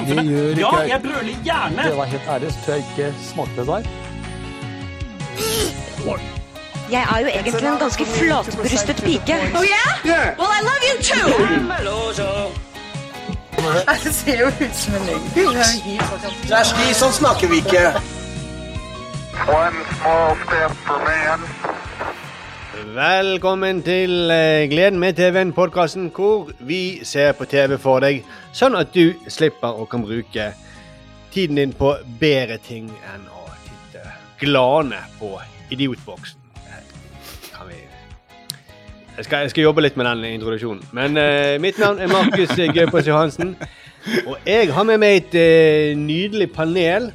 samfunnet. Gjør Ja, ikke jeg. jeg brøler gjerne. Det var helt ærlig, så tror jeg ikke smakte det der. Jeg er jo egentlig en ganske flatbrystet pike. Oh yeah? Well, I love you too! Det ser jo ut som en løgn. Kjersti, sånn snakker vi ikke. One small step for man. Velkommen til eh, Gleden med TV-en-podkasten, hvor vi ser på TV for deg, sånn at du slipper å kan bruke tiden din på bedre ting enn å titte glane på idiotboksen. Vi jeg skal, jeg skal jobbe litt med den introduksjonen. Men uh, mitt navn er Markus Gaupås Johansen. Og jeg har med meg et uh, nydelig panel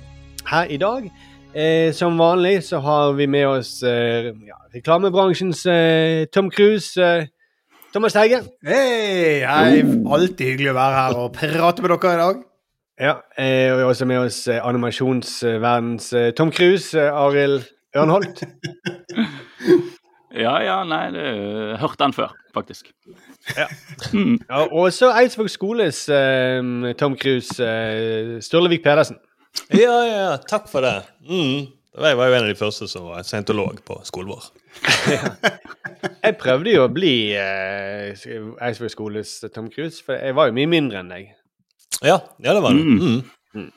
her i dag. Eh, som vanlig så har vi med oss eh, ja, reklamebransjens eh, Tom Cruise. Eh, Thomas Teige. Hei, hei. Alltid hyggelig å være her og prate med dere i dag. Ja, eh, og vi har også med oss eh, animasjonsverdens eh, Tom Cruise, eh, Arild Ørnholt. Ja, ja, nei, det uh, hørte han før, faktisk. Ja, og så Eidsvåg skoles eh, Tom Cruise, eh, Sturlevik Pedersen. Ja, ja, ja. takk for det. Mm. Jeg var jo en av de første som var scientolog på skolen vår. Jeg prøvde jo å bli eh, Eidsvåg skoles Tom Cruise, for jeg var jo mye mindre enn deg. Ja, ja det var det. Mm.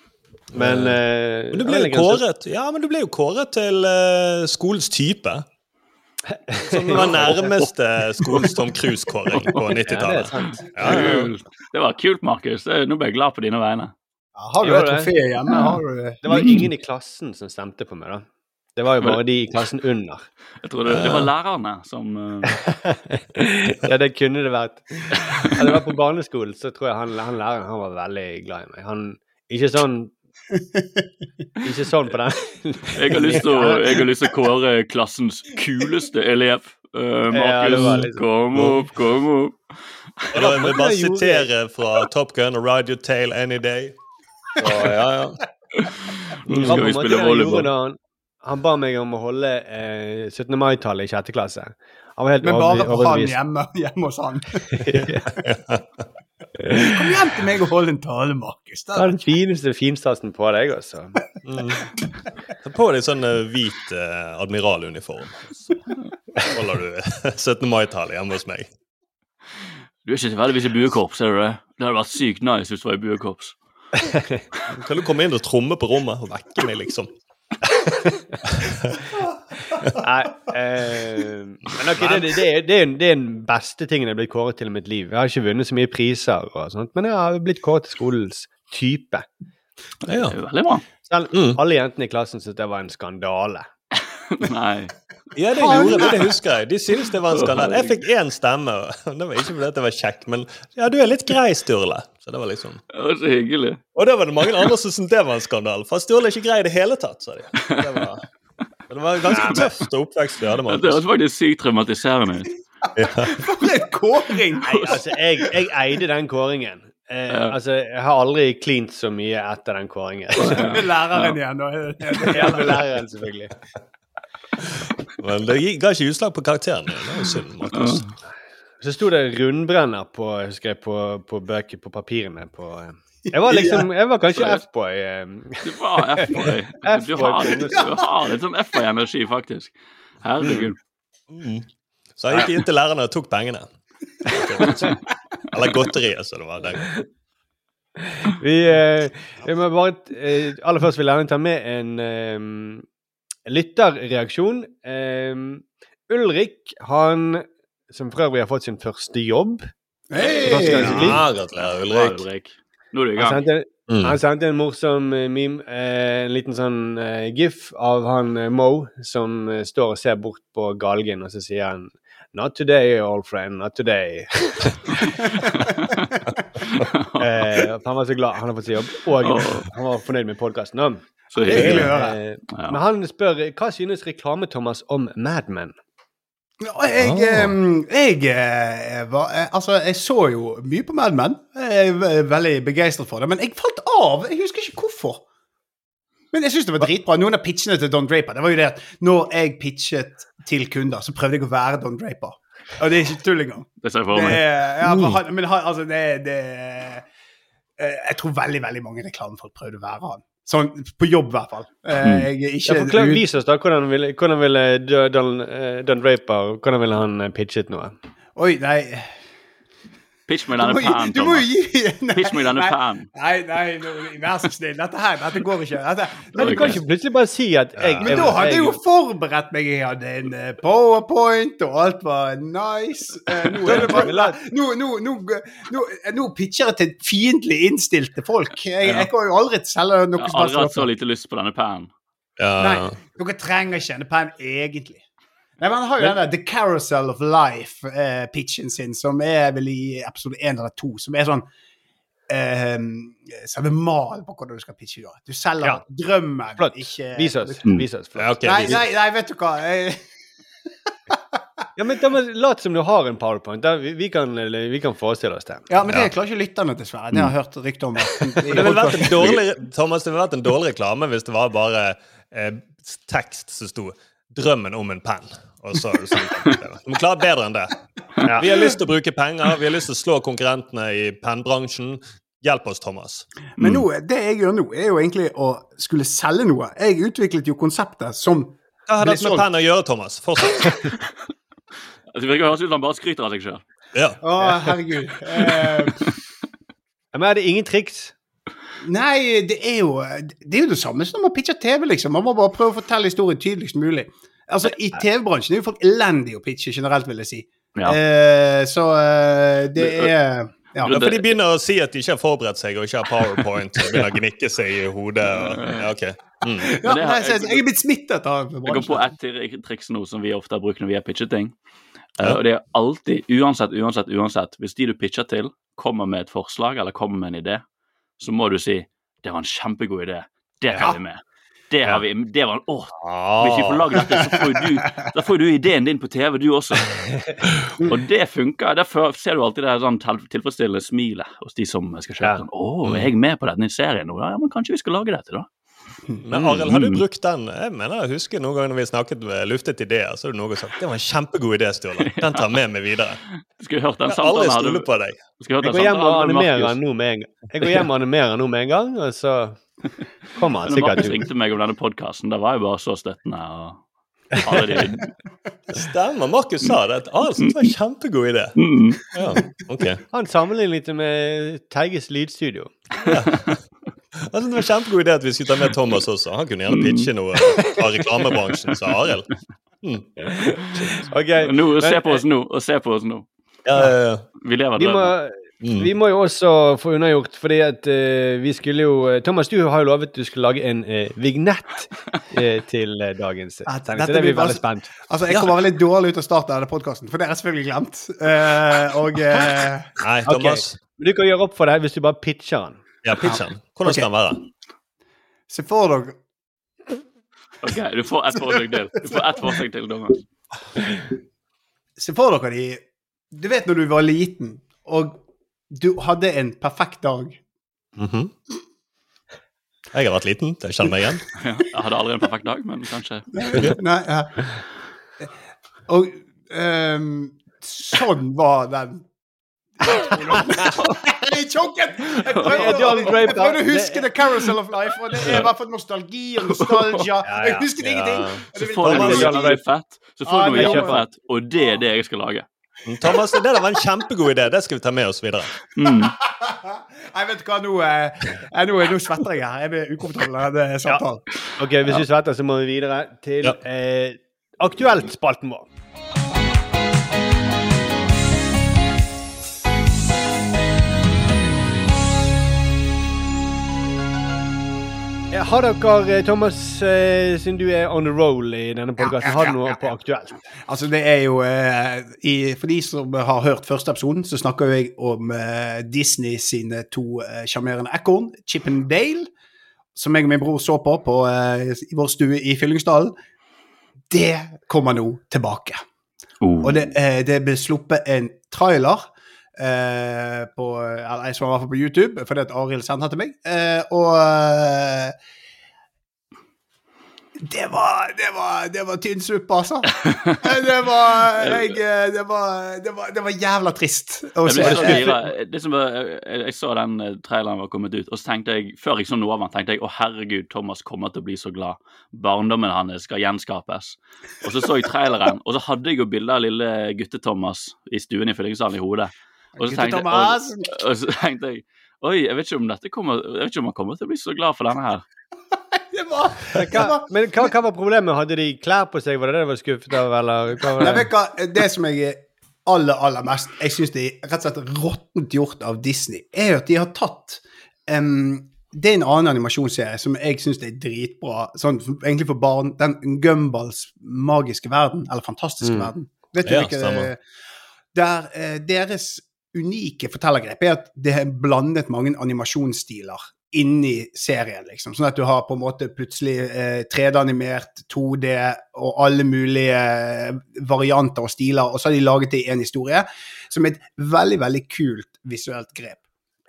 Men, eh, Men du ble jo kåret Ja, men du ble jo kåret til eh, skolens type. Som var nærmeste skolens Tom Cruise-kåring på Ja, det er 90-tallet. Ja, det, ja. Det var kult, Markus. Nå ble jeg glad på dine vegne. Ja, har du et det? trofé hjemme? Har du Det var ingen i klassen som stemte på meg, da. Det var jo bare de i klassen under. Jeg tror det, det var lærerne som uh, ja, det kunne det vært. Hadde det vært på barneskolen, så tror jeg han, han læreren han var veldig glad i meg. Han Ikke sånn Ikke sånn på den. jeg, har lyst til å, jeg har lyst til å kåre klassens kuleste elev. Uh, Markus, ja, liksom- kom opp, kom opp. Og da vil jeg bare sitere fra Top Gun og Ride Your Tail Any Day. Så, ja, ja. Nå skal vi spille volleyball. han, han ba meg om å holde eh, 17. mai-tallet i sjette klasse. Han var helt Men bare for han hjemme, hjemme hos han. Kom hjem til meg og hold en tale, Markus. Det er den fineste finstasen på deg, altså. Mm. Ta på deg sånn eh, hvit eh, admiraluniform. Så holder du 17. mai-tale hjemme hos meg. Du er ikke tilfeldigvis i buekorps, er du det? Det hadde vært sykt nice hvis du var i buekorps. Kan du komme inn og tromme på rommet og vekke meg, liksom? Nei, eh, men det, det, det, er- det, er, den beste tingen jeg er blitt kåret til i mitt liv. Jeg har ikke vunnet så mye priser, og sånt, men jeg har blitt kåret til skolens type. Ja. er jo veldig bra. Selv Mm. alle jentene i klassen syntes det var en skandale. Nei. Ja, det gjorde det, det husker jeg. De syntes det var en skandale. Jeg fikk én stemme. og Det var ikke fordi jeg var kjekk, men ja, du er litt grei, Sturle. Så det var liksom Det var så hyggelig. Og da var det mange andre som syntes det var en skandale. For Sturle er ikke grei i det hele tatt, sa de. Det var, det var ganske tøft oppvekst vi hadde med Det høres faktisk sykt traumatiserende ut. For en kåring! Nei, altså, jeg, jeg eide den kåringen. Eh, Ja. altså, jeg har aldri klint så mye etter den kåringen. Med læreren igjen. da. Ja, med læreren, selvfølgelig. Men det ga ikke utslag på karakteren. Det var synd, Markus. Så sto det rundbrenner på, husker jeg, på, på bøker, på papirene på eh. Jeg var liksom Jeg var kanskje F-boy. eh. Du var F-boy. Du har du har litt sånn F-boy-energi, faktisk. Herregud. Mm. Så jeg gikk inn til lærerne og tok pengene. Eller godteriet, som det var den gangen. Vi, eh, vi må bare eh, Aller først vil jeg gjerne ta med en eh, lytterreaksjon. Eh, Ulrik, han som for øvrig har fått sin første jobb Hei! Gang. Ja, gratulerer, Ulrik. Ulrik. Nå er du i Han sendte, Mm. han sendte en morsom eh, meme, eh, en liten sånn eh, gif av han Mo som står og ser bort på galgen, og så sier han Not today, old friend. Not today. eh, han var så glad han har fått seg jobb, og han var fornøyd med podkasten. Så Hyggelig hyggelig. å høre. Eh, men han spør hva synes Reklame-Thomas om Mad Men? Jeg, em, jeg eh, var eh, Altså, jeg så jo mye på Mad Men. Jeg er veldig begeistret for det. Men jeg falt av. Jeg husker ikke hvorfor. Men jeg syns det var dritbra. Noen av pitchene til Don Draper Det var jo det at når jeg pitchet til kunder, så prøvde jeg å være Don Draper. Og det er ikke tull engang. Det ser jeg for Det meg. er, ja, for han, men han, altså, det, det eh, Jeg tror veldig veldig mange reklamefolk prøvde å være han. Sånn på jobb, i hvert fall. Eh, Mm. Jeg er Ja, forklare, forklar, vis oss da hvordan ville, hvordan ville Don, eh, Don Draper hvordan ville han pitchet noe? Oi, nei Pitch meg denne jo Thomas. gi nei, Pitch meg denne nei. Nei, nei, vær så snill. Dette her, dette går ikke. Dette, Men du kan ikke plutselig bare si at jeg, Men da hadde jeg jo forberedt meg. Jeg hadde en eh, powerpoint, og alt var nice. Eh, Nå, bare, nå, nå, nå, nå, nå pitcher jeg til fiendtlig innstilte folk. Jeg, jeg kan jo aldri selge Jeg har aldri hatt så lite lyst på denne pennen. Ja. Nei, dere trenger ikke en pennen egentlig. Nei, men Han har jo den der The Carousel of Life-pitchen sin, som er vel i episode én eller to, som er sånn eh, Selve mal på hvordan du skal pitche. Da. Du selger Ja. drømmen, Flott. ikke Vis oss. Mm. Vis oss flott. Ja, ok, Nei, nei, nei, vet du hva. Jeg, Ja, men da må Lat som du har en powerpoint. Da, vi, vi, kan, vi kan forestille oss det. ja, men det klarer ikke lytterne, dessverre. Det har jeg hørt rykter om. Det ville vært en dårlig, Thomas, det ville vært en dårlig reklame hvis det var bare eh, tekst som sto 'Drømmen om en penn'. Og så er det sånn. Du må klare bedre enn det. Vi har lyst til å bruke penger, vi har lyst til å slå konkurrentene i pennbransjen. Hjelp oss, Thomas. Men nå, det jeg gjør nå, er jo egentlig å skulle selge noe. Jeg utviklet jo konseptet som Hva har dette med penn å gjøre, Thomas? Fortsett. Det virker høres ut som han bare skryter av seg sjøl. Ja. Å, herregud. Eh, men er det ingen triks? Nei, det er jo Det er jo det samme som når man pitcher TV, liksom. Man må bare prøve å fortelle historien tydeligst mulig. Altså, I TV-bransjen er jo folk elendige å pitche generelt, vil jeg si. Ja. Eh, så eh, det er ja. Ja, for de begynner å si at de ikke har forberedt seg og ikke har powerpoint. og begynner å gnikke seg i hodet. Og, ja, ok. Mm. ja, nei, jeg, jeg er blitt smittet av Jeg går på bransjen. ett tri- triks nå som vi ofte har brukt når vi har pitchet ting. Ja. Uh, og det er alltid, uansett, uansett, uansett, hvis de du pitcher til, kommer med et forslag eller kommer med en idé, så må du si 'Det var en kjempegod idé. Det tar Ja. vi med'. Det har vi, det var, åh, Ah. Hvis vi får lagd dette, så får du, da får du ideen din på TV, du også. Og det funker. Derfor ser du alltid det sånn tilfredsstillende smilet hos de som skal kjøpe. Ja. Sånn, 'Å, er jeg med på denne serien nå?' Ja, men kanskje vi skal lage dette, da. Men Arild, har du brukt den? Jeg mener jeg husker noen ganger når vi snakket med luftet ideer, så har du noen noe sagt Det var en kjempegod idé, Sturle. Den tar med meg videre. Skulle hørt den Jeg har aldri stolt på deg. Hørt Jeg går hjem og animerer Markus. nå med en gang. Jeg går hjem og animerer nå med en gang, og så kommer han sikkert Markus ringte meg om denne podkasten, da var jeg bare så støttende. og. Stemmer. Markus sa det. at det var en kjempegod idé. Mm. Ja, okay. Han sammenlignet det med Teiges lydstudio. Jeg synes det var en kjempegod idé at vi skulle ta med Thomas også. Han kunne gjerne pitche noe fra reklamebransjen, sa Arild. Mm. Okay, Nå, se på oss nå, og se på oss nå. Ja, ja, ja. Vi lever Vi drømmen. Mm. vi må jo også få unnagjort, fordi at uh, vi skulle jo eh, Thomas, du har jo lovet du skulle lage en uh, vignett uh, til dagens sending, så det er vi blir veldig spent. Altså, Jeg kommer veldig dårlig ut av starten av denne podkasten, for det jeg selvfølgelig glemt. Eh, og Nei, Thomas. Men du kan gjøre opp for deg hvis du bare pitcher den. Ja, pitchen. Hvordan skal den være? se for dere Ok, du får ett forsøk til. Du får ett forsøk til, dommer. Se for dere de Du vet når du var liten, og du hadde en perfekt dag. Mhm. Jeg har vært liten, det kjenner meg igjen. Ja, jeg hadde aldri en perfekt dag, men kanskje Nei, ja. Og um, sånn var den Jeg er! Jeg prøvde, Det John å- jeg huske The Carousel of Life, og det er i hvert fall nostalgi og nostalgia. Ja, Jeg husker husket Ja. ingenting. Så får du noe Thomas- Fett, så får du noe fett og det er det jeg skal lage. Thomas, det der var en kjempegod idé. Det skal vi ta med oss videre. Mm. Nei, vet du hva, nå, eh, eh, nå, nå svetter jeg her. Jeg blir ukomfortabel av denne samtalen. Ok, Hvis vi svetter, så må vi videre til Ja. eh, Aktuelt-spalten vår. Eh, Har dere, eh, Thomas, eh, siden du er on the roll i denne podkasten, Ja, ja, har du ja, noe på aktuelt? Altså, det er jo eh, i, For de som har hørt første episoden, så snakker jeg om eh, Disney sine to eh, sjarmerende ekorn, Chip and Dale, som jeg og min bror så på, på eh, i vår stue i Fyllingsdalen. Det kommer nå tilbake. Oh. Og det, eh, det ble sluppet en trailer eh, på Eller jeg så den i hvert fall på YouTube, fordi at Arild sendte den til meg. Eh, og eh, Det var, det var, det var tynn suppe, altså. Det var, jeg, det, var, det, var, det var jævla trist Jeg, ble det som var, jeg, jeg så den eh, traileren var kommet ut, og så tenkte jeg, før jeg så noe av den, tenkte jeg å herregud, Thomas kommer til å bli så glad. Barndommen hans skal gjenskapes. Og så så jeg traileren, og så hadde jeg jo bilde av lille gutte-Thomas i stuen i fyllingsdalen i hodet. Og så, tenkte, jeg- og, og så tenkte jeg Oi, jeg vet ikke om dette kommer Jeg vet ikke om han kommer til å bli så glad for denne her. Det var, det var men hva, hva var problemet? Hadde de klær på seg? Var det det du var skuffet av, eller hva var det? vet hva, det som jeg er aller, aller mest Jeg syns det er rett og slett råttent gjort av Disney, er jo at de har tatt um, Det er en annen animasjonsserie som jeg syns er dritbra, sånn egentlig for barn. Den Gumballs magiske verden, eller fantastiske Mm. verden. Vet du Ja, hvilke stemmer. Der eh, deres unike fortellergrep er at det er blandet mange animasjonsstiler inni serien, liksom. Sånn at du har på en måte plutselig eh, 3D-animert, 2D og alle mulige eh, varianter og stiler, og så har de laget det i én historie, som er et veldig, veldig kult visuelt grep.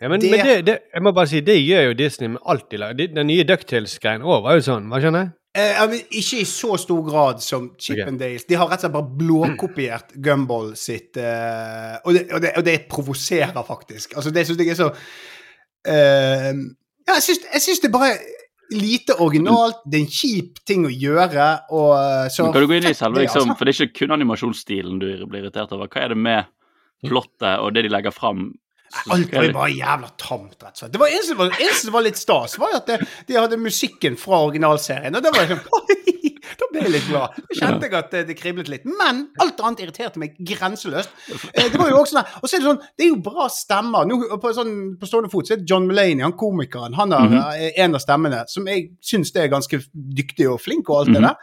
Ja, men, det- men det, det, jeg må bare si, det gjør jo Disney med alt de lager. Den nye Ducktales-greien òg var jo sånn, hva skjønner jeg? Eh, ikke i så stor grad som Chip okay. and Dales. De har rett og slett bare blåkopiert Gumball sitt eh, og, det, og, det, og det provoserer faktisk. Altså, det syns jeg er så eh, Ja, jeg syns, det bare lite originalt. Det er en kjip ting å gjøre, og eh, så Men kan du gå inn i selve, liksom, altså. for det er ikke kun animasjonsstilen du blir irritert over. Hva er det med plottet og det de legger fram? Alt var jo bare jævla tamt, rett og slett. Det var eneste som var, eneste var litt stas, var at det, de hadde musikken fra originalserien. Og da var sånn Da ble jeg litt glad. Da kjente jeg at det, det kriblet litt. Men alt annet irriterte meg grenseløst. Eh, Det var jo også sånn Og så er det sånn Det er jo bra stemmer. Nå, på, sånn, på stående fot så er det John Mulaney, han komikeren, han er mm -hmm. en av stemmene som jeg syns er ganske dyktig og flink og alt det Mhm. der.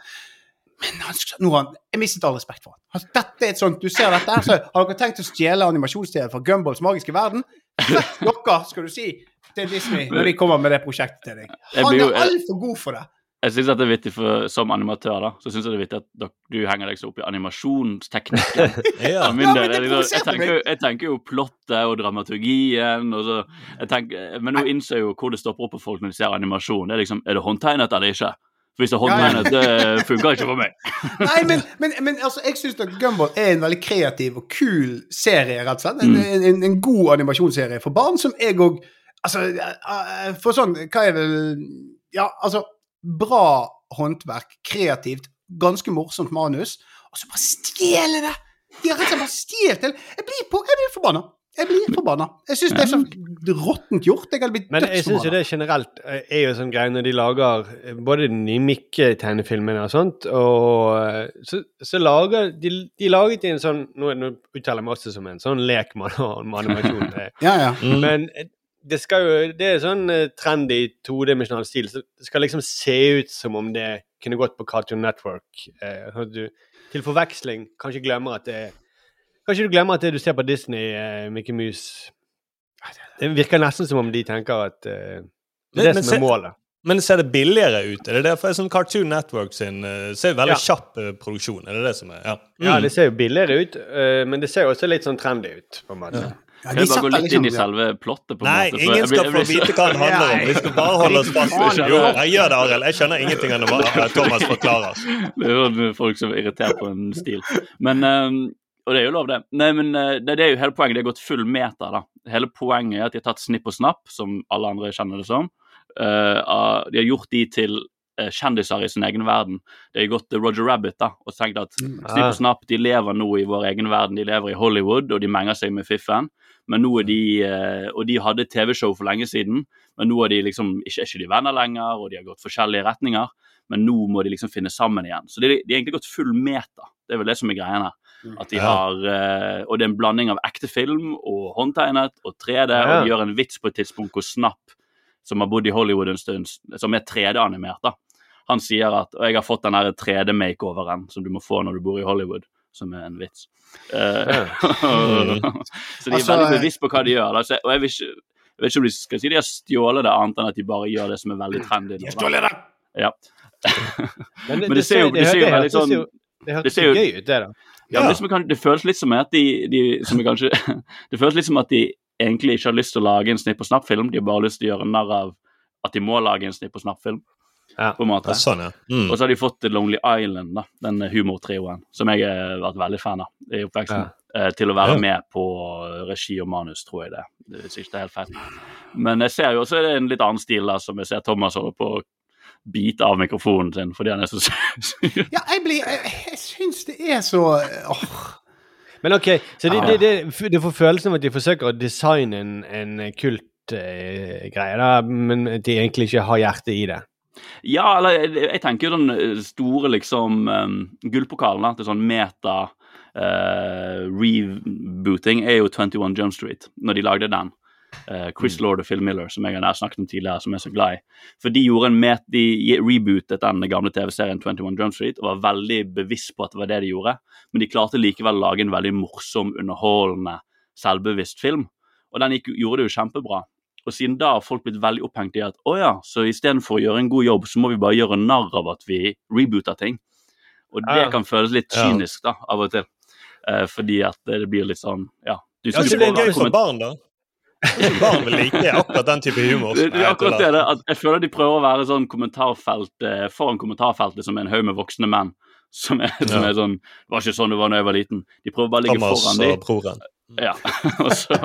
Men han, nå han, jeg mistet all respekt for han. Dette er et sånt, Du ser dette her, så har dere tenkt å stjele animasjonsstedet fra Gumballs magiske verden? Fett dere, skal du si, til Disney når de kommer med det prosjektet til deg. Han er altfor god for det. Jeg synes at det er vittig for, Som animatør da, så syns jeg det er vittig at dere, du henger deg så opp i animasjonsteknikken. Ja. Ja, del det liksom- jeg, tenker, jeg tenker jo plottet og dramaturgien. Og så, jeg tenker, men nå innser jeg jo hvor det stopper opp på folk når de ser animasjon. Det er liksom, Er det håndtegnet eller ikke? Hvis det er Ja, ja. det funker ikke for meg. Nei, men, men, men altså, jeg syns Gumball er en veldig kreativ og kul serie, rett og slett. En, Mm. en, en god animasjonsserie for barn, som jeg òg Altså, eh, for sånn Hva er vel Ja, altså Bra håndverk, kreativt, ganske morsomt manus, og så bare stjele det! De har rett og slett bare stjålet det. Jeg blir, på, jeg blir forbanna. Jeg blir forbanna. Jeg syns det er så råttent gjort. Jeg hadde blitt Men jeg syns jo det generelt eh, er jo sånn greie når de lager eh, både de nye Mikke-tegnefilmene og sånt, og eh, så, så lager de, de laget en sånn Nå, nå uttaler jeg meg også som en sånn lek med med animasjon. Ja, ja. Mm. Men det skal jo Det er sånn trendy todimensjonal stil, så det skal liksom se ut som om det kunne gått på Cartoon Network. Eh, du til forveksling kanskje glemmer at det er Kanskje du glemmer at det du ser på Disney, uh, Mickey Mouse Det virker nesten som om de tenker at uh, det Men- er det men som er målet. Men ser det billigere ut? Er det det? For sånn Cartoon Network sin uh, ser jo veldig Ja. kjapp produksjon. Er det det som er? Ja. Ja, Mm. det ser jo billigere ut, men det ser jo også litt sånn trendy ut, på en måte. ja Kan jeg bare gå litt inn i liksom- selve plottet? på en Nei, måte? Nei, ingen skal få vite hva den handler om. Vi skal bare holde oss fast Jo, jeg gjør det, Arild. Jeg skjønner ingenting av det Thomas forklarer. Det er jo folk som er irritert på en stil. Men, eh, og det er jo lov, det. Nei, men eh, det, det er jo hele poenget. Det er gått full meter, da. Hele poenget er at de har tatt Snipp og Snapp, som alle andre kjenner det som. Uh, de har gjort de til eh, kjendiser i sin egen verden. De har gått til Roger Rabbit da, og tenkt at Snipp Ah. og Snapp de lever nå i vår egen verden. De lever i Hollywood, og de menger seg med fiffen. Men nå er de, Og de hadde TV-show for lenge siden, men nå er de liksom ikke, er ikke de venner lenger, og de har gått forskjellige retninger. Men nå må de liksom finne sammen igjen. Så de, de har egentlig gått full meter. Det er vel det som er greien her. At de Ja. har, uh, Og det er en blanding av ekte film og håndtegnet og 3D. Ja. Og de gjør en vits på et tidspunkt hvor Snapp, som har bodd i Hollywood en stund, som er 3D-animert, da. Han sier at Og jeg har fått den her 3D-makeoveren som du må få når du bor i Hollywood, som er en vits. Eh, så de er Altså, veldig bevisst på hva de gjør. Da. Så, og jeg, vil ikke, jeg vet ikke om de skal si de har stjålet det, annet enn at de bare gjør det som er veldig trendy. De har stjålet det! Ja. Men det ser jo- det ser jo veldig sånn- Det jo- gøy ut, det, da. Ja, det, som kan- det føles litt som at de, de som kanskje, Det føles litt som at de egentlig ikke har lyst til å lage en Snipp og snapp-film. De har bare lyst til å gjøre narr av at de må lage en Snipp og snapp-film. Ja. på en måte. Sånn, ja. Mm. Og så har de fått Lonely Island, da, den humortrioen, som jeg har vært veldig fan av i oppveksten. ja. Til å være med på regi og manus, tror jeg det. Hvis ikke det er helt feil. Men jeg ser jo også det en litt annen stil da, som jeg ser Thomas holder på å bite av mikrofonen sin fordi han er så sur. Ja, jeg blir Jeg, jeg syns det er så åh. Men ok, så det, det, det, du får følelsen av at de forsøker å designe en, en kultgreie, da, men at de egentlig ikke har hjertet i det. Ja, eller jeg, jeg tenker jo den eh, store liksom um, gullpokalen da, til sånn meta uh, rebooting er jo 21 Jump Street, når de lagde den. Eh, Chris Lord og Phil Miller, som jeg har snakket om tidligere, som jeg er så glad i. For de gjorde en met, de rebootet den gamle TV-serien 21 Jump Street og var veldig bevisst på at det var det de gjorde, men de klarte likevel å lage en veldig morsom, underholdende, selvbevisst film. Og den gikk, gjorde det jo kjempebra. Og siden da har folk blitt veldig opphengt i at å ja, så istedenfor å gjøre en god jobb, så må vi bare gjøre narr av at vi rebooter ting. Og det Ja, kan føles litt kynisk da, av og til. Eh, fordi at det blir litt sånn Ja. Du Ja, så det er gøy som barn, da. Barn vil like akkurat den type humor. det, det er akkurat det. det, At jeg føler de prøver å være sånn kommentarfelt eh, foran kommentarfeltet som en haug med voksne menn. Som er, som Ja. er sånn Det var ikke sånn det var da jeg var liten. De prøver bare å ligge Thomas foran dem. og broren. Ja. så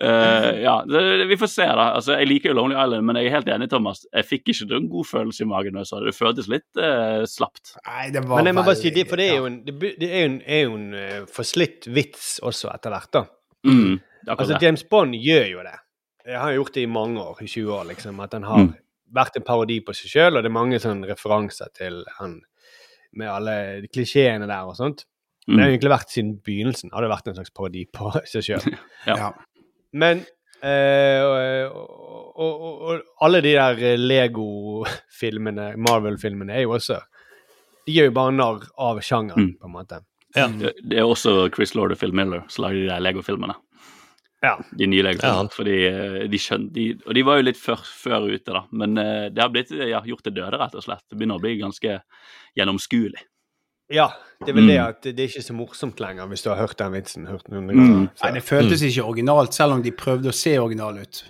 eh, Ja, det, det- vi får se, da. Altså, Jeg liker jo Lonely Island, men jeg er helt enig, Thomas. Jeg fikk ikke en god følelse i magen da så det. Føltes litt uh, slapt. Nei, det var Men jeg må bare si det, for det er jo en, det, er jo en, er jo en eh, forslitt vits også etter hvert, da. Mm, er Altså. James Bond gjør jo det. Jeg har gjort det i mange år, i 20 år, liksom. At han har Mm. vært en parodi på seg sjøl, og det er mange sånne referanser til han med alle de klisjeene der og sånt. Det har Mm. egentlig vært siden begynnelsen. Har det vært en slags parodi på seg sjøl. Ja. Ja. Men eh, og, og, og, og alle de der eh, Lego-filmene, Marvel-filmene, er jo også De gjør jo bare narr av sjangeren, Mm. på en måte. Ja. Det, det er også Chris Lord og Phil Miller som lager de der Lego-filmene. Ja. De nye Ja, Lego-filmene. fordi eh, de skjønte de, Og de var jo litt før, før ute, da. Men eh, det har blitt ja, gjort til døde, rett og slett. Det begynner å bli ganske gjennomskuelig. Ja, det er vel det Mm. at det er ikke så morsomt lenger, hvis du har hørt den vitsen. Hørt noen Mm. Nei, det føltes ikke originalt, selv om de prøvde å se original ut.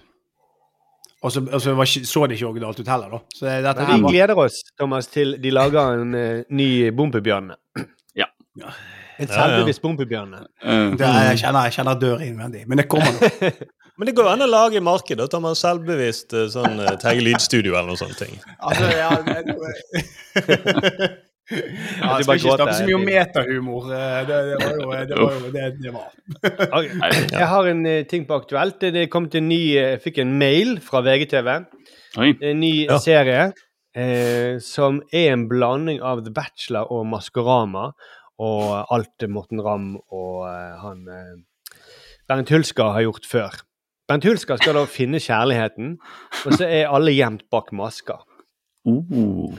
Og så, og så var så det ikke originalt ut heller, da. Så dette vi gleder oss, Thomas, til de lager en uh, ny Bompebjørn. Ja. Ja, ja. selvbevisst Bompebjørne. Eh, Jeg kjenner, jeg kjenner dør innvendig. Men det kommer nå. Men det går an å lage i markedet. Da tar man selvbevisst eh, sånn eh, Lydstudio eller noe sånt. ting. Altså, ja, det, ja, jeg skal ikke snakke så mye om metahumor. Det, det var jo det, var jo det, det var. Jeg har en ting på aktuelt. Det kom til en ny Jeg fikk en mail fra VGTV. En ny Ja. serie eh, som er en blanding av The Bachelor og Maskorama og alt Morten Ramm og eh, han eh, Bernt Hulsker har gjort før. Bernt Hulsker skal da finne kjærligheten, og så er alle gjemt bak masker. Uh.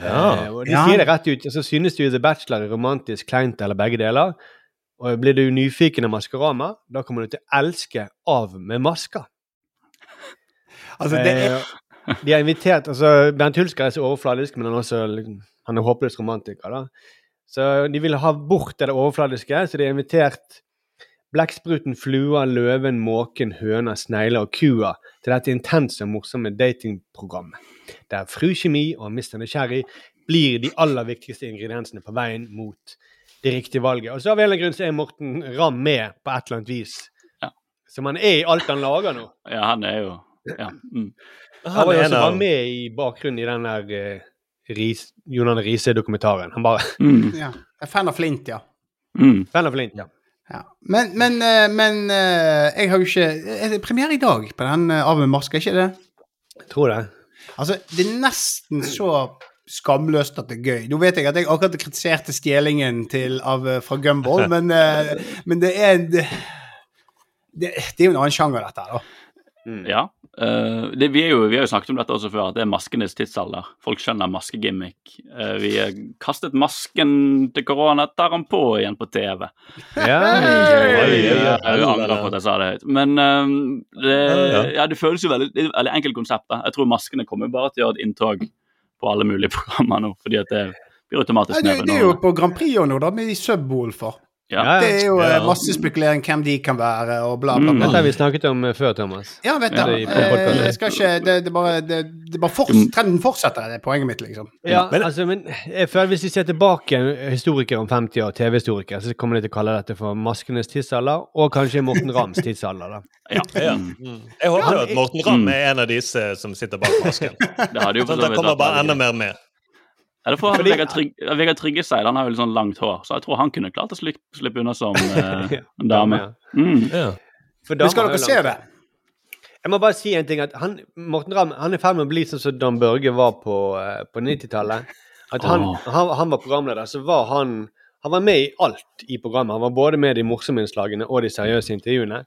Eh, og de sier det rett ut. Så synes du The Bachelor er romantisk, kleint eller begge deler. Og blir du nyfiken av Maskorama, da kommer du til å elske Av med masker. Altså, det er, Eh, de har invitert altså Bernt Hulsker er så overfladisk, men han er også liksom, han er håpløs romantiker. da. Så de vil ha bort det overfladiske, så de har invitert blekkspruten, flua, løven, måken, høna, snegla og kua til dette intense og morsomme datingprogrammet. Der fru Kjemi og Mr. Nysgjerrig blir de aller viktigste ingrediensene på veien mot det riktige valget. Og så av en eller annen grunn så er Morten Ramm med på et eller annet vis. Ja. Som han er i alt han lager nå. Ja, han er jo Ja. Mm. Han var jo også med i bakgrunnen i den der Ris, Jon Arne Riise-dokumentaren. Han bare Mm. ja. Jeg er fan av Flint, ja. Mm. Fan av Flint, ja. ja. Men, men, eh, men eh, jeg har jo ikke Er det premiere i dag på den eh, Av med maske, ikke det? Jeg tror det. Altså, det er nesten så skamløst at det er gøy. Nå vet jeg at jeg akkurat kritiserte stjelingen til, av, fra Gumball, men, men det er det, det, det er jo en annen sjanger, dette her, da. Ja. Uh, det, vi, er jo, vi har jo snakket om dette også før, at det er maskenes tidsalder. Folk skjønner maskegimmick. Uh, vi har kastet masken til korona, tar den på igjen på TV. Ja, Jeg, jeg, angrer på at jeg sa det høyt. Men eh, det, Ja, føles jo veldig, det er veldig enkelt konsept. da. Jeg tror maskene kommer bare til å gjøre et inntog på alle mulige programmer nå, fordi at det blir Nei, automatisk det, det er jo på Grand Prix nå, da, med Subwoolfer. Ja. Det er jo eh, masse spekulering hvem de kan være, og bla, bla, Mm. bla. Dette har vi snakket om eh, før, Thomas. Ja, vet Ja, du. Eh, jeg skal ikke Det, det bare, det, det bare forts, Mm. Trenden fortsetter, det er poenget mitt, liksom. Ja, Men- altså, men jeg føler Hvis vi ser tilbake historikere om 50 år, TV-historikere, så kommer de til å kalle dette for maskenes tidsalder, og kanskje Morten Rams tidsalder. da. Ja. Ja. Mm. Jeg håper at Morten Ramm er en av disse som sitter bak masken. Det hadde jo for Sånn så at det kommer bare enda mer med. Ja, det får han Fordi- Vegard Trygg, Vegard Tryggeseid, han har jo litt sånn langt hår, så jeg tror han kunne klart å slippe, slippe unna som eh, en dame. Mm. Ja. For Men skal dere se det? Jeg må bare si en ting. at han, Morten Ramm han er i ferd med å bli sånn som Dan Børge var på, eh, på 90-tallet. At han, oh. han, han var programleder, så var han han var med i alt i programmet. Han var både med i de morsomme innslagene og de seriøse intervjuene.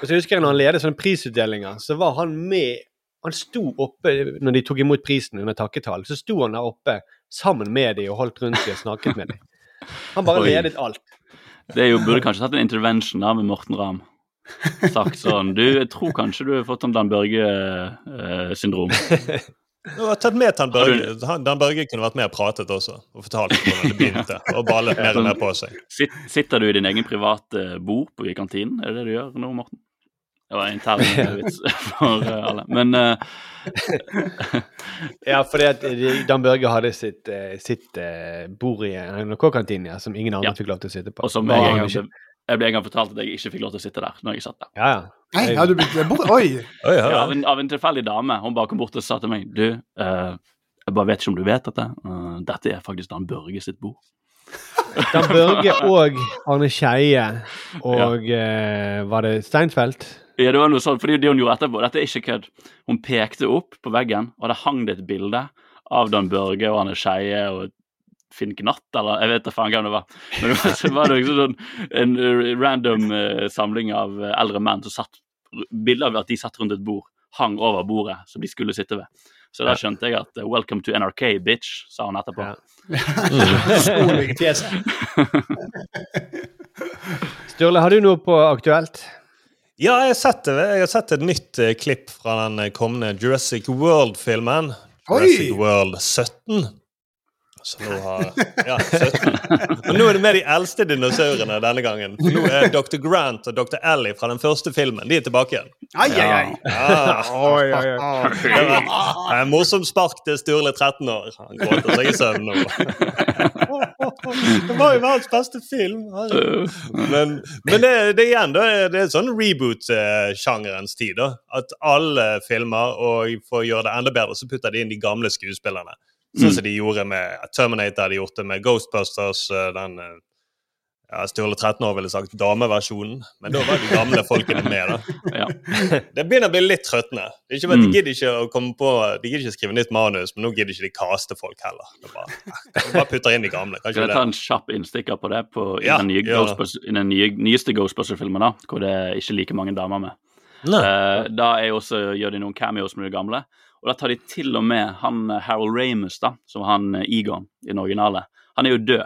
Og så husker jeg når han ledet sånne prisutdelinger, så var han med Han sto oppe når de tok imot prisen under takketalen. Så sto han der oppe sammen med de og holdt rundt de og snakket med de. Han bare Oi. ledet alt. Det jo, burde kanskje tatt en intervention da med Morten Ramm. Sagt sånn Du, jeg tror kanskje du har fått sånn Dan Børge-syndrom. Du har tatt med Dan Børge. Dan Børge kunne vært med og pratet også, og fortalt hvordan det begynte. Og ballet mer og mer på seg. Sitter du i din egen private bord på i kantinen? Er det det du gjør nå, Morten? Det var intern vits for eh, alle. Men uh, Ja, fordi at Dan Børge hadde sitt, eh, sitt eh, bord i NRK-kantina ja, som ingen andre Ja. fikk lov til å sitte på. Og som jeg, jeg, ikke- jeg ble en gang fortalt at jeg ikke fikk lov til å sitte der når jeg satt der. Ja, ja. Nei, har du blitt bort... Oi! Oi, ja, Ja, ja. av, en, av en tilfeldig dame. Hun bare kom bort og sa til meg Du, uh, jeg bare vet ikke om du vet dette. Uh, dette er faktisk Dan Børge sitt bord. Dan Børge og Arne Skeie og eh, Var det Steinfeld? Ja, det var noe sånt, fordi det hun gjorde etterpå, dette er ikke kødd. Hun pekte opp på veggen, og der hang det et bilde av Dan Børge og Anne Skeie og Finn Gnatt, eller jeg vet da faen hvem det var. Men det var, så var det liksom sånn en eh, random eh, samling av eh, eldre menn som satt Bilder av at de satt rundt et bord, hang over bordet som de skulle sitte ved. Så da skjønte jeg at 'Welcome to NRK, bitch', sa hun etterpå. Ja. Sturle, har du noe på aktuelt? Ja, jeg har sett, jeg har sett et nytt eh, klipp fra den eh, kommende Jurassic World-filmen. Jurassic World 17. Så nå har Ja, 17. Men nå er det med de eldste dinosaurene denne gangen. For nå er Dr. Grant og Dr. Ellie fra den første filmen De er tilbake igjen. Ai, ai, ai. Ja. Oi, oi, oi. Det var er en morsom spark til Sturle 13 år. Han gråter seg i søvn nå. Det var jo verdens beste film. Men, men det, det igjen, det er det er sånn reboot-sjangerens tid. da. At alle filmer, og for å gjøre det enda bedre, så putter de inn de gamle skuespillerne. Sånn som de gjorde med Terminator, de gjorde det med Ghostbusters, eh, den eh, ja, Sturle 13 år ville sagt dameversjonen, men da var de gamle folkene med. da. Ja. Det begynner å bli litt trøttende. De Mm. gidder ikke å komme på, de gidder ikke skrive nytt manus, men nå gidder ikke de kaste folk heller. Er bare, de bare putter inn de gamle. Kanskje Skal jeg ta en kjapp innstikker på det på, i, Ja, den nye. Ghostbusters, i den nye, nyeste Ghostbusters-filmen, da, hvor det er ikke like mange damer med? Eh, da også, gjør de noen cameos med de gamle. Og da tar de til og med han eh, Harold Ramus, da, som han eh, Egon i den originale. Han er jo død.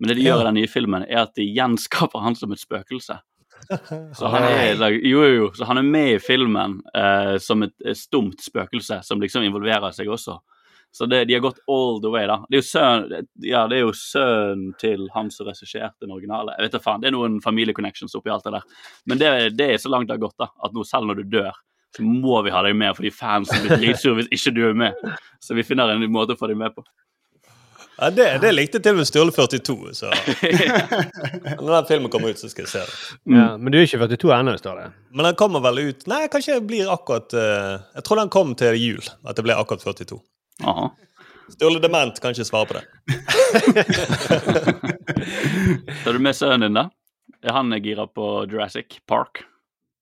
Men det de Ja. gjør i den nye filmen, er at de gjenskaper han som et spøkelse. Så han er, jo, jo, jo, så han er med i filmen eh, som et, stumt spøkelse som liksom involverer seg også. Så det, de har gått all the way, da. Det er jo sønnen ja, sønnen til han som regisserte den originale. Jeg vet da faen, Det er noen familieconnections oppi alt det der. Men det, det er så langt det har gått, da. At nå selv når du dør, så må vi ha deg med fordi fansen blir dritsure hvis ikke du er med. Så vi finner en måte å få deg med på. Ja, det, det likte til og med Sturle 42, så når den filmen kommer ut, så skal jeg se det. Ja, men du er ikke 42 ennå, står det. Men den kommer vel ut Nei, kanskje det blir akkurat uh, Jeg tror den kom til jul. At det ble akkurat 42. Aha. Sturle Dement kan ikke svare på det. Tar du med sønnen din, da? Er han gira på Jurassic Park?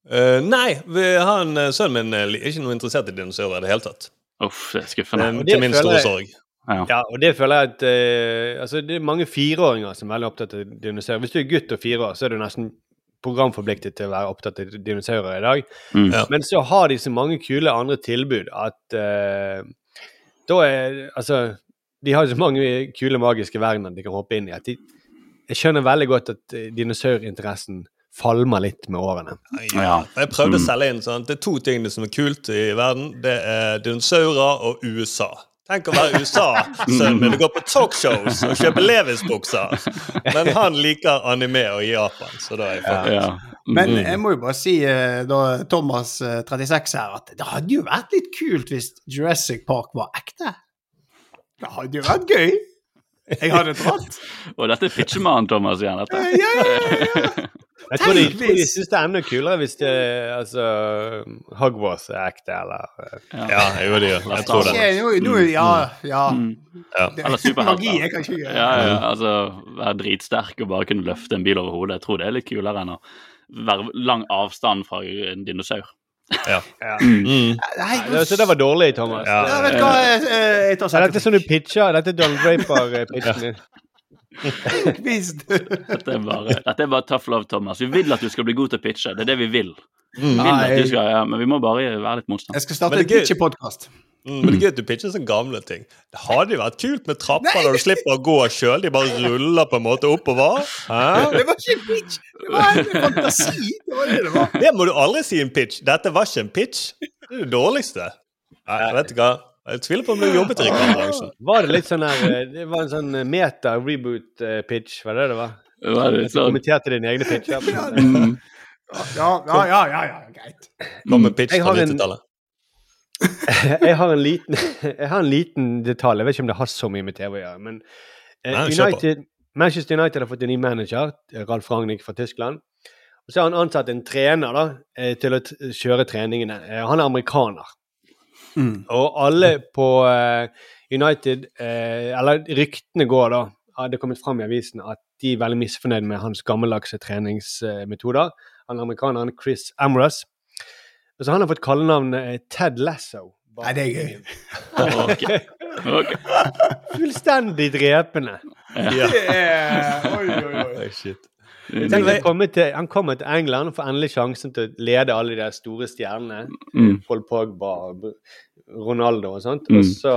Uh, nei, vi, han, eh, sønnen min er ikke noe interessert i dinosaurer i det hele tatt. Uff, det er skuffende. Det til min store sorg. Ja. Ja, og det føler jeg at eh, Altså, det er mange fireåringer som er veldig opptatt av dinosaurer. Hvis du er gutt og fire år, så er du nesten programforpliktet til å være opptatt av dinosaurer i dag. Mm. Ja. Men så har de så mange kule andre tilbud at eh, da er Altså, de har så mange kule magiske verdener de kan hoppe inn i at de Jeg skjønner veldig godt at eh, dinosaurinteressen falmer litt med årene. Ja. Jeg prøvde å Mm. selge inn sånn. Det er to ting som er kult i verden. Det er dinosaurer og USA. Tenk å være USA-sønnen min og gå på talkshows og kjøpe Levis-bukser. Men han liker anime og i Japan, så da er jeg fornøyd. Ja. Men Mm. jeg må jo bare si, eh, da Thomas eh, 36 her, at det hadde jo vært litt kult hvis Jurassic Park var ekte. Det hadde jo vært gøy. Jeg hadde dratt. Og dette er pitchemannen Thomas igjen. Dette. ja, ja, ja. Jeg tror de, de syns det er enda kulere hvis det, altså, Hogwarts er ekte, eller Ja, Ja, jeg gjør det. Jeg tror det. Jo, nå, ja, ja. Ja. Eller superhelter. Magi er kanskje gøy. Ja, ja, altså Være dritsterk og bare kunne løfte en bil over hodet. Jeg tror det er litt kulere enn å være lang avstand fra en dinosaur. Ja. ja. Mm. Nei, det var dårlig, Thomas. Ja. ja, vet du hva, jeg, jeg tar dette er sånn du pitcher. Dette er Donald Draper-pitchen din. Vist. Dette er, bare, dette er bare tough love, Thomas. Vi vil at du skal bli god til å pitche. Det er det vi vil. Vi vil at du skal, ja, men vi må bare være litt motstand. Jeg skal starte en pitchepodkast. Mm, men det er gøy at du pitcher sånne gamle ting. Det hadde jo vært kult med trapper der du slipper å gå sjøl. De bare ruller på en måte oppover. Hæ? Det var ikke en pitch, det var en fantasi. Det var det det var. Det må du aldri si en pitch. Dette var ikke en pitch. Det er det dårligste. Nei, vet du hva? Jeg tviler på om du jobbet i reklamebransjen. Var det litt sånn her eh, Det var en sånn meta-reboot-pitch, var det det var? Det var litt sånn, kommenterte dine egne pitcher. mm, Ja, ja, ja, ja, ja, greit. Kom med pitch fra har en- 90-tallet. Jeg har en liten, jeg har en liten detalj. Jeg vet ikke om det har så mye med TV å gjøre. Men eh, Nei. United, Manchester United har fått en ny manager, Ralf Ragnhild fra Tyskland. Og så har han ansatt en trener da, eh, til å kjøre treningene. Eh, Han er amerikaner. Og alle på eh, United eh, Eller ryktene går, da. Det er kommet fram i avisen at de er veldig misfornøyd med hans gammeldagse treningsmetoder. Han amerikaneren Chris Amras. Så han har fått kallenavnet eh, Ted Lasso. Nei, det er gøy. ok. Ok. Fullstendig drepende. Ja. Yeah. Oi, oi, oi. Shit. Tenk, han, kommer til, han kommer til England og får endelig sjansen til å lede alle de der store stjernene. Mm. Paul Pogba, Ronaldo og sånt. Mm. Og så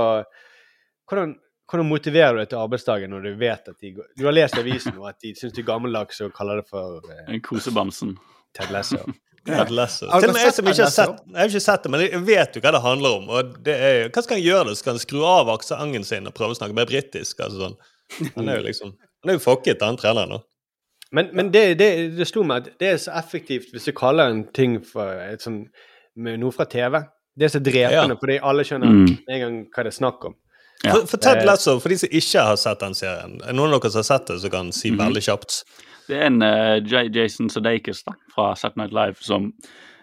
hvordan, hvordan motiverer du deg til arbeidsdagen når du vet at de Du har lest avisen og at de syns du er gammeldags og kaller det for eh, Kosebamsen. Ted Lasso. Ted Lasso. Ja. Til og med jeg som ikke har sett, jeg har ikke sett det, men jeg vet jo hva det handler om. Og det er, hva skal han gjøre? da? Skal han skru av aksenten sin og prøve å snakke mer britisk? Altså sånn. Han er jo liksom Han er jo fucket, han treneren nå. Men, men det, det, det slo meg at det er så effektivt hvis du kaller en ting for et sånn, med noe fra TV. Det er så drepende, Ja. fordi alle skjønner Mm. en gang hva det er snakk om. Ja. For, for Ted Eh. Lasso, for de som ikke har sett den serien, er noen av dere som har sett det, som kan si Mhm. veldig kjapt? Det er en uh, J Jason Sudeikis da, fra Saturday Night Live som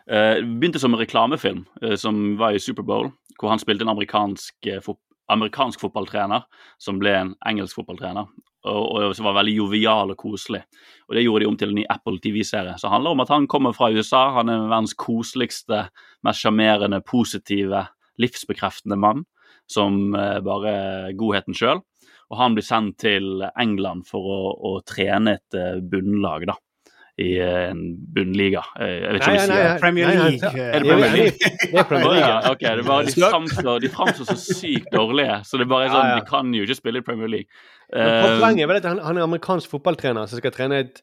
uh, begynte som en reklamefilm uh, som var i Superbowl, hvor han spilte en amerikansk, fot amerikansk fotballtrener som ble en engelsk fotballtrener. Og, og som var veldig jovial og koselig. Og Det gjorde de om til en ny Apple TV-serie. Det handler om at han kommer fra USA. Han er verdens koseligste, mest sjarmerende, positive, livsbekreftende mann. Som eh, bare godheten sjøl. Og han blir sendt til England for å, å trene et eh, bunnlag, da. I eh, en bunnliga. Eh, Jeg vet ikke om vi sier Premier nei, nei, League. nei, Er det Premier League? Det er Premier League. ja, ja. ok, det bare, de, framstår, de framstår så sykt dårlige, så det er bare sånn, Ja, ja. de kan jo ikke spille i Premier League. Men Eh, Poenget er vel at han, han er amerikansk fotballtrener som skal trene et,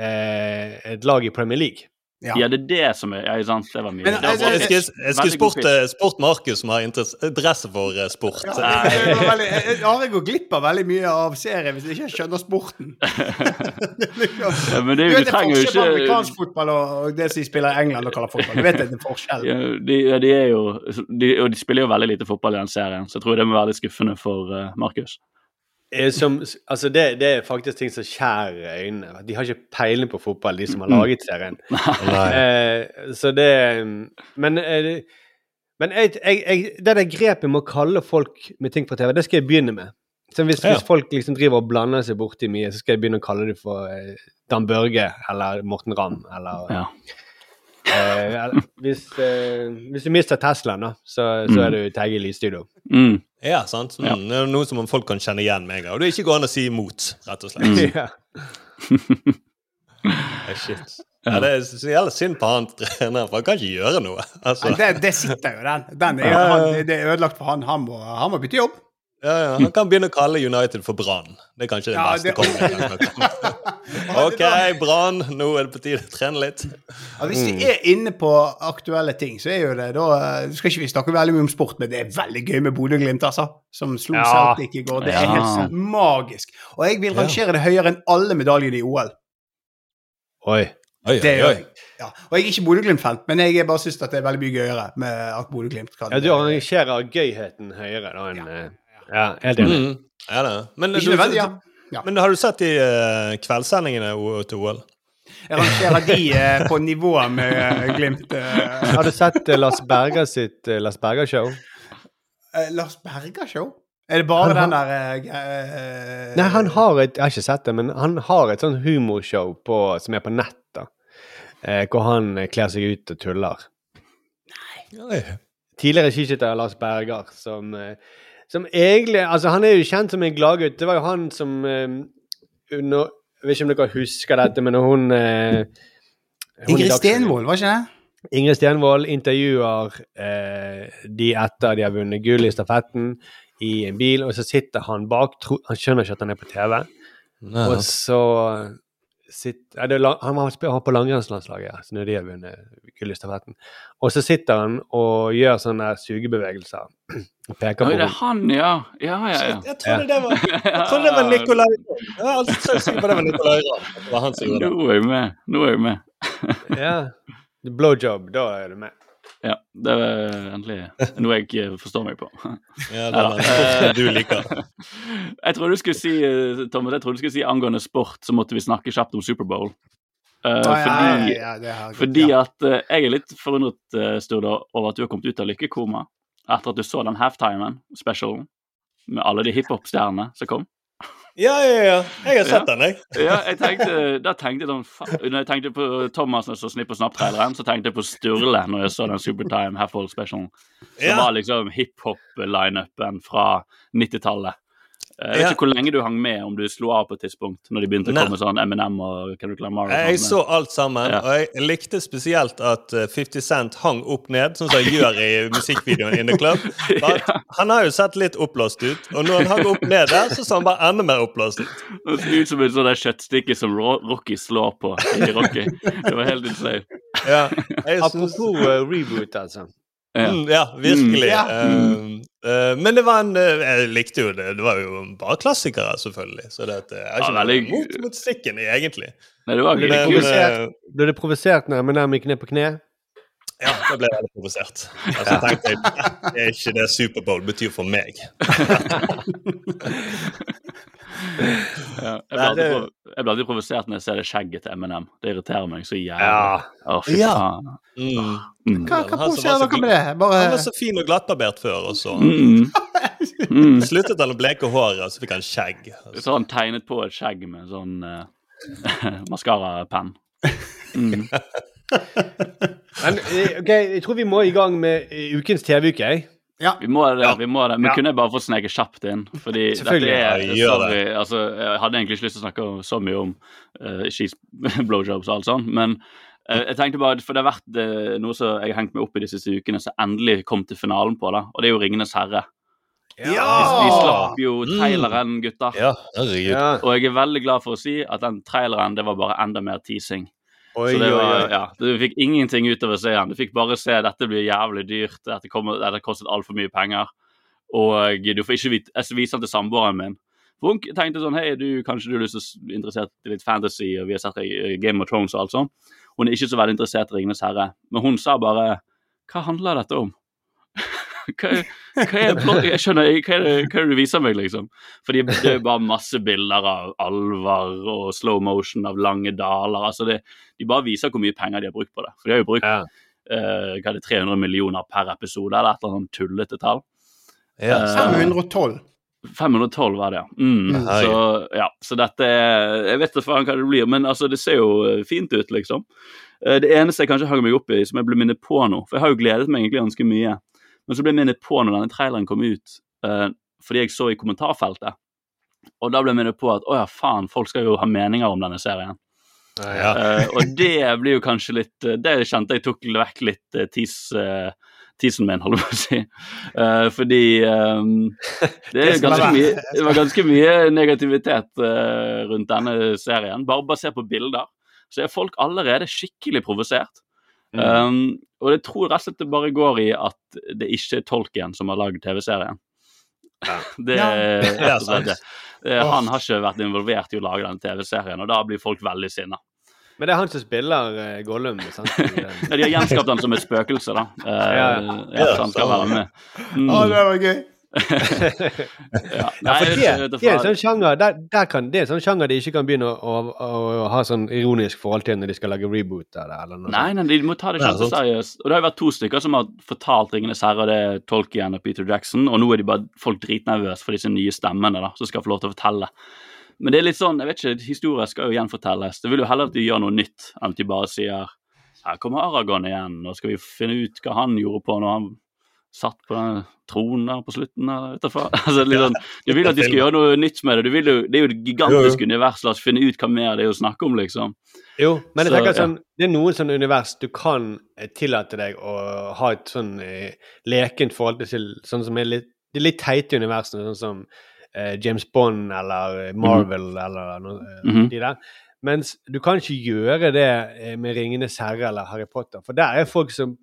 eh, et lag i Premier League. Ja. ja, det er det som er Ja, sant, det var mye. Men, Det var altså, Jeg skulle, jeg skulle spurt, spurt Markus, som har interesse, for sport. Ja, veldig- jeg- har gått går glipp av veldig mye av serien hvis jeg ikke skjønner sporten. Ja, men det, er Du vet du det trenger jo forskjell på ikke amerikansk fotball og og det som de spiller i England og kaller fotball. Du vet det er forskjell. ja, de, ja, de er jo de, Og de spiller jo veldig lite fotball i den serien, så jeg tror det må være litt skuffende for uh, Markus. Eh, Som, altså det, det er faktisk ting som skjærer øynene. De har ikke peiling på fotball, de som har Mm. laget serien. Eh, så det Men, eh, men jeg, jeg, jeg, det der grepet med å kalle folk med ting på TV, det skal jeg begynne med. Så hvis, Ja. hvis folk liksom driver og blander seg borti mye, så skal jeg begynne å kalle dem for Dan Børge eller Morten Ramm eller Ja. Eh, hvis, eh, hvis du mister Teslaen, da, så, så er Mm. du Terje Lysstudio. Mm. Ja, sant? Mm, Ja. Det er noe som folk kan kjenne igjen med en gang. Og det er ikke går an å si imot, rett og slett. Mm. ja. Eh, Shit. Ja, det er så jævlig synd på han treneren, for han kan ikke gjøre noe. Altså, Nei, det, det sitter jo, den. den er, Ja, ja, ja. han, det er ødelagt for han. Han må, han må bytte jobb. Ja, ja, han kan begynne å kalle United for Brann. Det er kanskje det Ja, beste det-. OK, Brann, nå er det på tide å trene litt. Ja, hvis vi er inne på aktuelle ting, så er jo det da eh, Skal ikke vi snakke veldig mye om sport, men det er veldig gøy med Bodø-Glimt, altså. Som slo Ja. Celtic i går. Det er Ja. helt magisk. Og jeg vil rangere det høyere enn alle medaljene i OL. Oi. Oi, oi, oi. Ja. Og jeg er ikke Bodø-Glimt-felt, men jeg bare syns det er veldig mye gøyere med at Bodø-Glimt kan Ja, du arrangerer gøyheten høyere da enn eh, Ja, helt enig. Mm, ja, det. Men, du, vel, ja. Ja. men har du sett de uh, kveldssendingene til OL? Jeg rangerer de uh, på nivå med uh, Glimt. Har du sett Lars Berger sitt Lars Berger-show? Eh, Lars Berger-show? Er det bare Han den der eh, eh, Nei, han har et Jeg har ikke sett det, men han har et sånn humorshow på, som er på nett, da. Eh, hvor han kler seg ut og tuller. Nei. Tidligere skiskytter Lars Berger, som, som egentlig Altså, han er jo kjent som en gladgutt. Det var jo han som eh, under, Jeg vet ikke om dere husker dette, men når hun, uh, hun Ingrid Stenvold, var ikke det? Ingrid Stenvold intervjuer eh, de etter de har vunnet gull i stafetten, i en bil, og så sitter han bak. Tro, han skjønner ikke at han er på TV. Nei, Og så ja, det er, la- Han var på langrennslandslaget ja, så når de har vunnet gullstafetten. Og så sitter han og gjør sånne sugebevegelser. Og peker Oi, på det er han, ja. Ja, ja, ja. Jeg trodde det var, jeg trodde det var Nicolai Jeg alltid sikker på det var Ramm. Nå er jeg med. Nå er jeg med. Ja. Blowjob, da er du med. Ja, det er endelig noe jeg ikke forstår meg på. Ja, det er det du liker. Jeg trodde du skulle si eh, Thomas, jeg trodde du skulle si angående sport, så måtte vi snakke kjapt om Superbowl. Uh, ja, fordi ja, ja, gått, fordi ja. at uh, jeg er litt forundret, uh, Sturda, over at du har kommet ut av lykkekoma etter at du så den halftimen, specialen, med alle de hiphop-stjernene som kom. Ja, ja, ja. Jeg har sett den, jeg. Ja, jeg tenkte, da tenkte jeg sånn Når jeg tenkte på Thomas som så Snipp og Snapp-traileren, så tenkte jeg på Sturle når jeg så den Supertime Half-Hole Specialen. Som Ja. var liksom hiphop-lineupen fra 90-tallet. Eh, Jeg vet Ja. ikke hvor lenge du hang med, om du slo av på et tidspunkt, når de begynte å komme sånn Eminem og Kendrick Lamar. og Jeg sånt. så alt sammen, Ja. og jeg likte spesielt at eh, 50 Cent hang opp ned, sånn som han gjør i musikkvideoen In The Club. ja. Han har jo sett litt oppblåst ut, og når han hang opp ned der, så så han bare enda mer oppblåst ut. Det ser ut som et sånt der kjøttstykke som Rocky slår på i Rocky. Det var helt insane. Ja, jeg Apropos eh, reboot, altså. Ja. Mm, ja virkelig. Ja. Eh, eh, men det var en eh, Jeg likte jo det. Det var jo bare klassikere, selvfølgelig. Så det at, eh, jeg har ikke Ja, noe veldig- mot musikken, egentlig. Nei, det var Ble det Men, provosert? eh, Ble det provosert når Eminem gikk ned på kne? Ja, da ble jeg provosert. Altså, så tenkte jeg det er ikke det Superbowl betyr for meg. Ja, jeg, alltid det- blir alltid provosert når jeg ser det skjegget til Eminem. Det irriterer meg så jævlig. Ja. Å, fy Ja. faen. Mm. Mm. Hva, hva så dere med det? Han var så fin og glattbarbert før, og så Mm. Mm. sluttet han å bleke håret, og så fikk han skjegg. Så har han tegnet på et skjegg med sånn uh, maskarapenn. Mm. Men, eh, ok, Jeg tror vi må i gang med eh, ukens TV-uke. Jeg. Vi må det. Ja. vi må det. Men Ja. kunne jeg bare få sneke kjapt inn? Fordi dette er Ja, sorry, altså, Jeg hadde egentlig ikke lyst til å snakke så mye om uh, cheese blowjobs og alt sånt, men uh, jeg tenkte bare, for det har vært uh, noe som jeg har hengt meg opp i de siste ukene, som endelig kom til finalen på, da, og det er jo 'Ringenes herre'. Vi, de slapp jo traileren, gutter. Ja, herregud. Ja. Og jeg er veldig glad for å si at den traileren det var bare enda mer teasing. Oi, Så det var, ja, Du fikk ingenting utover av å se den. Du fikk bare se dette blir jævlig dyrt, dette, kommer, dette kostet altfor mye penger. Og du får ikke vite Jeg viser den til samboeren min. For Hun tenkte sånn Hei, du, kanskje du er interessert i litt fantasy, og vi har sett eh, Game of Thrones og alt sånt. Hun er ikke så veldig interessert i Ringenes herre. Men hun sa bare Hva handler dette om? Hva, hva er plott? Jeg skjønner hva er, det, hva er det du viser meg, liksom? Fordi det er bare masse bilder av alver og slow motion av lange daler. altså det, De bare viser hvor mye penger de har brukt på det. For de har jo brukt Ja. uh, hva er det, 300 millioner per episode, eller et eller annet tullete tall. Ja. Eh, 512. 512 var det, ja. Mm, Mm. så, ja. Så dette er Jeg vet da faen hva det blir, men altså, det ser jo eh, fint ut, liksom. Det eneste jeg kanskje hang meg opp i, som jeg ble minnet på nå For jeg har jo gledet meg egentlig ganske mye. Men så ble jeg minnet på når denne traileren kom ut, uh, fordi jeg så i kommentarfeltet. Og da ble jeg minnet på at å ja, faen, folk skal jo ha meninger om denne serien. Ja. Eh, og det blir jo kanskje litt eh, Det kjente jeg tok vekk litt uh, tis, uh tisen min, holdt jeg på å si. Uh, fordi um, det, er ganske mye, det var ganske mye negativitet uh, rundt denne serien. Bare basert på bilder. Så er folk allerede skikkelig provosert. Mm. Um, og det tror rett og slett det bare går i at det ikke er Tolkien som har lagd TV-serien. Det Ja. Det er slett det. sant. Eh, Han har ikke vært involvert i å lage den TV-serien, og da blir folk veldig sinna. Men det er han som spiller uh, Gollum. sant? Ja, De har gjenskapt han som et spøkelse, da. Uh, Ja, ja, så han skal være med. Mm. Oh, det var gøy. Ja, Ja, Nei, for det, det, det er en sånn sjanger der, der kan, det er en sånn sjanger de ikke kan begynne å, å, å ha sånn ironisk forhold til når de skal lage reboot av det. eller noe Nei, nei, de må ta det ikke sant. kjempeseriøst. Og det har jo vært to stykker som har fortalt 'Ringenes herre', det er Tolkien og Peter Jackson, og nå er de bare folk dritnervøse for disse nye stemmene da, som skal få lov til å fortelle. Men det er litt sånn, jeg vet ikke, historier skal jo gjenfortelles. Det vil jo heller at de gjør noe nytt, enn at de bare sier 'Her kommer Aragon igjen', og skal vi finne ut hva han gjorde på når han satt på den tronen der på slutten. der, altså, sånn, du vil at de skal gjøre noe nytt med det. Du vil jo, det er jo et gigantisk univers. La oss finne ut hva mer det er å snakke om, liksom. Jo, men jeg Så, tenker sånn, det er noen sånne univers du kan eh, tillate deg å ha et sånn eh, lekent forhold til, sånn som er litt, det er litt teite universene, sånn som eh, James Bond eller eh, Marvel eller noe, mm -hmm. de der. Mens du kan ikke gjøre det med Ringenes herre eller Harry Potter, for der er folk som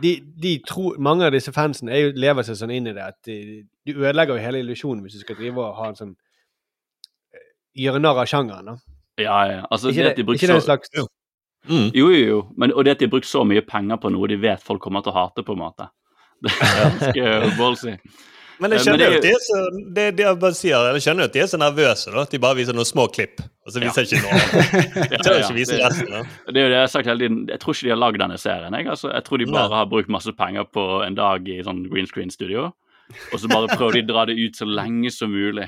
de, de tror, Mange av disse fansene er jo, lever seg sånn inn i det at du ødelegger jo hele illusjonen hvis du skal drive og ha en sånn eh, Gjøre narr av sjangeren. da. Ja, ja. Altså, Ikke, det at de det, bruker så- slags Mm. Jo, jo, jo. Men, og det at de har brukt så mye penger på noe de vet folk kommer til å hate, på en måte. Det er ganske ballsy. Men jeg skjønner er jo at de er så det, de sier, jeg skjønner at de er så nervøse. da, At de bare viser noen små klipp, og så viser ikke noe. Ja, De tør ja, ikke vise det- resten. da. Det er jo det jeg har sagt hele tiden. Jeg tror ikke de har lagd denne serien. Jeg, altså, jeg tror de bare Nei. har brukt masse penger på en dag i sånn green screen-studio. Og så bare prøver de å dra det ut så lenge som mulig.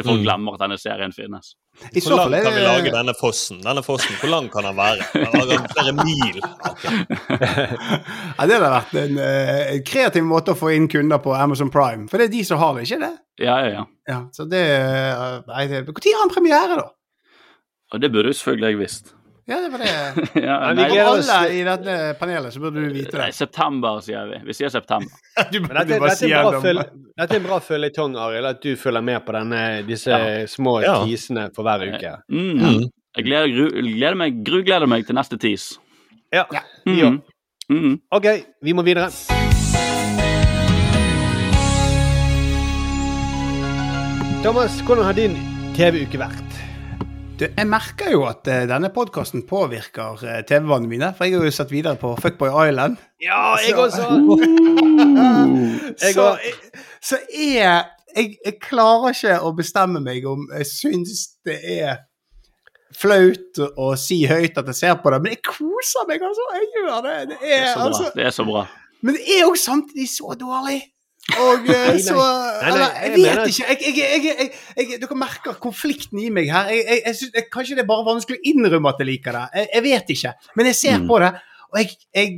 Til folk Mm. glemmer at denne serien finnes. I Hvor så fall lang er kan vi lage denne fossen? Denne fossen, Hvor lang kan den være? Den lager flere mil. Okay. ja, Det hadde vært en eh, kreativ måte å få inn kunder på Amazon Prime. For det er de som har det, ikke det? Ja, ja, ja. Ja, så det eh, Nei, det Når har han premiere, da? Og det burde jo selvfølgelig jeg visst. Ja, det var det. ja, vi nei, Av alle i dette panelet så burde du vite det. nei, september, sier vi. Vi sier september. Du burde dette, bare si det. dette er en bra føljetong, Arild, at du følger med på denne, disse Ja. små Ja. teasene for hver uke. Mm. Mm. Jeg gleder, gru, gleder meg, grugleder meg til neste tease. Ja. Mm. Ja. Mm. OK, vi må videre. Thomas, hvordan har din TV-uke vært? Du, jeg merker jo at uh, denne podkasten påvirker uh, TV-vanene mine. For jeg har jo sett videre på Fuckboy Island. Ja, jeg Så- også! Jeg så, jeg, så jeg, jeg Jeg klarer ikke å bestemme meg om jeg syns det er flaut å si høyt at jeg ser på det, men jeg koser meg, altså. Jeg gjør det. Det Det er, er så bra. altså, Det er så bra. men det er jo samtidig så dårlig. Og eh, så Eller, jeg vet ikke. Jeg, jeg, jeg, jeg, jeg, dere merker konflikten i meg her. Jeg, jeg, jeg synes, jeg, kanskje det er bare vanskelig å innrømme at jeg liker det. Jeg, jeg vet ikke. Men jeg ser Mm. på det, og jeg, jeg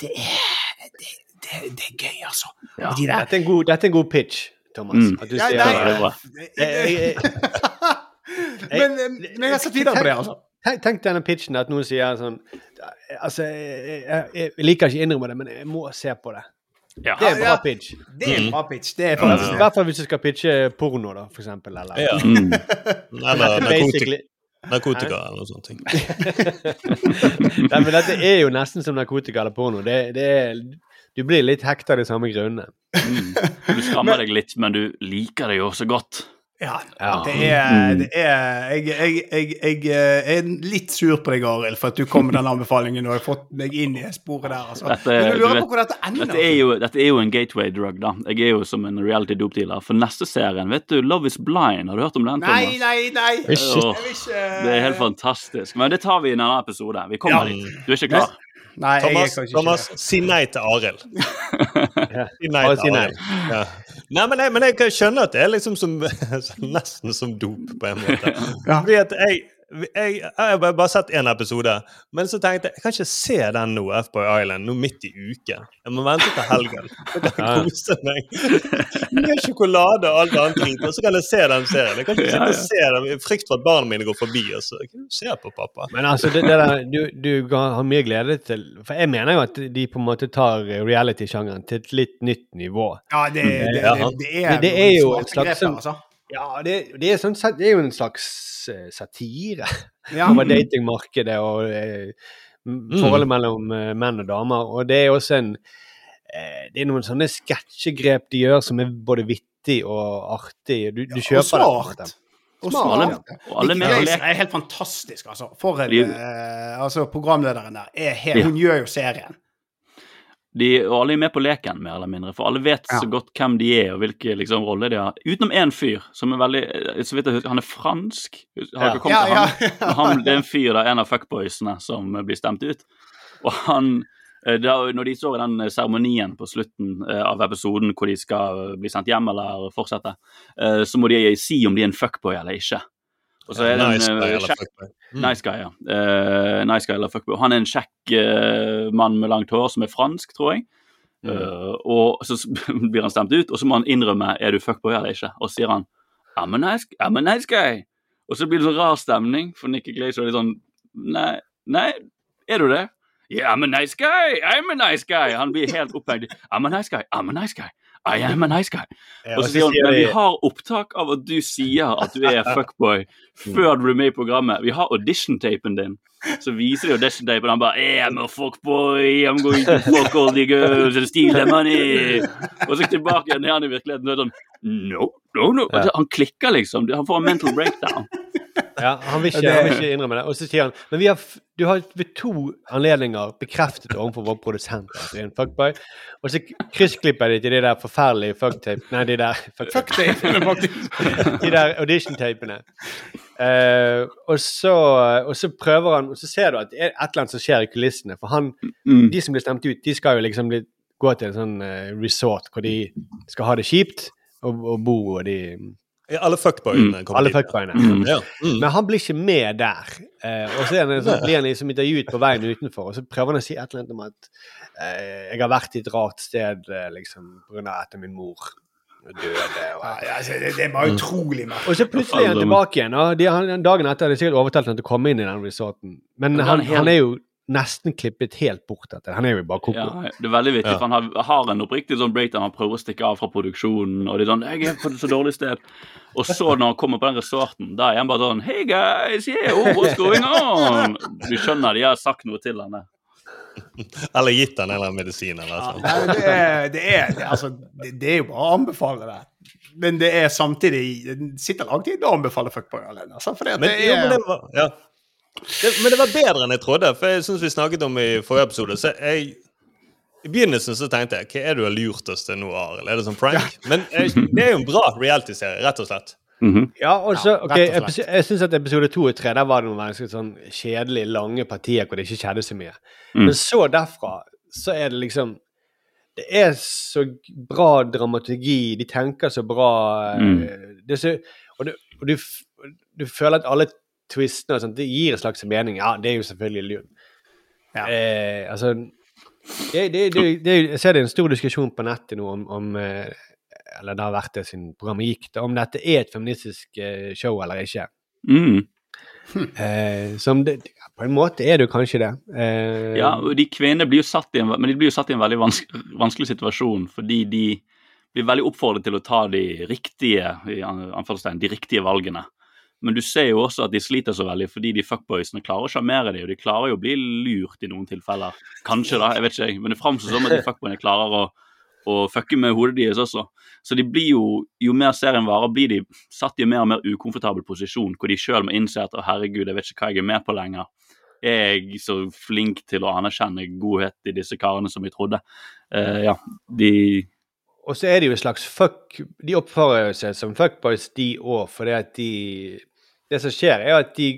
det, er, det, det, det er gøy, altså. Ja. De der Dette er en god, dette er en god pitch, Thomas. Mm. At du Ja, sier det er bra. Men, eh, men jeg har sett videre på det, altså. Tenk, tenk denne pitchen at noen sier sånn Altså, jeg, jeg, jeg liker ikke å innrømme det, men jeg må se på det. Ja. Det er bra pitch. Det er bra pitch. Det er faktisk I hvert fall hvis du skal pitche porno, da, for eksempel. Eller. Ja. Mm. Eller er narkotika, narkotika eller noe sånt. ting. Nei, men dette er jo nesten som narkotika eller porno. Det, det er, du blir litt hekta av de samme grunnene. Mm. Du skammer deg litt, men du liker det jo så godt. Ja, Ja. det er, Mm. det er jeg, jeg, jeg, jeg eh, er litt sur på deg, Arild, for at du kom med den anbefalingen og har fått meg inn i sporet der. Altså. Dette- Men du du lurer vet- på hvor dette ender. Dette er, jo, dette er jo en gateway drug, da. Jeg er jo som en reality dope-dealer. For neste serien, vet du, Love is blind, har du hørt om den? Nei, Thomas? nei, nei! nei. Jeg vil ikke Det er helt fantastisk. Men det tar vi i en annen episode. Vi kommer Ja. dit. Du er ikke klar? Nei, jeg er Thomas, Thomas ikke si nei til Arild. Si nei til. Arild. Ja. Nei, men jeg, men jeg kan skjønne at det er liksom som, nesten som dop, på en måte. Ja. Fordi at jeg, jeg, jeg har bare sett én episode, men så tenkte jeg jeg kan ikke se den nå, F-Boy Island, nå midt i uken. Jeg må vente til helgen. Så kan jeg kose meg med sjokolade og alt annet dritt, og så kan jeg se den serien. Jeg kan ikke sitte og se den i frykt for at barna mine går forbi. Og så, kan du se på pappa. Men altså, det, det der, du, du har mye glede til For jeg mener jo at de på en måte tar reality-sjangeren til et litt nytt nivå. Ja, det, det, det, er, Det- det er jo et slags grep altså. Ja, det, det, er, sånn, det er jo en slags eh, satire Ja. over datingmarkedet og eh, m- forholdet mellom eh, menn og damer. Og det er også en Det er noen sånne sketsjegrep de gjør som er både vittig og artig. Du, du Og kjøper det. på en måte. Og Smart, smart. Og alle med på er helt fantastisk, altså. For en eh, altså, Programlederen der er helt Ja. Hun gjør jo serien. De, og alle er med på leken, mer eller mindre. For alle vet Ja. så godt hvem de er, og hvilke liksom, roller de har. Utenom én fyr som er veldig eh, så vidt jeg husker, Han er fransk. Har dere kommet Ja, til ja, han? han? Det er en fyr, da, en av fuckboysene, som blir stemt ut. Og han eh, da, Når de står i den eh, seremonien på slutten av episoden hvor de skal bli sendt hjem eller fortsette, så må de si om de er en fuckboy eller ikke. Og så er det Nice en guy eh, eller fuckboy. Mm. Nice guy, ja. Uh, nice guy eller fuckboy. Han er en kjekk uh, mann med langt hår som er fransk, tror jeg. Eh, og så blir han stemt ut, og så må han innrømme er du fuckboy eller ikke. Og så sier han I'm a nice, I'm a nice guy. Og så blir det sånn rar stemning, for Nikki Glazer er litt sånn Nei, nei, er du det? Yeah, I'm a nice guy, I'm a nice guy. Han blir helt opphengt. I'm a nice guy, I'm a nice guy. I am a nice guy. Ja, Og så sier han men vi har opptak av at du sier at du er fuckboy før du er med i programmet. Vi har audition-tapen din. Så viser de audition-tapen, og han bare I'm a fuckboy, I'm going to fuck all the girls and steal their money. Og så tilbake igjen er han i virkeligheten. Og sånn No, no, no. Ja. Han klikker liksom. Han får en mental breakdown. Ja, han vil, ikke, han vil ikke innrømme det. Og så sier han Men vi har, du har ved to anledninger bekreftet overfor vår produsent at du er en fuckboy. Og så kryssklipper de til de der forferdelige fucktape... Nei, de der Fucktape, faktisk. De der audition-tapene. Eh, og, så, og så prøver han Og så ser du at det er et eller annet som skjer i kulissene. For han, Mm. de som blir stemt ut, de skal jo liksom bli, gå til en sånn uh, resort hvor de skal ha det kjipt og, og bo og de Ja, alle fuckboyene kommer Alle dit, ja. fuckboyene. Mm. Ja. Mm. Men han blir ikke med der. Eh, og så, er han, så blir han liksom intervjuet på veien utenfor, og så prøver han å si et eller annet om at eh, jeg har vært i et rart sted eh, liksom pga. at min mor døde. Og, altså, det, det er bare utrolig merkelig. og så plutselig er han tilbake igjen. Og de, han, dagen etter hadde de sikkert overtalt han til å komme inn i den resorten. Men Men han, han han er jo nesten klippet helt bort etter. Han er jo bare koko. Ja, det er veldig vittig, Ja. for han har, har en oppriktig sånn breakdown. Han prøver å stikke av fra produksjonen, og det er sånn 'Jeg er på et så dårlig sted'. Og så når han kommer på den resorten, da er han bare sånn 'Hey guys, yeah, oh, what's going on?' Du skjønner de har sagt noe til henne. Eller gitt han en eller annen medisin. eller noe sånt. Ja, det, er, det, er, det, altså, det, det er jo bare å anbefale det. Men det er samtidig Det sitter langt inne å anbefale fuckboy alene. Altså, for det, Men, det jo, er, men, det var, ja. Det, men det var bedre enn jeg trodde, for jeg syns vi snakket om i forrige episode. Så jeg, I begynnelsen så tenkte jeg hva er det du har lurt oss til nå, Arild? Er det sånn prank? Men jeg, det er jo en bra reality-serie, rett og slett. Mhm. Ja, og så, Ja, ok, og slett. Jeg syns at episode to og tre der var det noen ganske sånn kjedelige, lange partier hvor det ikke skjedde så mye. Mm. Men så derfra så er det liksom Det er så bra dramaturgi, de tenker så bra eh, Mm. det er så, Og, du, og du, du føler at alle twistene og sånt, det gir en slags mening. Ja, det er jo selvfølgelig lurt. Ja. Eh, altså det, det, det, det, Jeg ser det er en stor diskusjon på nettet nå om, om eh, Eller det har vært det siden programmet gikk, da, om dette er et feministisk eh, show eller ikke. Mm. Eh, som det, på en måte er det jo kanskje det. Eh, Ja, og de kvinnene blir jo satt i en, men de blir jo satt i en veldig vanske, vanskelig situasjon fordi de blir veldig oppfordret til å ta de riktige i de riktige valgene. Men du ser jo også at de sliter så veldig fordi de fuckboysene klarer å sjarmere dem, og de klarer jo å bli lurt i noen tilfeller. Kanskje, da, jeg vet ikke, men det framstår som at de fuckboyene klarer å, å fucke med hodet deres også. Så de blir jo, jo mer serien varer, blir de satt i en mer og mer ukomfortabel posisjon, hvor de sjøl må innse at å herregud, jeg vet ikke hva jeg er med på lenger. Er jeg så flink til å anerkjenne godhet i disse karene som jeg trodde? Uh, ja, de Og så er det jo en slags fuck De oppfører seg som fuckboys, de òg, fordi at de Det som skjer, er at de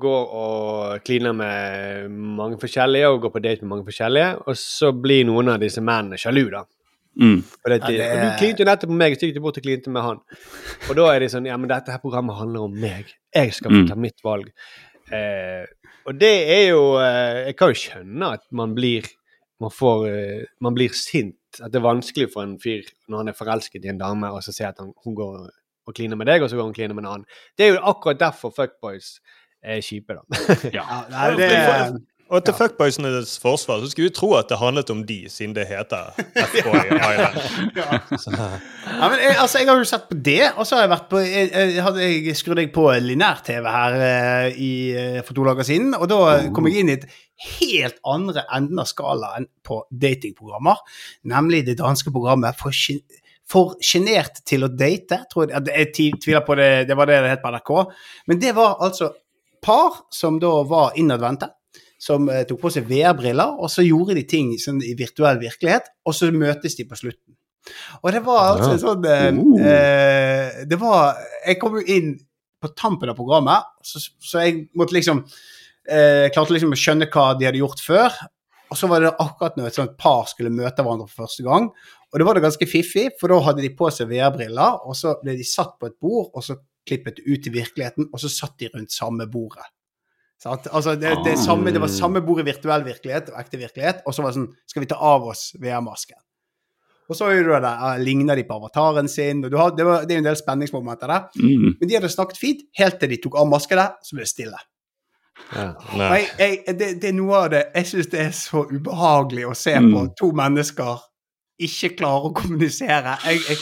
går og kliner med mange forskjellige og går på date med mange forskjellige, og så blir noen av disse mennene sjalu, da. Mm. Og, det, Ja, det og Du klinte jo nettopp med meg, så gikk du bort og klinte med han. Og da er de sånn Ja, men dette her programmet handler om meg. Jeg skal få Mm. ta mitt valg. Eh, og det er jo eh, Jeg kan jo skjønne at man blir man, får, eh, man blir sint. At det er vanskelig for en fyr når han er forelsket i en dame, og så ser at han, hun går og kliner med deg, og så går hun og kliner med en annen. Det er jo akkurat derfor fuckboys er kjipe, da. Ja. Ja, nei, det er, Og til fuckboysenes forsvar så skulle vi tro at det handlet om de, siden det heter F-boy Island. ja. ja, men jeg, altså, jeg har jo sett på det, og så har jeg vært på Jeg, jeg, jeg skrudde jeg på linær-TV her uh, i, eh, for to dager siden, og da kom jeg inn i et helt andre enden av skalaen på datingprogrammer, nemlig det danske programmet For, for sjenert til å date. Tror jeg, jeg tviler på det, det var det det het på NRK. Men det var altså par som da var innadvendte som eh, tok på seg VR-briller, og så gjorde de ting sånn, i virtuell virkelighet, og så møtes de på slutten. Og det var altså en sånn eh, eh, Det var Jeg kom jo inn på tampen av programmet, så, så jeg måtte liksom eh, Klarte liksom å skjønne hva de hadde gjort før. Og så var det akkurat når et sånt par skulle møte hverandre for første gang. Og det var det ganske fiffig, for da hadde de på seg VR-briller, og så ble de satt på et bord, og så klippet ut til virkeligheten, og så satt de rundt samme bordet. At, Altså det, det, samme, det var samme bord i virtuell virkelighet og ekte virkelighet, og så var det sånn Skal vi ta av oss VR-masken? Og så eh, ligner de på avataren sin, og du har, det, var, det er en del spenningsmomenter der. Mm. Men de hadde snakket fint, helt til de tok av maskene, så ble det stille. Ja. Jeg, jeg, det, det er noe av det Jeg syns det er så ubehagelig å se Mm. på to mennesker ikke klarer å kommunisere. Jeg, jeg,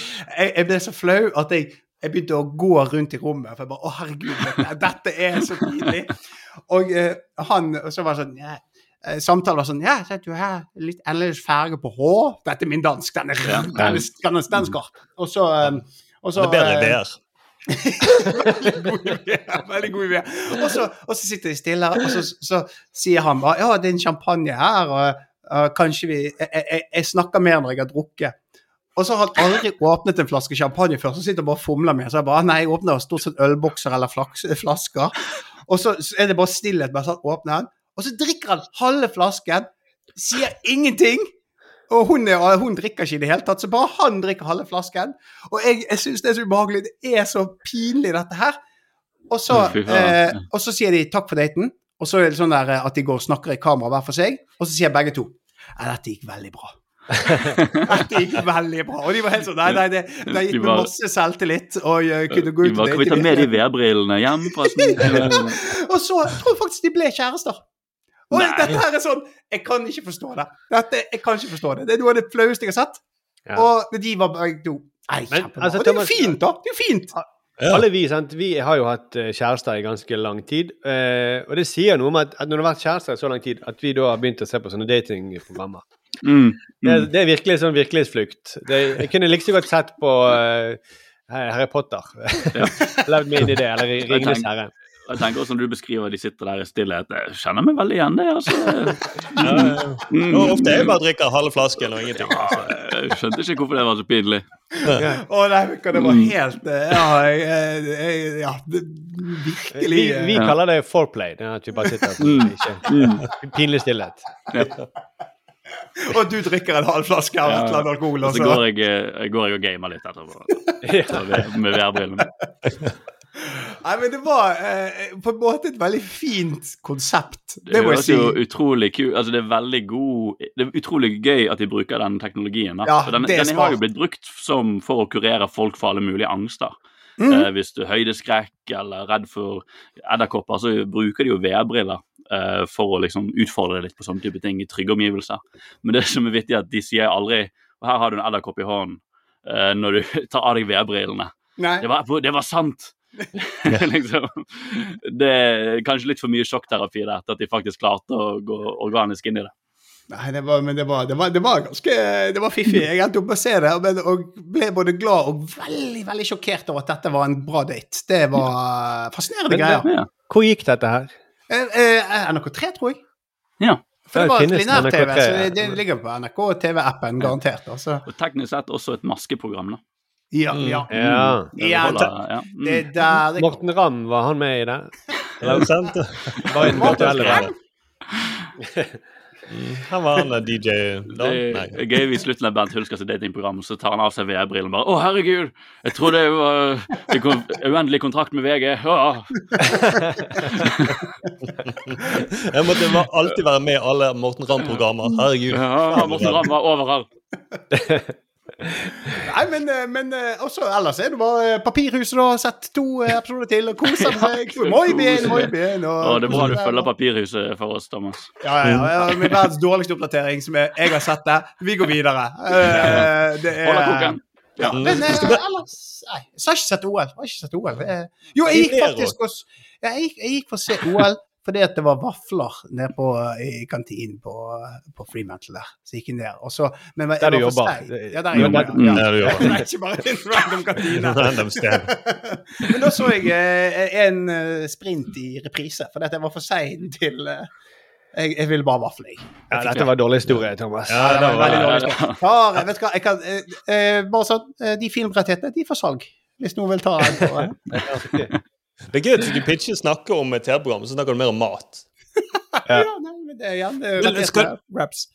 jeg, ble så flau at jeg, jeg begynte å gå rundt i rommet. For jeg bare Å, herregud, dette, er så tidlig. Og eh, han så var sånn eh, Samtalen var sånn Ja, så du her litt annerledes farge på hår. Dette er min dansk. Den er, er, den er, skarp. Og så, eh, og så Det er bedre ideer. i VR. Veldig god idé. Veldig god idé. Og så sitter de stille, og så, så sier han bare Ja, det er en champagne her, og uh, kanskje vi jeg, jeg, jeg snakker mer når jeg har drukket. Og så har han aldri åpnet en flaske champagne før, så sitter han bare og fomler med. Så jeg bare Nei, jeg åpner stort sett ølbokser eller flasker. Og så så er det bare stillhet mens han åpner den. Og så drikker han halve flasken, sier ingenting. Og hun, er, hun drikker ikke i det hele tatt, så bare han drikker halve flasken. Og jeg, jeg syns det er så ubehagelig. Det er så pinlig, dette her. Og så, eh, og så sier de takk for daten, og så er det sånn der eh, at de går og snakker i kamera hver for seg, og så sier begge to ja, dette gikk veldig bra. dette gikk veldig bra. Og de var helt sånn Nei, nei, det, det gikk meg var- masse selvtillit og jeg kunne gå ut bare, kan vi ta med de. VR-brillene hjem. Og så tror jeg faktisk de ble kjærester. Og Nei. dette her er sånn Jeg kan ikke forstå det. Dette, jeg kan ikke forstå det. Det er noe av det flaueste jeg har sett. Ja. Og de var begge to Nei, Men, kjempebra. altså, og det er jo fint, da. Det er jo fint. Alle vi sant? Vi har jo hatt eh, kjærester i ganske lang tid. eh, og det sier noe om at, at når du har vært kjærester i så lang tid, at vi da har begynt å se på sånne datingprogrammer. Mm. Det, det er virkelig sånn virkelighetsflukt. Det, jeg kunne like så godt sett på uh, Harry Potter. Levd meg inn i det, eller Ringenes herre. Jeg tenker også Når du beskriver de sitter der i stillhet, jeg kjenner meg veldig igjen det. altså. Ja, ja. Mm. Ofte ofte jeg bare drikker halve flasken og ingenting. Ja, jeg skjønte ikke hvorfor det var så pinlig. Å nei, oh, nei, det var Mm. helt eh, Ja, jeg, jeg, ja det, virkelig Vi, eh, vi kaller det foreplay. Det er at vi bare sitter sånn, ikke Pinlig stillhet. Og du drikker en halv flaske av et eller annet alkohol, Og så altså. går jeg, eh, går jeg og gamer litt etterpå. Med VR-brillene. Nei, men det var eh, på en måte et veldig fint konsept. Det, Det må jeg si. jo utrolig kult Altså, det er veldig god Det er utrolig gøy at de bruker den teknologien. Da. Ja, For den, det er den har jo blitt brukt som for å kurere folk for alle mulige angster. Mm. Eh, hvis du er høydeskrekk eller redd for edderkopper, så bruker de jo VR-briller eh, for å liksom utfordre deg litt på sånne type ting i trygge omgivelser. Men det som er vittig, er at de sier aldri Og her har du en edderkopp i hånden eh, når du tar av deg VR-brillene. Det det var sant! liksom. Det er kanskje litt for mye sjokkterapi der til at de faktisk klarte å gå organisk inn i det. Nei, det var, men det var, det var, det var ganske Det var fiffig. Jeg endte opp med å se det men, og ble både glad og veldig veldig sjokkert over at dette var en bra date. Det var fascinerende greier. Ja. Hvor gikk dette her? Eh, eh, NRK3, tror jeg. ja. For det var linær-TV, så det, det ligger på NRK TV-appen, garantert. Altså. Og teknisk sett også et maskeprogram. da. Ja, ja. Ja. Ja, ja. Mm. Det er der det. Morten Ramm, var han med i det? Er det sant? Bare en virtuell Morten verden? Her var han DJ DJ Det Dan. er gøy i slutten av Bernt Hulskers datingprogram, så tar han av seg VR-brillene bare 'Å, herregud, jeg tror det var det kom uendelig kontrakt med VG'. Åh. Jeg måtte alltid være med i alle Morten Ramm-programmer. Herregud. Ja, Morten Ramm var overalt. Nei, men, eh, men eh, også ellers er det bare eh, Papirhuset, da. Sett to episoder til og kos seg. Moi bien, moi bien. Å, det er bra du følger Papirhuset for oss, Thomas. Ja, ja, ja. ja, Med verdens dårligste oppdatering, som jeg, jeg har sett det. Vi går videre. Uh, det er deg. Ja, men eh, ellers Nei, jeg har ikke sett OL. Jeg har ikke sett OL. Jo, jeg gikk faktisk også jeg, jeg gikk for å se OL fordi at det var vafler nede på, i kantinen på, på Freemantle der. Så jeg gikk jeg ned. Og så, men, jeg Der du jobber. Ja, der Mm. jeg jobber. Mm. Ja. Der du jobber. Det er ikke bare en random kantine. Random sted. Men da så jeg eh, en eh, sprint i reprise, fordi at jeg var for sein til eh, jeg, jeg ville bare vafle, jeg. Ja, dette var dårlig historie, Thomas. Ja, det var Veldig ja, dårlig ja. Far, vet vet hva, jeg kan, eh, bare sånn, De filmrettighetene de er for salg, hvis noen vil ta en på. Det er gøy at du ikke pitcher snakker om et TV-program, så snakker du mer om mat. Ja, nei, men det er igjen det er Men skal- raps.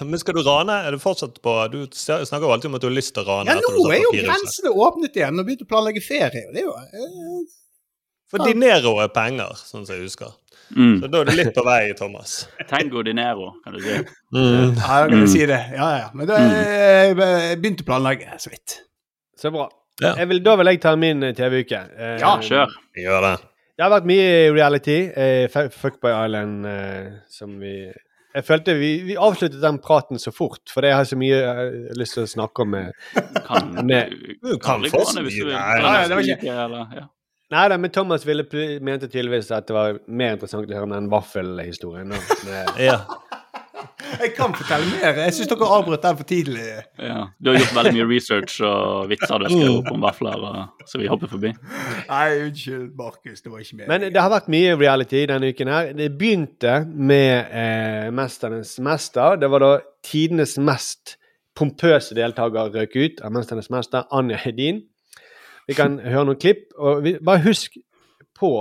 Men skal du rane? Er du fortsatt på Du snakker jo alltid om at du har lyst til å rane. Ja, etter nå du er jo grensene åpnet igjen og begynt å planlegge ferie. Det er jo eh, For dinero er penger, sånn som jeg husker. Mm. Så da er du litt på vei, Thomas. Tango dinero, kan du si. Mm. Ja, da kan du si det. Ja, ja. Men da begynte jeg begynte å planlegge så vidt. Så bra. Ja. Jeg vil, da vil jeg ta min eh, TV-uke. Eh, Ja, kjør. Gjør det. Det har vært mye reality. Eh, Fuckboy Island eh, som vi Jeg følte vi, vi avsluttet den praten så fort, fordi jeg har så mye jeg lyst til å snakke om. Med, Kan, med, Du kan få så mye. Nei, det da, men Thomas ville, mente tydeligvis at det var mer interessant å høre om den vaffelhistorien. Ja. Jeg kan fortelle mer. Jeg syns dere avbrøt den for tidlig. Ja. Du har gjort veldig mye research og vitser du skrev opp om vafler, så vi hopper forbi. Nei, unnskyld, Markus. Det var ikke mer. Men det har vært mye reality denne uken her. Det begynte med eh, 'Mesternes mester'. Det var da tidenes mest pompøse deltaker røk ut av 'Mesternes mester', Anja Hedin. Vi kan høre noen klipp. og vi, Bare husk på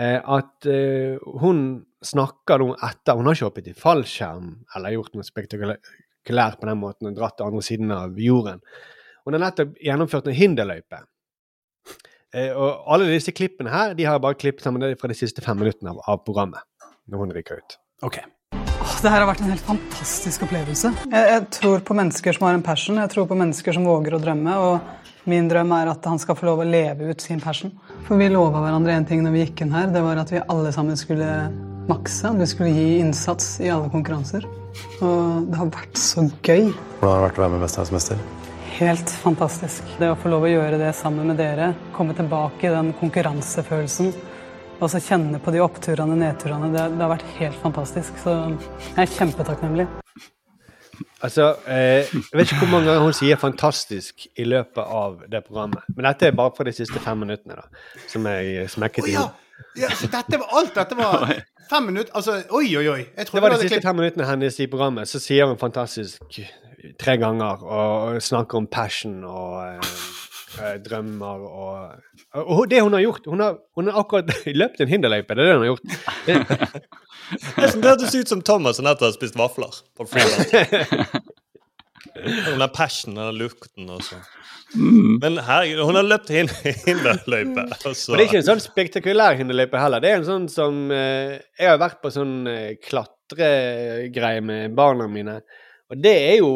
eh, at eh, hun snakker nå etter Hun har ikke hoppet i fallskjerm eller gjort noe spektakulært på den måten og dratt til andre siden av jorden. Hun har nettopp gjennomført en hinderløype. Eh, og alle disse klippene her de har jeg bare klippet sammen fra de siste fem minuttene av, av programmet. Når hun ryker ut. OK. Åh, Det her har vært en helt fantastisk opplevelse. Jeg, jeg tror på mennesker som har en passion, jeg tror på mennesker som våger å drømme. og Min drøm er at han skal få lov å leve ut sin passion. For vi lova hverandre en ting når vi gikk inn her. Det var at vi alle sammen skulle makse. Vi skulle gi innsats i alle konkurranser. Og det har vært så gøy. Hvordan har det vært å være med 'Mesternes mester'? Helt fantastisk. Det å få lov å gjøre det sammen med dere, komme tilbake i den konkurransefølelsen, og så kjenne på de oppturene og nedturene, det, det har vært helt fantastisk. Så jeg er kjempetakknemlig. Altså, eh, Jeg vet ikke hvor mange ganger hun sier 'fantastisk' i løpet av det programmet. Men dette er bare for de siste fem minuttene, da, som jeg smekket inn. Oh, ja. Ja! Så dette var alt dette var fem minutter Altså, oi, oi, oi. Jeg Det var de siste fem minuttene hennes i programmet. Så sier hun 'fantastisk' tre ganger og snakker om passion og eh, eh, drømmer og Og det hun har gjort Hun har, hun har akkurat løpt en hinderløype. Det er det hun har gjort. Det, Det hørtes ut som Thomas som nettopp har spist vafler. på fredag. Den der passionen, og den lukten og sånn. Men herregud, hun har løpt hin hinderløype. Altså. så- Og det er ikke en sånn spektakulær hinderløype heller. Det er en sånn som eh, Jeg har vært på sånn eh, klatregreie med barna mine, og det er jo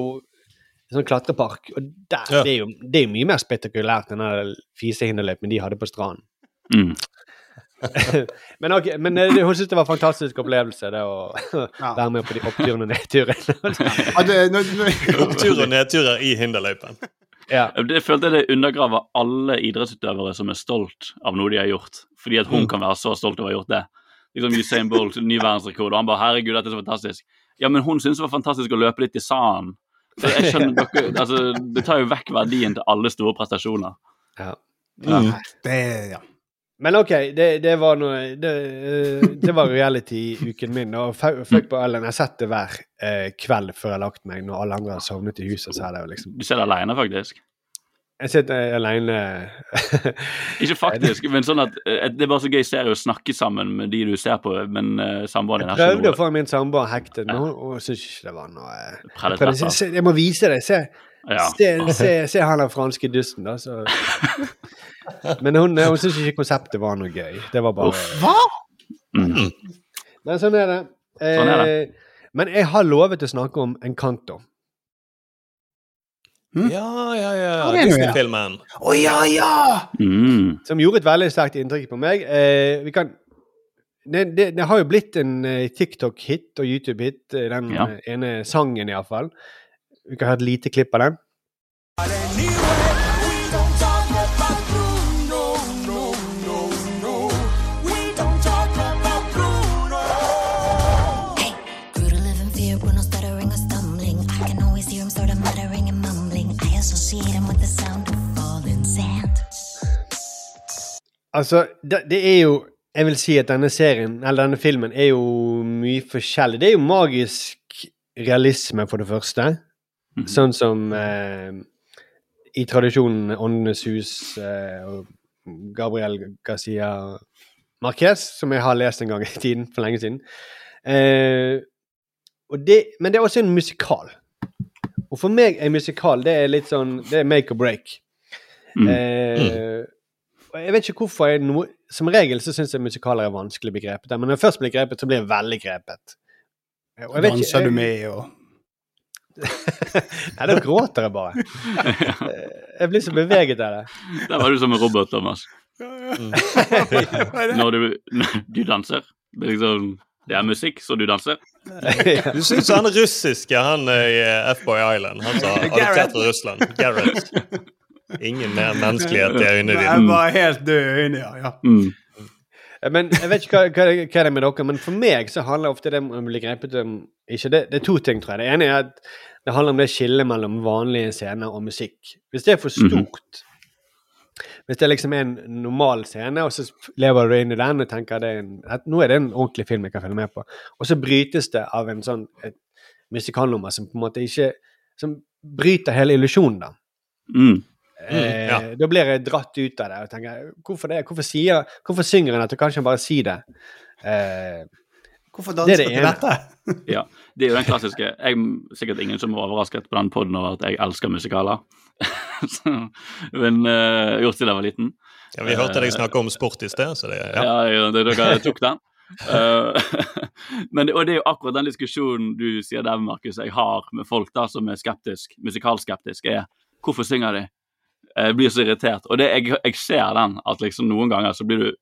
en sånn klatrepark. Og der, Ja. det, er jo, det er jo mye mer spektakulært enn den fisehinderløypen de hadde på stranden. Mm. men, okay, men eh, hun syntes det var en fantastisk opplevelse, det å Ja. være med på de oppturene og nedturene. Oppturer og nedturer i hinderløypen. ja. Det følte jeg det undergraver alle idrettsutøvere som er stolt av noe de har gjort. Fordi at hun kan være så stolt over å ha gjort det. Liksom Usain Bolt, ny verdensrekord, og han bare 'herregud, dette er så fantastisk'. Ja, men hun syntes det var fantastisk å løpe litt i sanden. Jeg skjønner dere, altså, Det tar jo vekk verdien til alle store prestasjoner. Ja. Mm. Det, ja. Men OK, det, det var noe Det, eh, det var reality-uken min. Og Fuck på Ellen. Jeg har sett det hver eh, kveld før jeg har lagt meg, når alle andre har sovnet i huset. Så er det jo liksom Du ser aleine, faktisk. Jeg sitter alene. Ikke faktisk, men sånn at eh, det er bare så gøy serie å snakke sammen med de du ser på, men uh, samboeren din Jeg prøvde å få min samboer hektet, men hun, syntes ikke det var noe eh, Predator. prøvde, Jeg må vise deg. Se, Ja. se, se, se han den franske dusten, da. Så. Men hun, hun syntes ikke konseptet var noe gøy. Det var bare Hva? Mm. Men sånn er det. Sånn er det. men jeg har lovet å snakke om Encanto. Hm? ja, ja. Ja? Disney-filmen. Å ja, ja! Mm. Som gjorde et veldig sterkt inntrykk på meg. Eh, vi kan det, det, det har jo blitt en eh, TikTok-hit og YouTube-hit, eh, den Ja. eh, ene sangen iallfall. Vi kan ha et lite klipp av den. Altså, det, det er jo Jeg vil si at denne serien, eller denne filmen, er jo mye forskjellig. Det er jo magisk realisme, for det første. Mhm. Sånn som eh, i tradisjonen Åndenes hus eh, og Gabriel Garcia Marquez, som jeg har lest en gang i tiden, for lenge siden. Eh, det, men det er også en musikal. Og for meg er musikal det er litt sånn Det er make or break. Mm. Eh, og jeg vet ikke hvorfor jeg no, Som regel så syns jeg musikaler er vanskelig begrepet. Men når jeg først blir grepet, så blir jeg veldig grepet. Og jeg vet ikke- Danser du med og Nei, da gråter jeg bare. Jeg blir så beveget av det. Der var du som en robot, Thomas. Når du, du danser. Det er liksom Det er musikk, så du danser. Du syns han russiske, han i eh, F-Boy Island, han som adoptert fra Russland. Gareth. Ingen mer menneskelighet i øynene Jeg er bare helt død i øynene, ja. ja. Mm. Men jeg vet ikke hva, hva, det- hva det er med dere, men for meg så handler ofte det om å bli grepet om ikke det, det er to ting, tror jeg. Det ene er at det handler om det skillet mellom vanlige scener og musikk. Hvis det er for stort Hvis det liksom er en normal scene, og så lever du inn i den og tenker det er en, at nå er det en ordentlig film jeg kan følge med på, og så brytes det av en sånn et musikalnummer som på en måte ikke Som bryter hele illusjonen, da. Mm. Eh, ja. Da blir jeg dratt ut av det og tenker hvorfor det? Hvorfor, sier, hvorfor synger han dette? Kan ikke han bare si det? Eh, Hvorfor Det er danser det du til dette? Ja. Det er jo den klassiske jeg, Sikkert ingen som er overrasket på den poden over at jeg elsker musikaler. Så, men uh, gjort siden jeg var liten. Ja, vi hørte deg snakke om sport i sted, så det ja. Ja, ja det, dere tok den. Eh, men det, og det er jo akkurat den diskusjonen du sier der, Markus, jeg har med folk da som er skeptisk, musikalskeptisk, er hvorfor synger de? Jeg blir så irritert. Og det, jeg, jeg ser den, at liksom noen ganger så blir du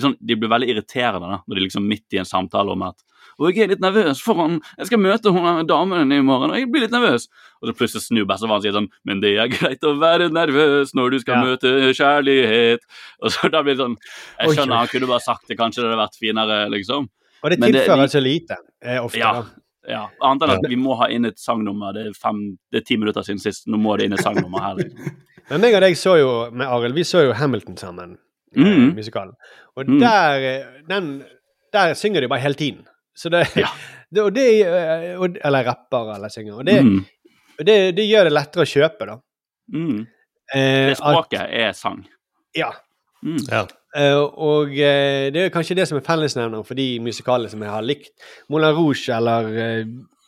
sånn, De blir veldig irriterende da, når de liksom midt i en samtale om at og jeg er litt nervøs foran Jeg skal møte hun damen i morgen, og jeg blir litt nervøs. Og så plutselig snur bestefaren og sier sånn Men det er greit å være nervøs når du skal Ja. møte kjærlighet. Og så da blir det sånn Jeg skjønner, oi. han kunne bare sagt det, kanskje det hadde vært finere, liksom. og det tilfører så lite eh, ofte. Ja. Ja, Annet enn at vi må ha inn et sangnummer. Det er, fem, det er ti minutter siden sist. Nå må det inn et sangnummer her. liksom. Men meg og deg så jo med Arild, vi så jo Hamilton sammen. eh, Mhm. Musikalen. Og Mm. der, eh, den, der synger de bare hele tiden. Så det, Ja. det, og det eh, og, Eller rapper eller synger. Og det, Mm. det, det gjør det lettere å kjøpe, da. Mm. Eh, Det språket er sang. ja. Mm. Ja. Eh, og eh, det er kanskje det som er fellesnevner for de musikalene som jeg har likt. Moulin Rouge eller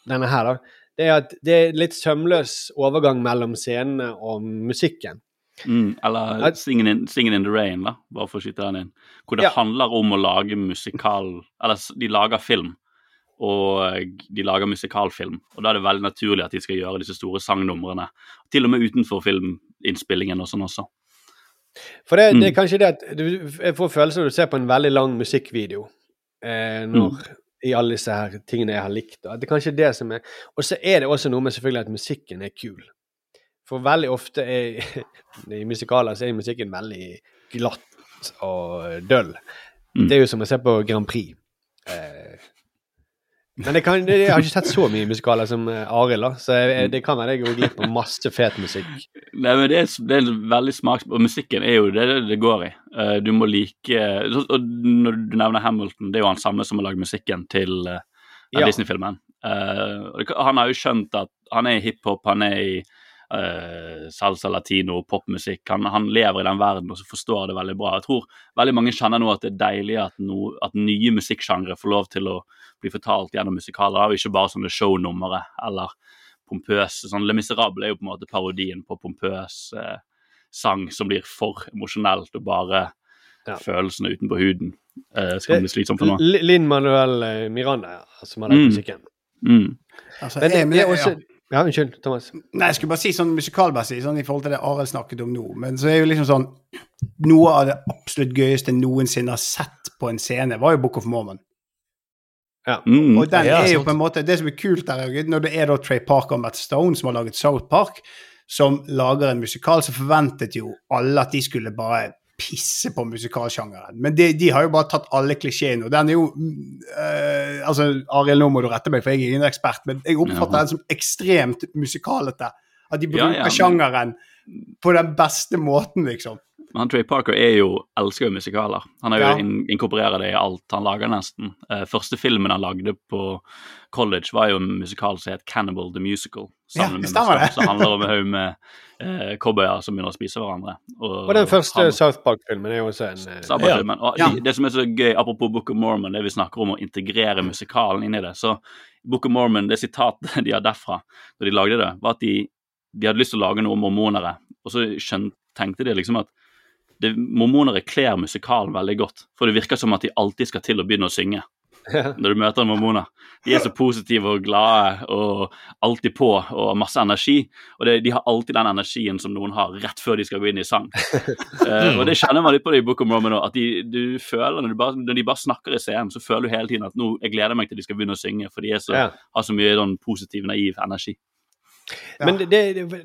denne her, da. Det er at det er litt sømløs overgang mellom scenene og musikken. Mm. Eller At- Singing in, Singing in the Rain, da, bare for å skyte den inn. Hvor det Ja. handler om å lage musikal Eller de lager film, og de lager musikalfilm. Og da er det veldig naturlig at de skal gjøre disse store sangnumrene. Til og med utenfor filminnspillingen og sånn også. For det, Mm. det er kanskje det at du jeg får følelsen når du ser på en veldig lang musikkvideo eh, når, Mm. I alle disse her tingene jeg har likt. Da. Det er kanskje det som er Og så er det også noe med selvfølgelig at musikken er kul. For veldig ofte er, i musikaler så er musikken veldig glatt og døll. Mm. Det er jo som å se på Grand Prix. Eh, men jeg, kan, jeg har ikke sett så mye musikaler som eh, Arild, så jeg, det kan være jeg går glipp av masse fet musikk. Nei, men det er, det er veldig smaks... Og musikken er jo det det, går i. Eh, du må like Og når du nevner Hamilton, det er jo han samme som har lagd musikken til Ja. Disney-filmen. Eh, han har jo skjønt at han er i hiphop, han er i eh, salsa, latino, popmusikk. Han, han lever i den verden og så forstår det veldig bra. Jeg tror veldig mange kjenner nå at det er deilig at, no, at nye musikksjangre får lov til å bli fortalt gjennom musikaler, og ikke bare sånne shownumre eller pompøse sånn Le Miserable er jo på en måte parodien på pompøs eh, sang som blir for emosjonelt og bare følelsene utenpå huden eh, skal bli slitsomt for noe. Linn Manuel eh, Miranda, ja, som har den Mm. musikken. Mm. Altså, Men det, jeg- det er også ja. Ja, unnskyld, Thomas. Nei, jeg skulle bare si sånn musikalmessig, sånn i forhold til det Arild snakket om nå. Men så er jo liksom sånn Noe av det absolutt gøyeste noensinne har sett på en scene, var jo Book of Mormon. Ja. Mm. Og den er jo på en måte Det som er kult der, er når det er da Trey Parker og Matt Stone som har laget South Park, som lager en musikal, så forventet jo alle at de skulle bare pisse på musikalsjangeren. Men de, de har jo bare tatt alle klisjeene. Og den er jo eh, Altså, Arild, nå må du rette meg, for jeg er ingen ekspert, men jeg oppfatter Ja. den som ekstremt musikalete. At de Ja, bruker ja, men- sjangeren på den beste måten, liksom. Han Trey Parker er jo, elsker jo musikaler. Han Ja. in inkorporerer det i alt han lager, nesten. Uh, første filmen han lagde på college, var jo en musikal som het Cannibal the Musical. Ja, det stemmer det. Som handler om en haug med uh, cowboyer som begynner å spise hverandre. Og den første han- South Park-filmen er jo også en uh, Sabbatfilmen. Og Ja. de, det som er så gøy, apropos Book of Mormon, det vi snakker om å integrere musikalen inn i det. Så Book of Mormon, det sitatet de har derfra, da de lagde det, var at de, de hadde lyst til å lage noe om mormonere, og så skjønt, tenkte de liksom at det, mormonere kler musikalen veldig godt, for det virker som at de alltid skal til å begynne å synge når du møter en mormoner. De er så positive og glade og alltid på og har masse energi. Og det, de har alltid den energien som noen har rett før de skal gå inn i sang. uh, og det kjenner man litt på det i Book of Mormon òg, at de, du føler når, du bare, når de bare snakker i scenen, så føler du hele tiden at nå, jeg gleder meg til de skal begynne å synge, for de så, Ja. har så mye sånn positiv, naiv energi. Men det,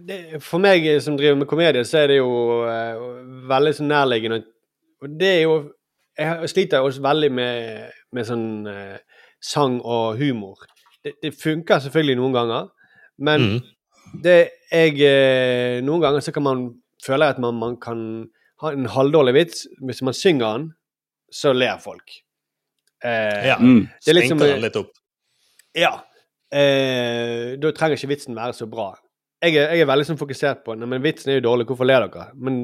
det, for meg som driver med komedie, så er det jo uh, veldig sånn nærliggende. Og det er jo Jeg sliter også veldig med, med sånn uh, sang og humor. Det, det funker selvfølgelig noen ganger, men Mm. det jeg uh, Noen ganger så kan man føle at man, man kan ha en halvdårlig vits. Hvis man synger den, så ler folk. Ja. Mm. det er liksom den litt opp. ja. Eh, da trenger ikke vitsen være så bra. Jeg er, jeg er veldig sånn fokusert på Nei, men vitsen er jo dårlig, hvorfor ler dere? Men,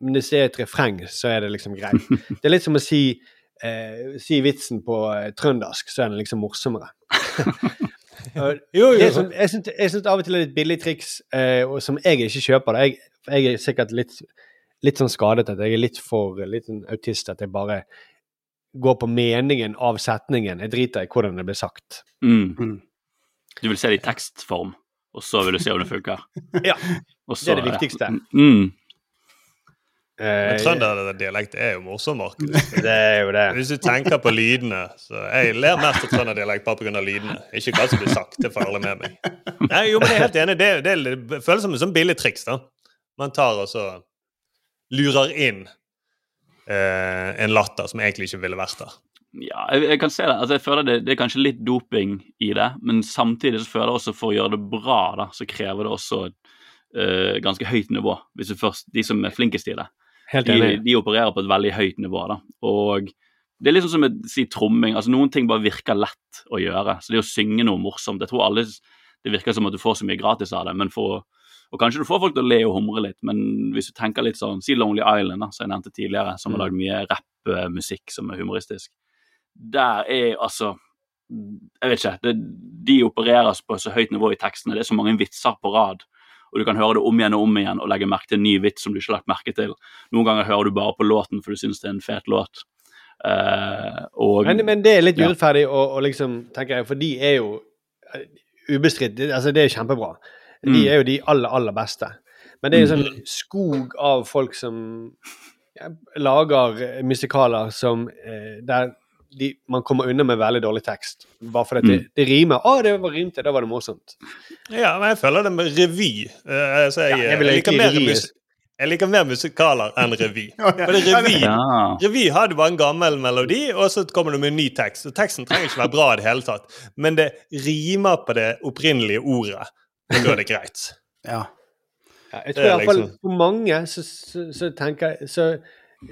hvis det er et refreng, så er det liksom greit. Det er litt som å si, eh, si vitsen på eh, trøndersk, så er den liksom morsommere. Jo, det jo. Som, jeg syns av og til er det et billig triks eh, og som jeg ikke kjøper. Jeg, jeg er sikkert litt, litt sånn skadet at jeg er litt for litt sånn autist at jeg bare går på meningen av setningen. Jeg driter i hvordan det blir sagt. Mm. Mm. Du vil se det i tekstform, og så vil du se om det funker. Ja. Også, Det er det ja. viktigste. Mm. Eh, Trønderdialekt er jo morsom, Markus. Det er jo det. Hvis du tenker på lydene så Jeg ler mest av trønderdialekt bare pga. lydene. Ikke hva som blir sagt. Det får alle med meg. Nei, jo, men jeg er helt enig. Det, det, det føles som et sånn billig triks. da. Man tar og så lurer inn eh, en latter som egentlig ikke ville vært der. Ja, jeg, jeg kan se det. Altså, jeg føler det, det er kanskje litt doping i det, men samtidig så føler jeg også for å gjøre det bra, da, så krever det også eh, ganske høyt nivå. Hvis du først, De som er flinkest i det, de, de opererer på et veldig høyt nivå. da, og det er sånn som å si tromming. altså Noen ting bare virker lett å gjøre. så Det å synge noe morsomt Jeg tror alle Det virker som at du får så mye gratis av det, men for og kanskje du får folk til å le og humre litt, men hvis du tenker litt sånn Si Lonely Island, da, som jeg nevnte tidligere, som har lagd mye rappmusikk som er humoristisk. Der er altså Jeg vet ikke. Det, de opereres på så høyt nivå i tekstene. Det er så mange vitser på rad. Og du kan høre det om igjen og om igjen og legge merke til en ny vits som du ikke har lagt merke til. Noen ganger hører du bare på låten for du syns det er en fet låt. Uh, og Men, men det er litt Ja. urettferdig å, å liksom, tenker jeg, for de er jo eh, ubestridt. Altså, det er kjempebra. De Mm. er jo de aller, aller beste. Men det er en sånn skog av folk som ja, lager musikaler som eh, der de, man kommer unna med veldig dårlig tekst. Bare fordi det, det rimer. 'Å, det var rimte, da var det morsomt'. Ja, men jeg føler det med revy. Uh, jeg, Ja, jeg jeg, liker mer jeg liker mer musikaler enn revy. For det revy, Ja. revy har du bare en gammel melodi, og så kommer du med en ny tekst. Og teksten trenger ikke være bra i det hele tatt, men det rimer på det opprinnelige ordet. Og da er det greit. Ja. Ja, jeg tror iallfall i hvert fall liksom- for mange så, så, så tenker jeg så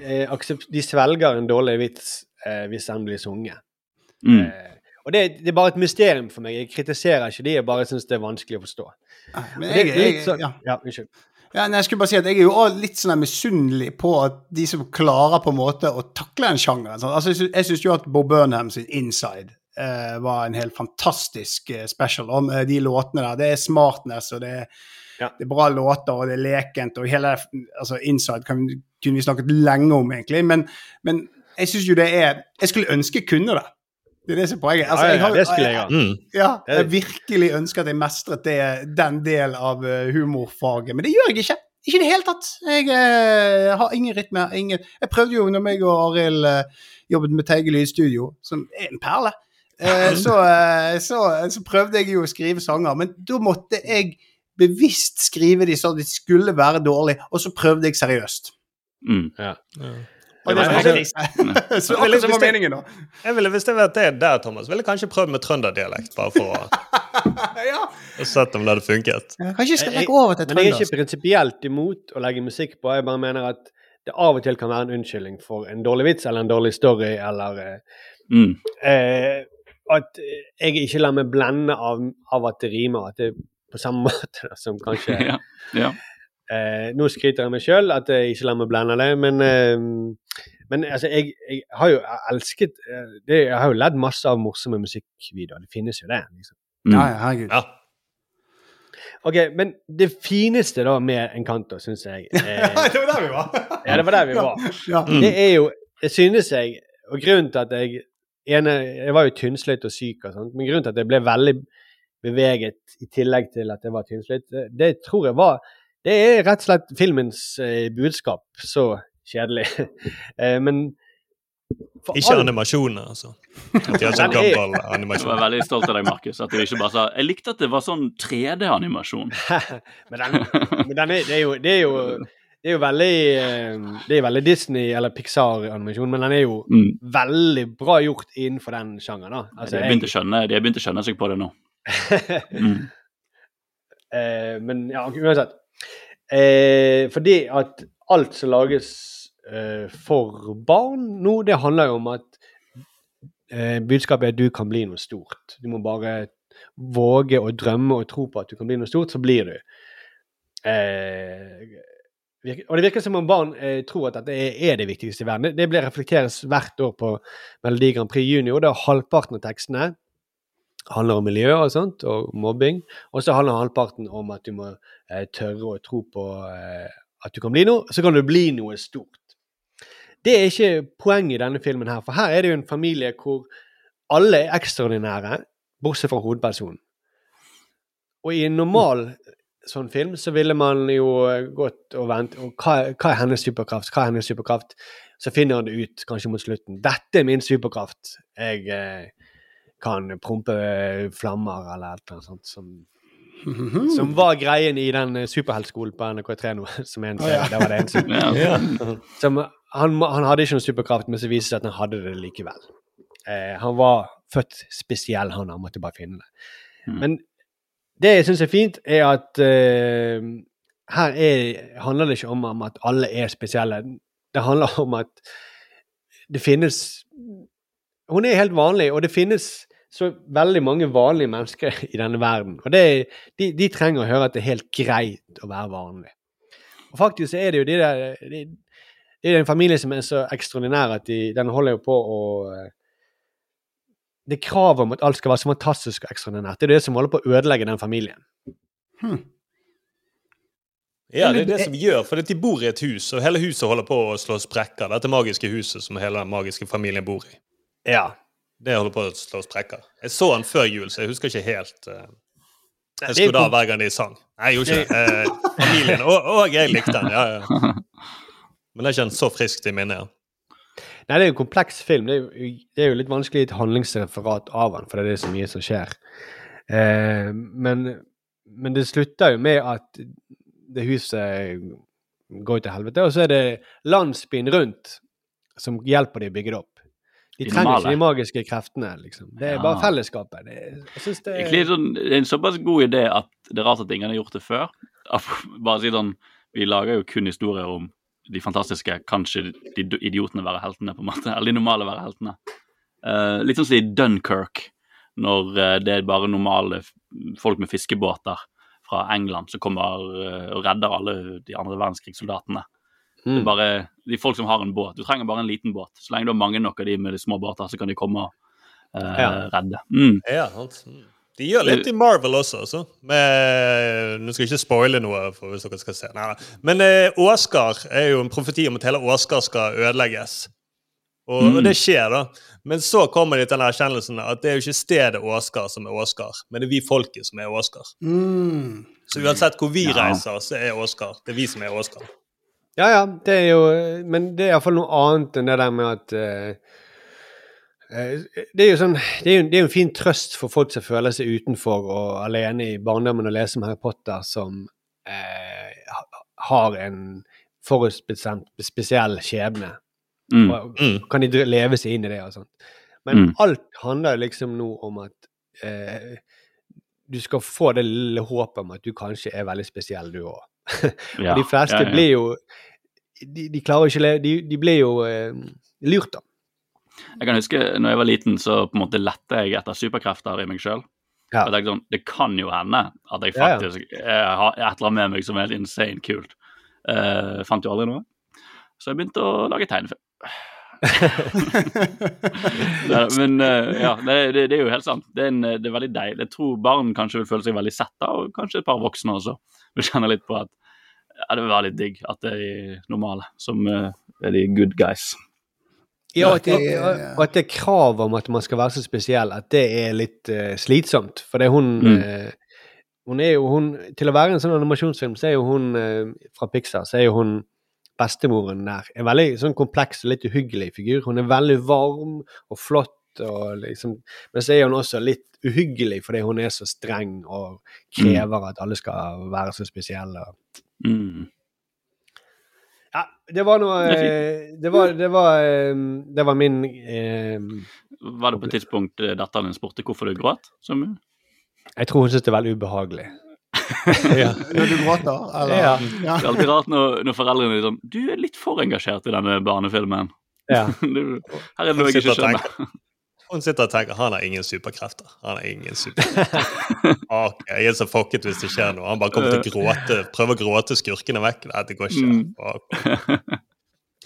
eh, aksept, De svelger en dårlig vits eh, hvis den blir sunget. Mm. Eh, og det, det er bare et mysterium for meg. Jeg kritiserer ikke de, jeg bare syns det er vanskelig å forstå. Men jeg, jeg, sånn- ja. Ja, unnskyld. Ja, nei, jeg skulle bare si at jeg er jo også litt sånn misunnelig på at de som klarer på en måte å takle en sjanger. sånn. Altså, jeg sy- syns jo at Bo Burnham sin 'Inside' eh, var en helt fantastisk eh, special om eh, de låtene der. Det er smartness, og det er, det er bra låter, og det er lekent, og hele altså, 'Inside' kan, kunne vi snakket lenge om, egentlig. Men, men jeg syns jo det er Jeg skulle ønske jeg kunne det. Det er det som er poenget. Altså, Ja, ja, jeg har- det skulle jeg ha. Mm. Ja, jeg virkelig ønsker at jeg mestret det, den del av eh, humorfaget, men det gjør jeg ikke. Ikke i det hele tatt. Jeg eh, har ingen rytme. Ingen. Jeg prøvde jo når meg og Arild eh, jobbet med Teige Lydstudio, som er en perle, eh, så, eh, så, så prøvde jeg jo å skrive sanger, men da måtte jeg bevisst skrive de sånn at de skulle være dårlige, og så prøvde jeg seriøst. Mm. Og det Jeg ville- så hvis meningen, da. Jeg ville, hvis det er det der, Thomas, ville jeg kanskje prøvd med trønderdialekt, bare for å ja. sett om det hadde funket. Kanskje jeg skal legge over til Men jeg er ikke prinsipielt imot å legge musikk på. Jeg bare mener at det av og til kan være en unnskyldning for en dårlig vits eller en dårlig story eller eh, Mm. eh, At jeg ikke lar meg blende av, av at det rimer. At det er på samme måte som kanskje Ja. ja. Eh, Nå skryter jeg meg sjøl at jeg ikke lar meg blende det, men eh, men altså, jeg, jeg har jo elsket eh, det, Jeg har jo ledd masse av morsomme musikkvideoer. Det finnes jo det. liksom. Mm. Ja, ja, herregud. Ja. Ok, Men det fineste da med Encanto, syns jeg eh, det var der vi var. Ja, det var der vi var. Ja. Det er jo Det synes jeg Og grunnen til at jeg ene, Jeg var jo tynnslitt og syk og sånt, men grunnen til at jeg ble veldig beveget i tillegg til at jeg var tynnslitt, det, det tror jeg var Det er rett og slett filmens eh, budskap. Så kjedelig. eh, men for Ikke all- animasjoner, altså. At de har sånn gammel er- Jeg var veldig stolt av deg, Markus. At du ikke bare sa Jeg likte at det var sånn 3D-animasjon. men den, men den er, det, er jo, det er jo det er jo veldig eh, Det er veldig Disney- eller Pixar-animasjon, men den er jo Mm. veldig bra gjort innenfor den sjangeren. da. De Altså, har jeg- begynt å skjønne, de har begynt å skjønne seg på det nå. Mm. Eh, men ja, uansett. Eh, fordi at alt som lages eh, for barn nå, det handler jo om at eh, budskapet er at du kan bli noe stort. Du må bare våge å drømme og tro på at du kan bli noe stort, så blir du. Eh, og det virker som om barn eh, tror at dette er, det viktigste i verden. Det, det blir reflekteres hvert år på Melodi Grand Prix Junior. Er halvparten av tekstene handler om miljø og sånt, og mobbing. Og så handler halvparten om at du må eh, tørre å tro på eh, at du kan bli noe, så kan du bli noe stort. Det er ikke poenget i denne filmen her, for her er det jo en familie hvor alle er ekstraordinære, bortsett fra hovedpersonen. Og i en normal sånn film så ville man jo eh, gått og vente, og hva, hva er hennes superkraft? Hva er hennes superkraft? Så finner han det ut kanskje mot slutten. Dette er min superkraft. Jeg eh, kan prompe flammer eller et eller annet sånt som, som var greien i den eh, superheltskolen på NRK3 nå, som er en serie. Det var det eneste. Ja. som han, han hadde ikke noen superkraft, men så viste det seg at han hadde det likevel. Eh, han var født spesiell, han. Han måtte bare finne det. Mm. Men det jeg syns er fint, er at eh, her er, handler det ikke om, om at alle er spesielle. Det handler om at det finnes Hun er helt vanlig, og det finnes så veldig mange vanlige mennesker i denne verden. Og det, de, de trenger å høre at det er helt greit å være vanlig. Og faktisk så er det jo de der de, Det er en familie som er så ekstraordinær at de, den holder jo på å eh, Det er kravet om at alt skal være så fantastisk og ekstraordinært. Det er det som holder på å ødelegge den familien. Ja, det er det som gjør, for de bor i et hus, og hele huset holder på å slå sprekker. Dette magiske huset som hele den magiske familien bor i. Ja. Det holder på å slå sprekker. Jeg så han før jul, så jeg husker ikke helt uh, Jeg skulle kom- hver gang de sang. Nei, jeg gjorde ikke det. Eh, familien, og, og jeg likte den, ja, ja. Men det er ikke en så friskt i minnet. Ja. Nei, det er jo en kompleks film. Det er jo, det er jo litt vanskelig et handlingsreferat av den, for det er det så mye som skjer. Eh, men, men det slutter jo med at det huset går til helvete, og så er det landsbyen rundt som hjelper dem å bygge det opp. De De trenger normale. ikke de magiske kreftene, liksom. Det er Ja. bare fellesskapet. Det, jeg synes det er... sånn, det er en såpass god idé at det er rart at ingen har gjort det før. Bare si sånn Vi lager jo kun historier om de fantastiske, kanskje de idiotene være heltene, på en måte. Eller de normale være heltene. Uh, litt sånn som i Dunkerque, når eh, det er bare normale folk med fiskebåter fra England som kommer eh, og redder alle de andre verdenskrigssoldatene. Mm. bare de folk som har en båt. Du trenger bare en liten båt. Så lenge du har mange nok av de med de små båter, så kan de komme og eh, Ja. redde. Mm. Ja, sant. De gjør litt i Marvel også, altså. Med, nå skal jeg ikke spoile noe, for hvis dere skal se. Nei, nei. Men eh, Oscar er jo en profeti om at hele Oscar skal ødelegges. Og, Mm. og det skjer, da. Men så kommer de til den erkjennelsen at det er jo ikke stedet Oscar som er Oscar, men det er vi folket som er Oscar. Mm. Så uansett hvor vi Ja. reiser, så er Oscar. Det er vi som er Åsgard. Ja, ja, det er jo Men det er iallfall noe annet enn det der med at eh, Det er jo sånn det er jo, det er jo en fin trøst for folk som føler seg utenfor og alene i barndommen og leser om Harry Potter, som eh, har en forutbestemt spesiell skjebne. Mm. Og Mm. kan de leve seg inn i det og sånt. Men Mm. alt handler liksom nå om at eh, du skal få det lille håpet om at du kanskje er veldig spesiell, du òg. Ja, Og de fleste ja, ja. blir jo De, de klarer ikke De, de blir jo eh, lurt, da. Jeg kan huske når jeg var liten, så på en måte lette jeg etter superkrefter i meg sjøl. Ja. Jeg tenkte sånn, Det kan jo hende at jeg faktisk eh, har et eller annet med meg som er helt insane kult. Uh, fant jo aldri noe. Så jeg begynte å lage tegnefilm. Nei, Men eh, ja, det, det, det er jo helt sant. Det er, en, det er veldig deilig. Jeg tror barn kanskje vil føle seg veldig sett da, og kanskje et par voksne også. Vil kjenne litt på at ja, det vil være litt digg at det er normale som eh, er de good guys. Ja, at det, og at det er krav om at man skal være så spesiell, at det er litt uh, slitsomt. For det er hun Mm. uh, Hun er jo hun Til å være en sånn animasjonsfilm, så er jo hun uh, fra Pixar, så er jo hun bestemoren der. En veldig sånn kompleks og litt uhyggelig figur. Hun er veldig varm og flott, og liksom Men så er hun også litt uhyggelig fordi hun er så streng og krever at alle skal være så spesielle. Mm. Ja, det var noe Det eh, var, det var, eh, det var min eh, Var det på et tidspunkt eh, datteren din spurte hvorfor du gråt? Som, Jeg tror hun syntes det er veldig ubehagelig. Ja. Når du gråter? Eller? Ja. Det er alltid rart når, når foreldrene er sånn Du er litt for engasjert i denne barnefilmen. Ja. Du, her er det noe jeg ikke skjønner. Hun sitter og tenker han har ingen superkrefter. Han har ingen superkrefter. Ok, Jeg er så fucket hvis det skjer noe. Han bare kommer til å gråte, prøver å gråte skurkene vekk. Nei, det går ikke. Mm.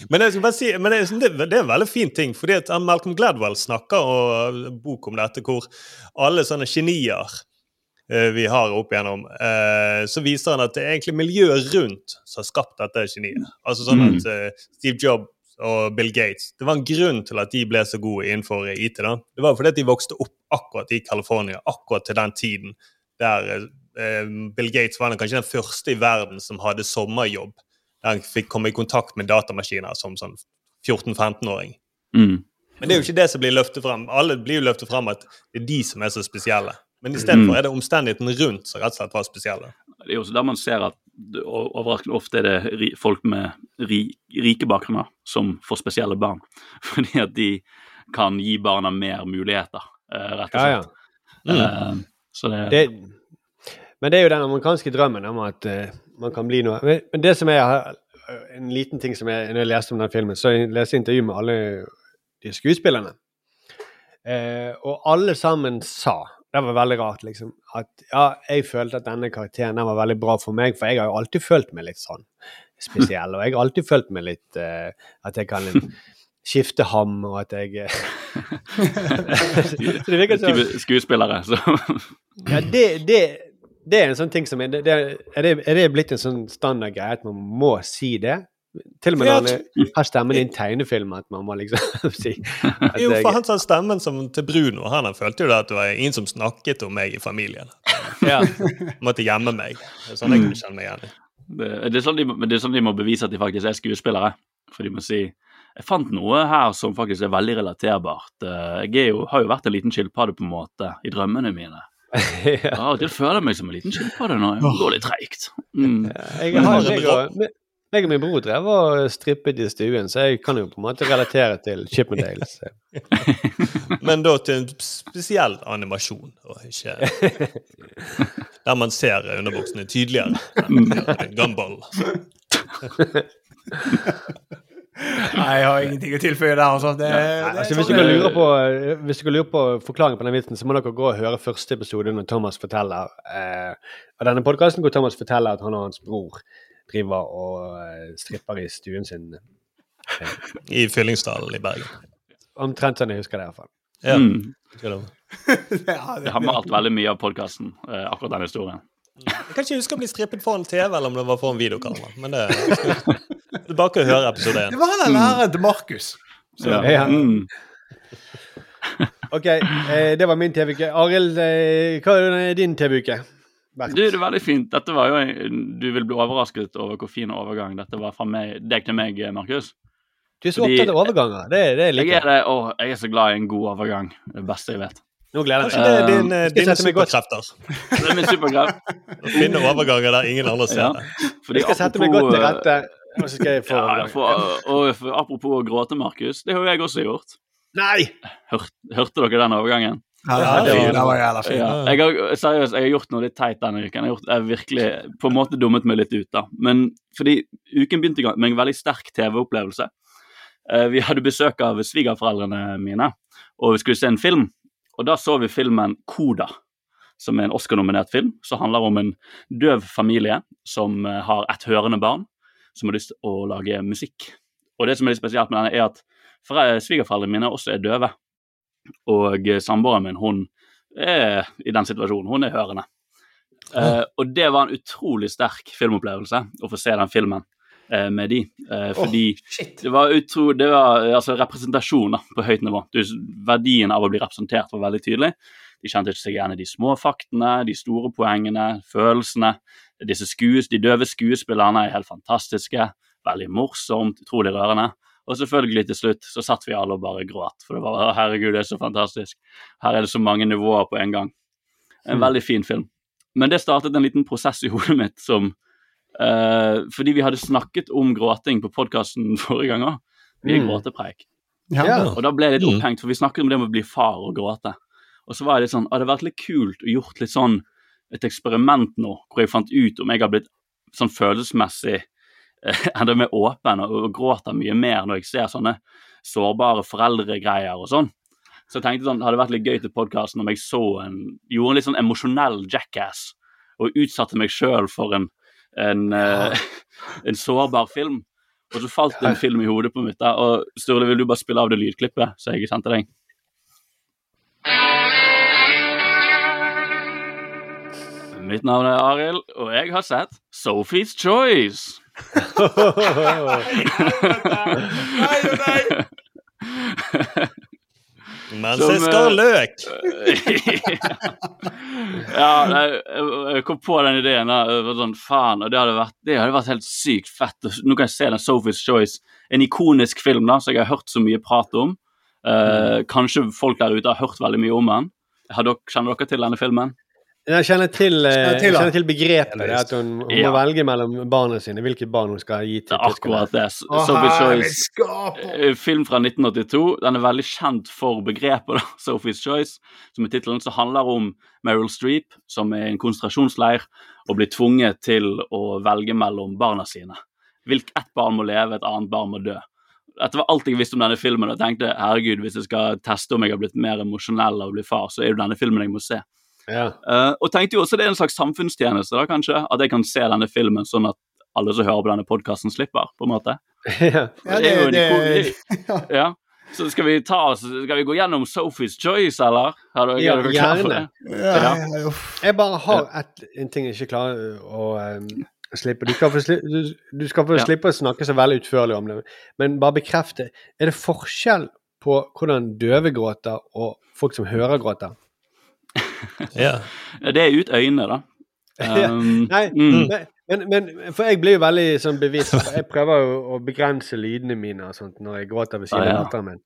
Men jeg skal bare si, men det, det, er en veldig fin ting, fordi at Malcolm Gladwell snakker og bok om dette, hvor alle sånne genier eh, vi har opp igjennom, eh, så viser han at det er egentlig miljøet rundt som har skapt dette geniet. Altså sånn at eh, Steve Jobs og Bill Gates Det var en grunn til at de ble så gode innenfor IT. da. Det var fordi at de vokste opp akkurat i California, akkurat til den tiden der eh, Bill Gates var kanskje den første i verden som hadde sommerjobb. Der han fikk komme i kontakt med datamaskiner som sånn 14-15-åring. Mm. Men det er jo ikke det som blir løftet frem. Alle blir jo løftet frem at det er de som er så spesielle. Men istedenfor Mm. er det omstendighetene rundt som rett og slett var spesielle. Det er også der man ser at overraskende ofte er det folk med rike bakgrunner som får spesielle barn. Fordi at de kan gi barna mer muligheter, eh, rett og slett. Ja, ja. Eh, så det, Det, men det er jo den amerikanske drømmen om at uh, man kan bli noe. Men, men det som er en liten ting som jeg, når jeg leste om den filmen, så jeg leste intervju med alle de skuespillerne. Uh, og alle sammen sa Det var veldig rart, liksom. At ja, jeg følte at denne karakteren den var veldig bra for meg, for jeg har jo alltid følt meg litt sånn spesiell. Og jeg har alltid følt meg litt uh, At jeg kan skifte ham, og at jeg eh, Så det virker som skuespillere, så ja, det, det, det er en sånn ting som er, det, er, det, er det blitt en sånn standard greie at man må si det? Til og med når han har stemmen i en tegnefilm, at man må liksom si Jo, for han sa stemmen som til Bruno. Han han følte jo da at det var ingen som snakket om meg i familien. ja. Måtte gjemme meg. Det er sånn jeg kunne kjenne meg igjen i. det, det, er sånn de, det er sånn de må bevise at de faktisk er skuespillere. For de må si jeg fant noe her som faktisk er veldig relaterbart. Eh, Jeg er jo, har jo vært en liten skilpadde på en måte i drømmene mine. ja. Av og til føler jeg meg som en liten skilpadde nå. jeg går litt treigt. Mm. Jeg har, meg, og, meg og min bror drev og strippet i stuen, så jeg kan jo på en måte relatere til Chippendales. Men da til en spesiell animasjon, og ikke Der man ser underbuksene tydeligere enn en Gumball. Nei, jeg har ingenting å tilføye der. Altså. Det, Nei, det, altså, hvis, dere lurer på, hvis dere lurer på forklaringen på den vitsen, så må dere gå og høre første episode når Thomas forteller eh, av denne podkasten, hvor Thomas forteller at han og hans bror driver og eh, stripper i stuen sin. Eh, I Fyllingsdalen i Bergen. omtrent sånn jeg husker det, i hvert fall. Ja. Mm. Det- har malt veldig mye av podkasten, akkurat den historien. Jeg kan ikke huske å bli strippet foran TV, eller om det var foran videokamera. Men det det er bare å høre episode én. Det var den læreren til Markus. Så- Ja. Ja. Mm. OK, eh, det var min TV-uke. Arild, eh, hva er din TV-uke? Du, det er veldig fint. Dette var jo Du vil bli overrasket over hvor fin overgang dette var fra meg, deg til meg, Markus. Du er så Fordi- opptatt av overganger. Det, det Jeg liker er, jeg. det, å, jeg er så glad i en god overgang. Det beste jeg vet. Nå gleder jeg meg. det er din, uh, eh, dine superkrefter? Det er min superkraft. Å finne overganger der ingen andre ser Ja. det. Fordi Jeg skal sette meg godt til rette, og så skal jeg få Ja, for, og, for, apropos å gråte, Markus. Det har jo jeg også gjort. Nei! Hør, hørte dere den overgangen? Ja, Ja, det, det var, var- det var jævla fint. Ja, jeg har, seriøst, jeg har gjort noe litt teit denne uken. Jeg har, gjort, jeg har virkelig på en måte dummet meg litt ut. da. Men fordi uken begynte med en veldig sterk TV-opplevelse. Eh, vi hadde besøk av svigerforeldrene mine, og vi skulle se en film. Og da så vi filmen Koda, som er en Oscar-nominert film, som handler om en døv familie som eh, har et hørende barn, som har lyst til å lage musikk. Og det som er litt spesielt med denne, er at svigerforeldrene mine også er døve. Og eh, samboeren min, hun er i den situasjonen. Hun er hørende. Uh, og det var en utrolig sterk filmopplevelse å få se den filmen uh, med de. Uh, fordi det var, utro, det var altså, representasjon da, på høyt nivå. Du, verdien av å bli representert var veldig tydelig. De kjente ikke seg igjen i de små faktene, de store poengene, følelsene. Disse skues, de døve skuespillerne er helt fantastiske. Veldig morsomt, utrolig rørende. Og selvfølgelig til slutt så satt vi alle og bare gråt. For det var «Å, herregud, det er så fantastisk. Her er det så mange nivåer på en gang. En veldig fin film. Men det startet en liten prosess i hodet mitt som uh, Fordi vi hadde snakket om gråting på podkasten forrige gang òg. Vi er Mm. gråtepreik. Ja. Og da ble jeg litt Mm. opphengt, for vi snakket om det med å bli far og gråte. Og så var jeg litt sånn, hadde det vært litt kult å gjort litt sånn et eksperiment nå, hvor jeg fant ut om jeg har blitt sånn følelsesmessig enda mer åpen og, og gråter mye mer når jeg ser sånne sårbare foreldregreier og sånn. Så jeg tenkte sånn, det hadde vært litt gøy til podkasten om jeg så en, gjorde en litt sånn emosjonell jackass og utsatte meg sjøl for en, en, eh, en sårbar film. Og så falt det en film i hodet på mitt. da, og Sturle, vil du bare spille av det lydklippet så jeg sendte deg? Mitt navn er Arild, og jeg har sett Sophie's Choice. Nei og nei! Mens jeg eh, løk! ja, jeg jeg kom på den ideen. der. sånn, faen, og det hadde, vært, det hadde vært helt sykt fett. Nå kan jeg se den Sophie's Choice. En ikonisk film da, som jeg har hørt så mye prat om. Eh, kanskje folk der ute har hørt veldig mye om den. Har dere, kjenner dere til denne filmen? Jeg kjenner til, eh, Kjenner til, jeg kjenner til begrepet. Det at hun, hun Ja. må velge mellom barna sine, hvilket barn hun skal gi Det til er akkurat det. Å, Sophie's Choice. Eh, Film fra 1982. Den er veldig kjent for begrepet da, Sophie's Choice, som er tittelen, som handler om Meryl Streep, som er i en konsentrasjonsleir og blir tvunget til å velge mellom barna sine. Hvilket ett barn må leve, et annet barn må dø. Dette var alt jeg visste om denne filmen, og jeg tenkte herregud, hvis jeg skal teste om jeg har blitt mer emosjonell av å bli far, så er det denne filmen jeg må se. Ja. Eh, og tenkte jo også det er en slags samfunnstjeneste, da kanskje, at jeg kan se denne filmen sånn at alle som hører på denne podkasten, slipper, på en måte. ja. det, Det er jo en det, ikon- det, Ja. Så skal vi ta skal vi gå gjennom Sophie's Choice, eller? Har du, Ja, er gjerne. ja, Ja. Jeg bare har et, en ting jeg ikke klarer å um, slippe. Du skal få, sli, du, du skal få Ja. slippe å snakke så veldig utførlig om det, men bare bekrefte. Er det forskjell på hvordan døve gråter og folk som hører gråter? Ja. Det er ut øynene, da. Um, Nei, mm. men, men, For jeg blir jo veldig sånn bevisst. Jeg prøver jo å begrense lydene mine og sånt når jeg gråter ved siden Ah, ja. datteren min.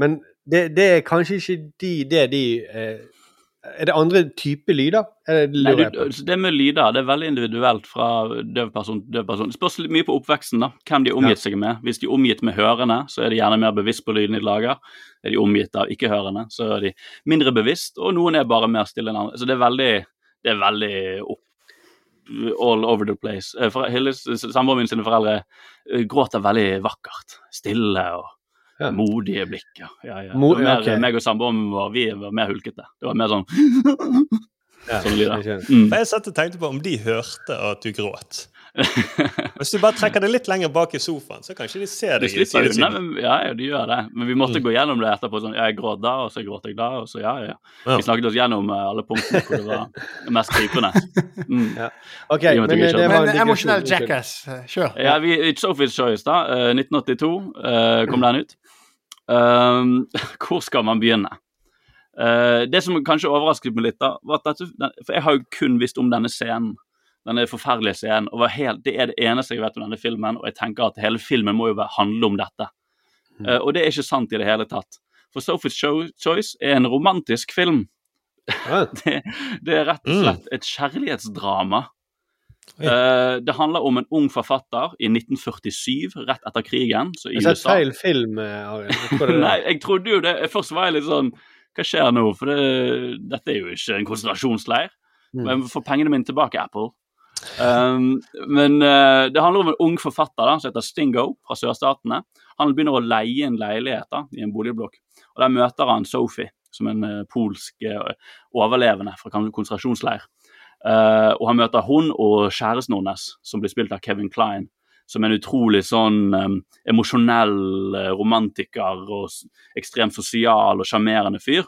Men det, det er kanskje ikke de, det de eh, Er det andre typer lyder? Er det, Nei, du, det med lyder det er veldig individuelt fra døv person til døv person. Det spørs mye på oppveksten, da. hvem de er omgitt seg med. Hvis de er omgitt med hørende, så er de gjerne mer bevisst på lyden de lager. Er de omgitt av ikke-hørende, så er de mindre bevisst, og noen er bare mer stille enn andre. Så det er veldig, det er veldig opp, all over the place. Eh, Samboeren min sine foreldre eh, gråter veldig vakkert. Stille og modige blikk. Ja, ja, ja. Mo- mer, okay. Meg og samboeren vår vi var mer hulkete. Det var mer sånn Sånn lyder. Mm. Jeg satt og tenkte på om de hørte at du gråt. Hvis du bare trekker det litt lenger bak i sofaen, så kanskje de ser deg i slipper unna, sidesiden. men ja, ja, de gjør det. Men vi måtte Mm. gå gjennom det etterpå. sånn, ja, Jeg gråt da, og så gråt jeg da, og så ja, ja. Ja. Vi snakket oss gjennom eh, alle punktene hvor det var mest gripende. Mm. Ja. OK, men, men eh, ikke det var Men en emosjonell jackass. eh, Kjør. Ja, vi, It's Sophie's Choice, da. Uh, 1982 uh, kom den ut. Um, hvor skal man begynne? Uh, det som kanskje overrasket meg litt, da, var at dette, For jeg har jo kun visst om denne scenen. Denne forferdelige scenen. og var helt, Det er det eneste jeg vet om denne filmen, og jeg tenker at hele filmen må jo handle om dette. Uh, og det er ikke sant i det hele tatt. For Sophie's Cho Choice er en romantisk film. det, det er rett og slett et kjærlighetsdrama. Eh, det handler om en ung forfatter i 1947, rett etter krigen. Så i Jeg har sett feil film, eh, Arild. Nei, jeg trodde jo det. Først var jeg litt sånn Hva skjer nå? For det, dette er jo ikke en konsentrasjonsleir. Mm. Men få pengene mine tilbake, Apple. Um, men uh, det handler om en ung forfatter da, som heter Stingo fra sørstatene. Han begynner å leie en leilighet da, i en boligblokk. Og Der møter han Sophie, som en uh, polsk overlevende fra kon- konsentrasjonsleir. Eh, og han møter hun og kjæresten hennes, som blir spilt av Kevin Klein. Som er en utrolig sånn um, emosjonell eh, romantiker og ekstremt sosial og sjarmerende fyr.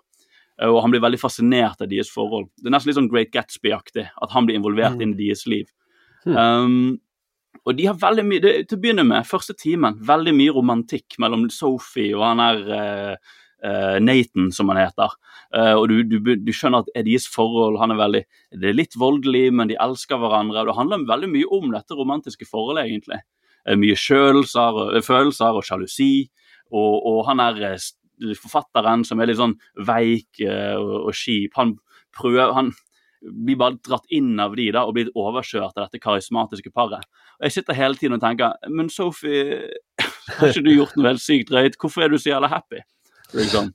Uh, og han blir veldig fascinert av deres forhold. Det er nesten litt sånn Great Gatsby-aktig, at han blir involvert inn i deres liv. Um, og de har veldig mye, det, Til å begynne med, første timen, veldig mye romantikk mellom Sophie og han her eh, eh, Nathan, som han heter. Uh, og du, du, du skjønner at er deres forhold han er veldig, Det er litt voldelig, men de elsker hverandre. og Det handler veldig mye om dette romantiske forholdet, egentlig. Uh, mye følelser, følelser og sjalusi. Og, og han er forfatteren som er litt sånn veik og, og skip. Han prøver han blir bare dratt inn av de da, og blir overkjørt av dette karismatiske paret. Og Jeg sitter hele tiden og tenker Men Sophie, har ikke du gjort noe helt sykt drøyt? Hvorfor er du så jævla happy? Liksom.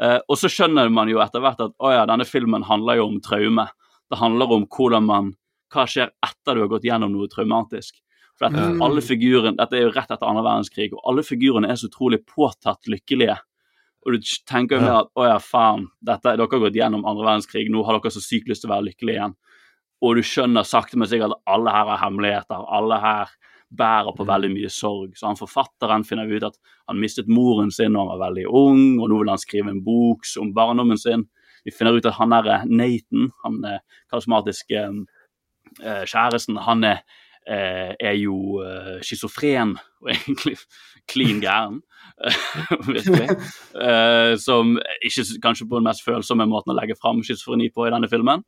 Uh, og så skjønner man jo etter hvert at å ja, denne filmen handler jo om traume. Det handler om hvordan man Hva skjer etter du har gått gjennom noe traumatisk? For at Mm. alle figuren, Dette er jo rett etter andre verdenskrig, og alle figurene er så utrolig påtatt lykkelige. Og du tenker jo mer at å ja, faen, dette, dere har gått gjennom andre verdenskrig, nå har dere så sykt lyst til å være lykkelige igjen. Og du skjønner sakte, men sikkert at alle her har hemmeligheter. Alle her bærer på veldig mye sorg. Så han forfatteren finner ut at han mistet moren sin da han var veldig ung, og nå vil han skrive en bok om barndommen sin. Vi finner ut at han er Nathan, han er karismatiske eh, kjæresten, han er, eh, er jo eh, schizofren og egentlig klin gæren. Virkelig. Eh, som ikke kanskje på den mest følsomme måten å legge fram schizofreni på i denne filmen.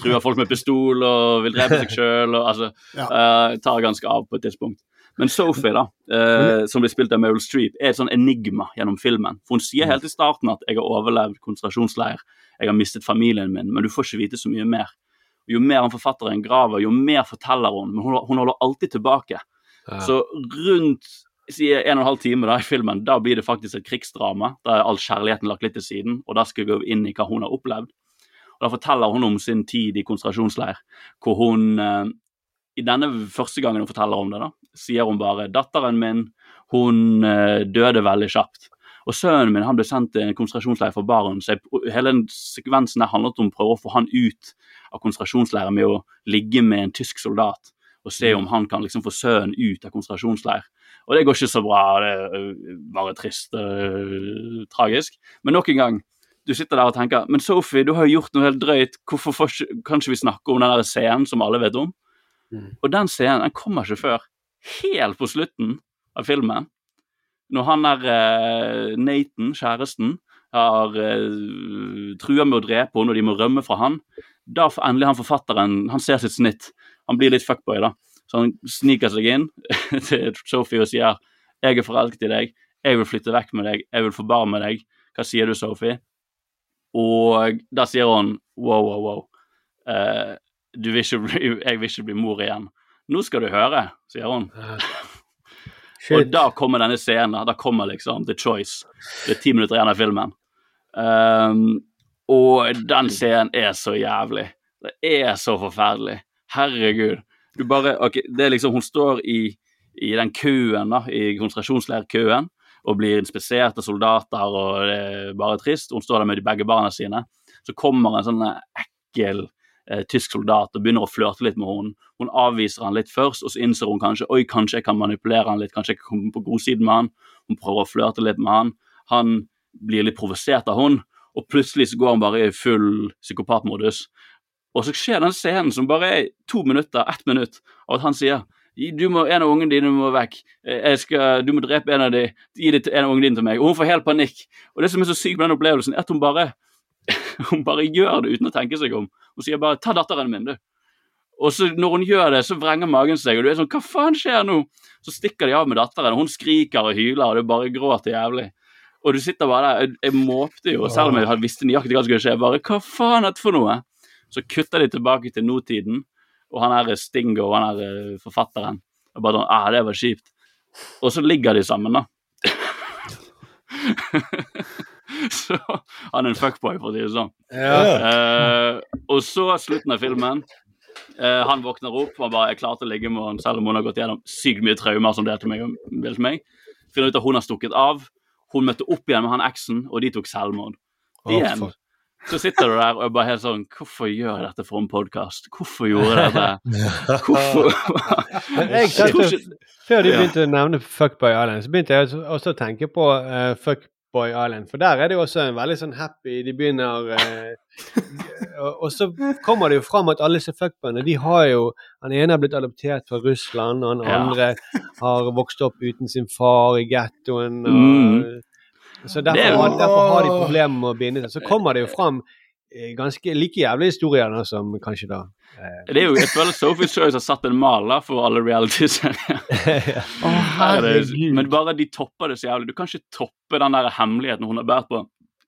Truer folk med pistol og vil drepe seg sjøl. Altså, eh, tar ganske av på et tidspunkt. Men Sophie, da, eh, som blir spilt av Meryl Streep, er et sånn enigma gjennom filmen. For Hun sier helt i starten at 'jeg har overlevd konsentrasjonsleir', 'jeg har mistet familien min', men du får ikke vite så mye mer. Jo mer han forfatteren graver, jo mer forteller hun, men hun, hun holder alltid tilbake. Så rundt sier en og en halv time da i filmen, da blir det faktisk et krigsdrama. Da er all kjærligheten lagt litt til siden, og da skal vi gå inn i hva hun har opplevd. Og Da forteller hun om sin tid i konsentrasjonsleir, hvor hun eh, I denne første gangen hun forteller om det, da, sier hun bare 'Datteren min, hun eh, døde veldig kjapt'. Og sønnen min han ble sendt til en konsentrasjonsleir for barn, så jeg, hele den sekvensen der handlet om å prøve å få han ut av konsentrasjonsleiren med å ligge med en tysk soldat og se om han kan liksom få sønnen ut av konsentrasjonsleir. Og det går ikke så bra, det er bare trist og tragisk. Men nok en gang, du sitter der og tenker Men Sophie, du har jo gjort noe helt drøyt, hvorfor får kan ikke vi snakke om den der scenen som alle vet om? Og den scenen den kommer ikke før helt på slutten av filmen. Når han er uh, Nathan, kjæresten, har uh, trua med å drepe henne og de må rømme fra han, da får endelig han forfatteren Han ser sitt snitt. Han blir litt fuckboy, da. Så han sniker seg inn til Sophie og sier 'Jeg er forelsket i deg. Jeg vil flytte vekk med deg. Jeg vil med deg. Hva sier du, Sophie?' Og da sier hun 'wow, wow, wow'. Uh, du vil ikke bli, jeg vil ikke bli mor igjen. Nå skal du høre, sier hun. Og da kommer denne scenen. Da kommer liksom The Choice. Det er ti minutter igjen av filmen. Um, og den scenen er så jævlig. Det er så forferdelig. Herregud. Du bare Ok, det er liksom Hun står i, i den køen, da, i konsentrasjonsleirkøen, og blir inspisert av soldater, og det er bare trist. Hun står der med de begge barna sine. Så kommer en sånn ekkel eh, tysk soldat og begynner å flørte litt med henne. Hun avviser han litt først, og så innser hun kanskje oi, kanskje jeg kan manipulere han litt, kanskje jeg kan komme på godsiden med han. Hun prøver å flørte litt med han. Han blir litt provosert av hun, og plutselig så går han bare i full psykopatmodus. Og så skjer den scenen som bare er to minutter, ett minutt, av at han sier du må, En av ungene dine må vekk. Jeg skal, du må drepe en av de, Gi det til en av ungene dine til meg. Og hun får helt panikk. Og det som er så sykt med den opplevelsen, er at hun bare hun bare gjør det uten å tenke seg om. Hun sier bare 'ta datteren min', du. Og så når hun gjør det, så vrenger magen seg, og du er sånn 'hva faen skjer nå?' Så stikker de av med datteren, og hun skriker og hyler, og det bare gråter jævlig. Og du sitter bare der, jeg, jeg måpte jo, selv om jeg visste nøyaktig hva som skulle skje. bare, Hva faen er dette for noe? Så kutter de tilbake til nåtiden, og han er Stingo, han er eh, forfatteren. Og bare sånn, ah, det var kjipt. Og så ligger de sammen, da. så han er en fuckboy, for å si det sånn. Eh, og så slutten av filmen. uh, han våkner opp og bare er klar til å ligge med henne, selv om hun har gått gjennom sykt mye traumer som delte meg, delte meg. Finner ut at hun har stukket av. Hun møtte opp igjen med han eksen, og de tok selvmord. Igjen. Oh, Så sitter du der og er bare helt sånn Hvorfor gjør jeg dette for en podkast? Hvorfor gjorde jeg dette? Hvorfor Men jeg tenkte, ikke- Før Ja. begynte å nevne Fuckboy Island, så begynte jeg også- å tenke på eh, Fuckboy Island. For der er det jo også en veldig sånn happy De begynner eh, og, og så kommer det jo fram at alle disse fuckboyene, de har jo Han ene har blitt adoptert fra Russland, og han Ja. andre har vokst opp uten sin far i gettoen. Mm. Så er derfor, har- derfor har de problemer med å binde seg. Så kommer det jo fram eh, ganske like jævlige historier da, som kanskje da eh, Det er jo, Jeg føler Sophie Choice har satt en maler for alle reality-serier. ja. er det- Men bare de topper det så jævlig. Du kan ikke toppe den der hemmeligheten hun har båret på.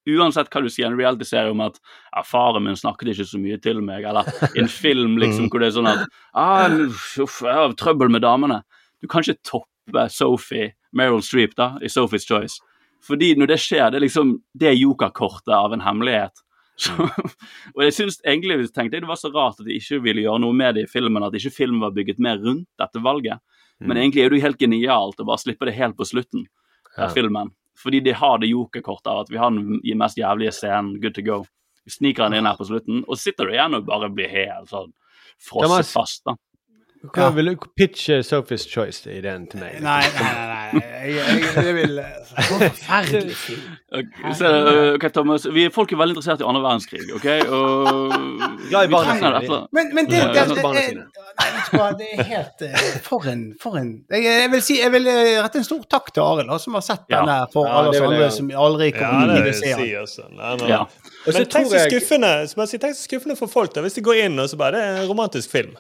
Uansett hva du sier i en reality-serie om at ja, 'faren min snakket ikke så mye til meg', eller en film liksom, hvor det er sånn at ah, 'Uff, jeg har trøbbel med damene'. Du kan ikke toppe Sophie, Meryl Streep, da, i Sophie's Choice. Fordi når det skjer, det er liksom det er jokerkortet av en hemmelighet. Så, og jeg synes egentlig tenkte jeg det var så rart at de ikke ville gjøre noe med det i filmen, at ikke filmen var bygget mer rundt dette valget. Men egentlig er det jo helt genialt å bare slippe det helt på slutten av Ja. filmen. Fordi de har det jokerkortet av at vi har den mest jævlige scenen, good to go. Vi sniker den inn her på slutten, og sitter du igjen og bare blir helt sånn frosset fast, da. Hva vil du pitche Sophie's Choice-ideen til meg? Nei, nei, nei. Nei. Jeg, jeg, jeg vil Forferdelig film. Ok, Så, ok, Thomas, vi, Folk er veldig interessert i annen verdenskrig, OK? Og ja, i vi barna trenger sine, dette. Men, men det, Ja, det, det, det, nei, det er helt eh, For en, for en jeg, jeg vil si, jeg vil eh, rette en stor takk til Arild, som har sett Ja. den der for Ja, alle oss andre som aldri kommer det til å se si, den. Nei, nei, Ja. Men så skuffende tenk så skuffende for folk da, hvis de går inn og så bare Det er en romantisk film.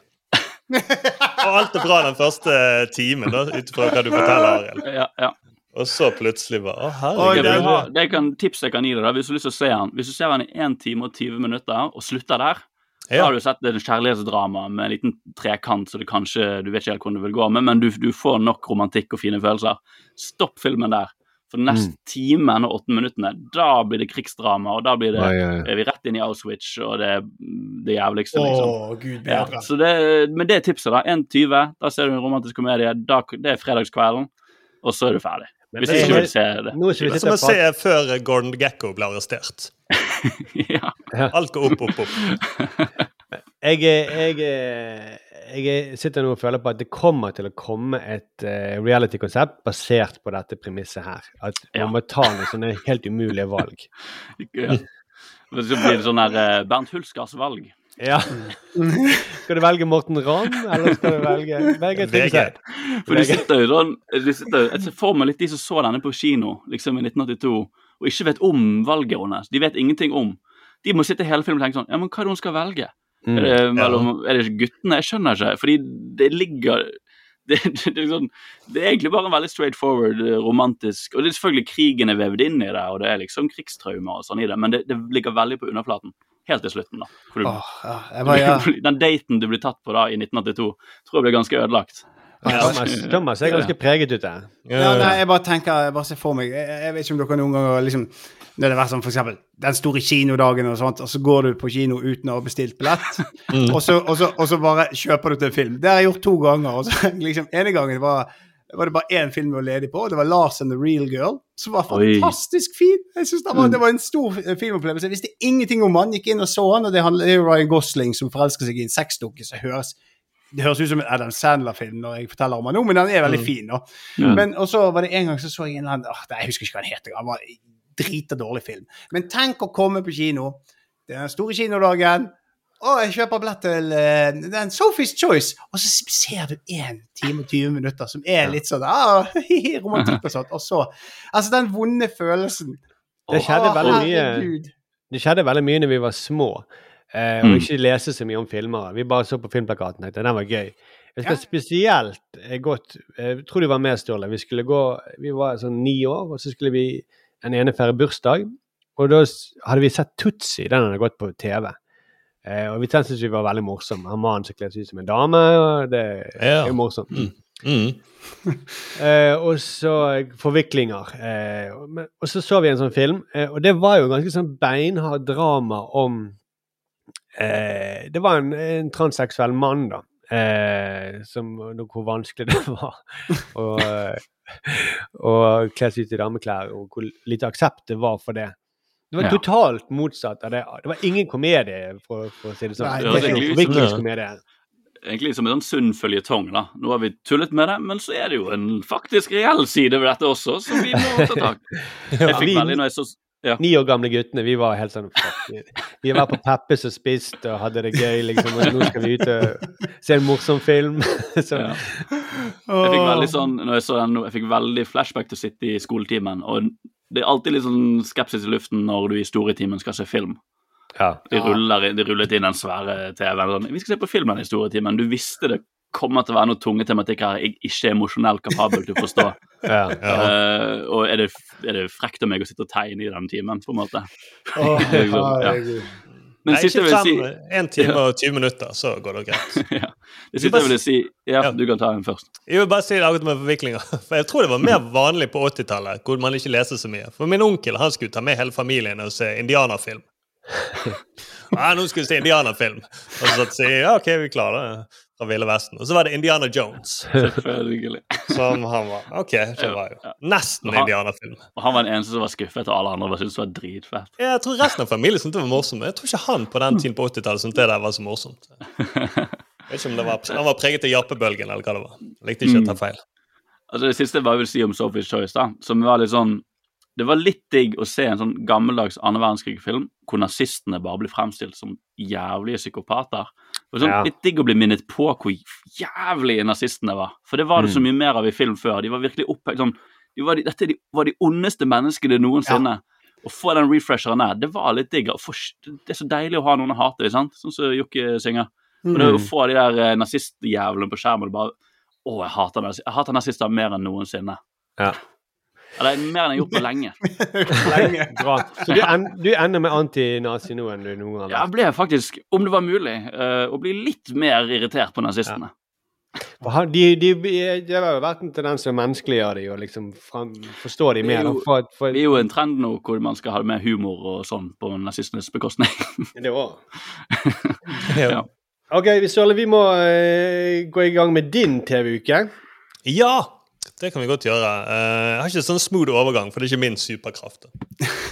og alt er bra den første timen, ut fra hva du forteller, Arild. Ja, ja. Og så plutselig bare Å, herregud. det, er- det kan, tips jeg kan gi deg da, hvis du har lyst til å se han Hvis du ser han i 1 time og 20 minutter og slutter der, Ja. har du sett en kjærlighetsdrama med en liten trekant, så det kanskje, du vet ikke helt hvor det vil gå med, men du, du får nok romantikk og fine følelser. Stopp filmen der. For neste timen og åtte minuttene, da blir det krigsdrama, og da blir det, oi. er vi rett inn i Auschwitz, og det er det jævligste, liksom. liksom. gud Ja, bedre. så det, men det er tipset, da. 1.20, da ser du en romantisk komedie. Da, det er fredagskvelden, og så er du ferdig. Men Hvis det ikke vil se det. Nå Det er som å se før Gordon Gekko ble arrestert. ja. Alt går opp, opp, opp. Jeg, jeg, jeg er- sitter nå og føler på at det kommer til å komme et uh, reality-konsept basert på dette premisset her. At Ja. man må ta noen sånne helt umulige valg. Ja. Så blir det sånn her eh, Bernt Hulskers valg. Ja. Skal du velge Morten Ramm, eller skal du velge, velge Trygve For du sitter jo sånn Jeg ser for meg litt de som så denne på kino liksom i 1982, og ikke vet om valget hennes. De vet ingenting om. De må sitte hele filmen og tenke sånn Ja, men hva er det hun skal velge? Er, det, mellom, er det ikke guttene? Jeg skjønner ikke. Fordi det ligger det, det, det, er liksom, det er egentlig bare en veldig straightforward, forward, romantisk Og det er selvfølgelig krigen er vevd inn i det, og det er liksom krigstraumer og sånn i det, men det, det ligger veldig på underflaten. Helt til slutten, da. Hvor du, oh, ja, jeg bare, ja. Den daten du blir tatt på da i 1982, tror jeg ble ganske ødelagt. Thomas, Thomas er ganske preget ut der. Ja, nei, jeg bare tenker, jeg bare ser for meg Jeg, jeg vet ikke om dere noen ganger liksom Når det har vært sånn for eksempel den store kinodagen og sånt, og så går du på kino uten å ha bestilt billett, Mm. og, så, og, så, og så bare kjøper du til en film. Det har jeg gjort to ganger. og så liksom ene gangen var, var det bare én film vi var ledig på, og det var Lars and the Real Girl, som var Oi. fantastisk fin. Jeg synes det, var, det var en stor filmopplevelse. Jeg visste ingenting om han, gikk inn og så han, og det er Ryan Gosling som forelsker seg i en sexdukke som høres det høres ut som en Adam Sandler-film når jeg forteller om han nå, men han er veldig Mm. fin. Ja. Men, og så var det en gang så så jeg en eller annen åh, Jeg husker ikke hva han heter. Han var drita dårlig film. Men tenk å komme på kino. Det er den store kinodagen. Å, jeg kjøper billett til uh, den Sophie's Choice. Og så ser du 1 time og 20 minutter som er litt sånn ah, romantikk og sånt. Og så Altså, den vonde følelsen. Det skjedde veldig mye. Det skjedde veldig mye når vi var små, eh, og Mm. ikke lese så mye om filmer. Vi bare så på filmplakaten og tenkte den var gøy. Jeg skal Ja. spesielt eh, godt Jeg tror du var med, Sturle. Vi skulle gå Vi var sånn ni år, og så skulle vi den ene feire bursdag. Og da hadde vi sett Tutsi. Den hadde gått på TV. Eh, og vi syntes vi var veldig morsom. Han mannen som kledde seg ut som en dame. og Det Ja. er jo morsomt. Mm. Mm. Eh, og så forviklinger. Eh, og- men, og så så vi en sånn film, eh, og det var jo ganske sånn beinhard drama om eh, Det var en, en transseksuell mann, da. Eh, som, hvor vanskelig det var å, kle seg ut i dameklær, og hvor lite aksept det var for det. Det var Ja. totalt motsatt av det. Det var ingen komedie, for, for å si det sånn. Nei, det var egentlig sånn- forviklingskomedie. Egentlig som en sånn sunn føljetong. da. Nå har vi tullet med det, men så er det jo en faktisk reell side ved dette også, som vi må ta tak i. Jeg fikk veldig når jeg så ja. ni år gamle guttene, vi var helt sånn Vi, var på Peppes og spist og hadde det gøy, liksom. Og nå skal vi ut og se en morsom film. Så, Ja. Jeg fikk veldig sånn, når jeg så den nå, jeg fikk veldig flashback til å sitte i skoletimen. Og det er alltid litt sånn skepsis i luften når du i historietimen skal se film. ja. De, ruller, de rullet inn den svære TV-en. Sånn, vi skal se på filmen i historietimen.' Du visste det kommer til å være noen tunge tematikker jeg ikke er emosjonelt kapabel til å forstå. Ja. Eh, og er det, er det frekt av meg å sitte og tegne i den timen, på en måte? Oh, Ja. Men Nei, ikke si en time og 20 minutter, så går det greit. ja. Det siste jeg vil si Ja, Ja. du kan ta den først. Jeg vil bare si det med forviklinger. For Jeg tror det var mer vanlig på 80-tallet, hvor man ikke leste så mye. For min onkel han skulle ta med hele familien og se indianerfilm. Ja, nå skal vi se indianerfilm. Og så sier jeg ja, OK, vi klarer det. Fra Ville Vesten. Og så var det Indiana Jones, Selvfølgelig. som han var. OK, det var jo nesten indianerfilm. Og han var den eneste som var skuffet, og alle andre syntes det var dritfett. Jeg tror resten av familien syntes det var morsomt. men Jeg tror ikke han på den tiden på 80-tallet syntes det der var så morsomt. Jeg vet ikke om det var, Han var preget av jappebølgen, eller hva det var. Jeg Likte ikke å ta feil. Altså Det siste jeg bare vil si om Sophie's Choice, da, som var litt sånn Det var litt digg å se en sånn gammeldags annen verdenskrig-film hvor nazistene bare blir fremstilt som jævlige psykopater. Det var sånn Ja. Litt digg å bli minnet på hvor jævlige nazistene var. For det var det så mye mer av i film før. De var virkelig opphengt sånn de var de, Dette de, var de ondeste menneskene noensinne. Å få den refresheren der, det var litt digg. For, Det er så deilig å ha noen å hate, sant? sånn som Jokke synger. Og det å få de der eh, nazistjævlene på skjermen og bare Å, jeg hater, jeg hater nazister mer enn noensinne. Ja. Eller mer enn jeg har gjort på lenge. Lenge. Bra. Så du, en, du ender med anti-nazi nå enn du noen gang har Jeg ble faktisk, om det var mulig, uh, å bli litt mer irritert på nazistene. Ja. De, de, det har jo vært en tendens til å menneskeliggjøre dem og liksom forstå dem de Det er mer. jo- For, for, Det er jo en trend nå hvor man skal ha mer humor og sånn på nazistenes bekostning. det også. Ja. Ok, Ståle, vi må uh, gå i gang med din TV-uke. Ja! Det kan vi godt gjøre. Eh, jeg har ikke sånn smooth overgang, for det er ikke min superkraft.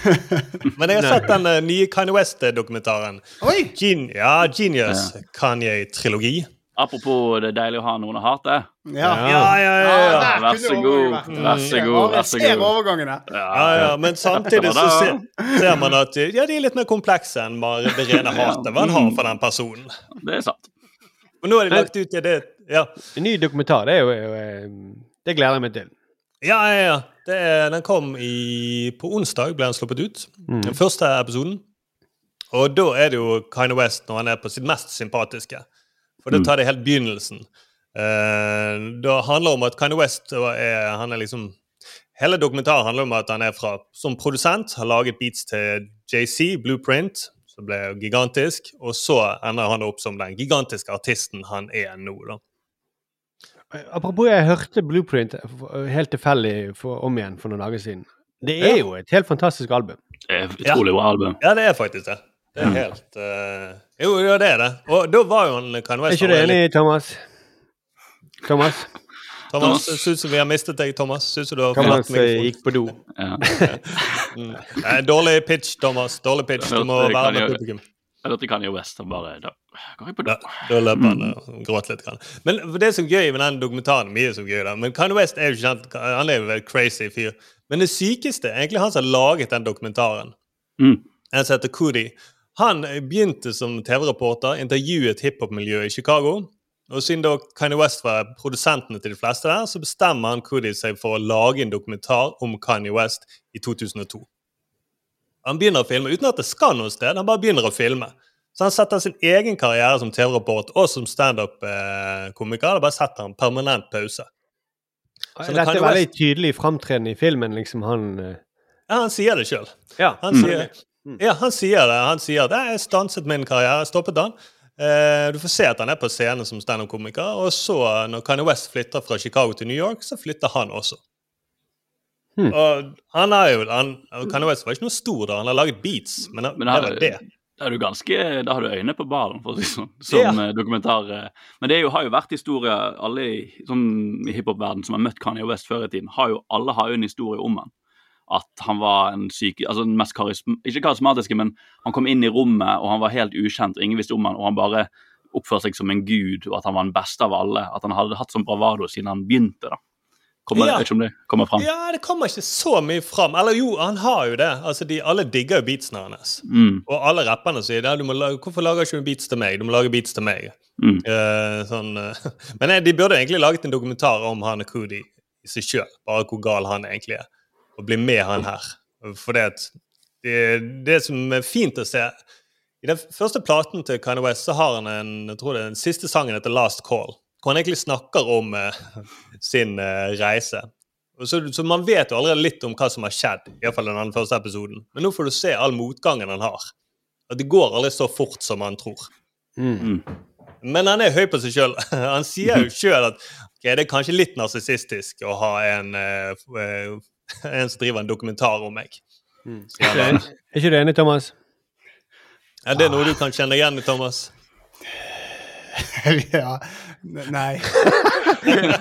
Men jeg har sett den eh, nye Kanye West-dokumentaren. Oi! Gen ja, Genius Kanye-trilogi. Apropos det er deilig å ha noen å hate. Ja. Ja, ja, ja. ja. Vær så god, vær så god, Ja, vær så god. overgangene. Ja, ja, Men samtidig så ser, ser man at ja, de er litt mer komplekse enn bare det rene hatet man har for den personen. Det er sant. Og nå har de lagt ut i det Ja, En ny dokumentar, det er jo, er jo eh, Det gleder jeg meg til. ja, ja. ja. Det er, den kom i, på onsdag, ble den sluppet ut. Den første episoden. Og da er det jo Kanye West når han er på sitt mest sympatiske. For da tar det helt begynnelsen. Uh, det handler om at Kanye West er, han er liksom Hele dokumentaren handler om at han er fra, som produsent, har laget beats til JC, Blueprint, som ble gigantisk, og så ender han opp som den gigantiske artisten han er nå. da. Apropos, jeg hørte Blueprint helt tilfeldig om igjen for noen dager siden. Det er Ja. jo et helt fantastisk album. Det er et utrolig bra album. Ja, det er faktisk det. Det er Mm. helt uh, Jo, ja, det er det. Og da var jo han Kanye Er ikke du enig, Thomas? Thomas? Thomas, syns du vi har mistet deg, Thomas? Syns du du har Thomas eh, gikk på do. Ja. Mm. Dårlig pitch, Thomas. Dårlig pitch. Du må være med publikum. Jeg hørte Kanye West og bare Da går jeg på do. Da, da løper han og gråter litt. Grann. Men det som er gøy med den dokumentaren Mye som er gøy da Men Kanye West er jo ikke kjent Han er jo en crazy fyr. Men det sykeste er egentlig han som har laget den dokumentaren. Mm. En som heter Coody. Han begynte som TV-reporter, intervjuet hiphop-miljøet i Chicago. Og siden da Kanye West var produsentene til de fleste der, så bestemmer han Coody seg for å lage en dokumentar om Kanye West i 2002. Han begynner å filme uten at det skal noe sted. Han bare begynner å filme. Så han setter sin egen karriere som TV-rapport og som standup-komiker. Da bare setter han permanent pause. Så Dette er veldig tydelig framtredende i filmen, liksom han eh, Ja, han sier det sjøl. Ja. Han, Mm. sier, ja, han sier det. Han sier at 'jeg stanset min karriere', stoppet den. Eh, du får se at han er på scenen som standup-komiker. Og så, når Kanye West flytter fra Chicago til New York, så flytter han også. Hmm. Og han er jo han, Kanye West var ikke noe stor da, han har laget beats, men, Men det her, var det. Da har du øyne på ballen, for å si det sånn, som eh, dokumentar. eh. Men det jo, har jo vært historier Alle i, sånn, i hiphop-verden som har møtt Kanye West før i tiden, har jo, alle har jo en historie om han. At han var en syk, altså den mest karism, ikke karismatiske, men han kom inn i rommet, og han var helt ukjent, og ingen visste om han, og han bare oppførte seg som en gud, og at han var den beste av alle. At han hadde hatt sånn bravado siden han begynte. da. Kommer, Ja. Det kommer fram. Ja, det kommer ikke så mye fram. Eller jo, han har jo det. Altså, de, Alle digger jo beatsene hans. Mm. Og alle rapperne sier det. lage, 'Hvorfor lager ikke du beats til meg?' Du må lage beats til meg. Mm. Uh, sånn, uh, Men nei, de burde egentlig laget en dokumentar om han og Coody i seg sjøl. Bare hvor gal han egentlig er. Og bli med han her. For det, det, det som er fint å se I den første platen til Kanye West så har han en, jeg tror det er den siste sangen heter 'Last Call'. Hvor han egentlig snakker om eh, sin eh, reise. Så, så man vet jo allerede litt om hva som har skjedd, iallfall i den første episoden. Men nå får du se all motgangen han har. At det går aldri så fort som han tror. Mm. Men han er høy på seg sjøl. Han sier jo sjøl at okay, det er kanskje litt narsissistisk å ha en, eh, en som driver en dokumentar om meg. Mm. Er er ikke du enig, Thomas? Ja, det er noe du kan kjenne igjen i, Thomas? ja. Nei.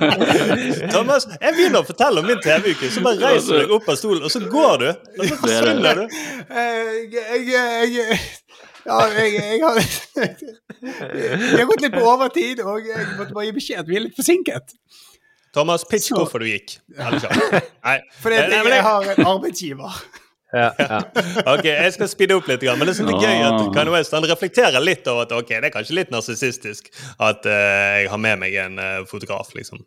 Thomas, jeg begynner å fortelle om min TV-uke, så bare reiser du deg opp av stolen, og så går du. Og så forsvinner du. Eh, Jeg, jeg, jeg Ja, jeg, jeg har jeg har gått litt på overtid, og jeg måtte bare gi beskjed at vi er litt forsinket. Thomas, pitch hvorfor du gikk. Nei. Fordi jeg jeg- har en arbeidsgiver. Ja, ja. Ok, jeg skal speede opp litt, men det er gøy Ah. at Kanye West han reflekterer litt over at ok, det er kanskje litt narsissistisk at uh, jeg har med meg en uh, fotograf, liksom.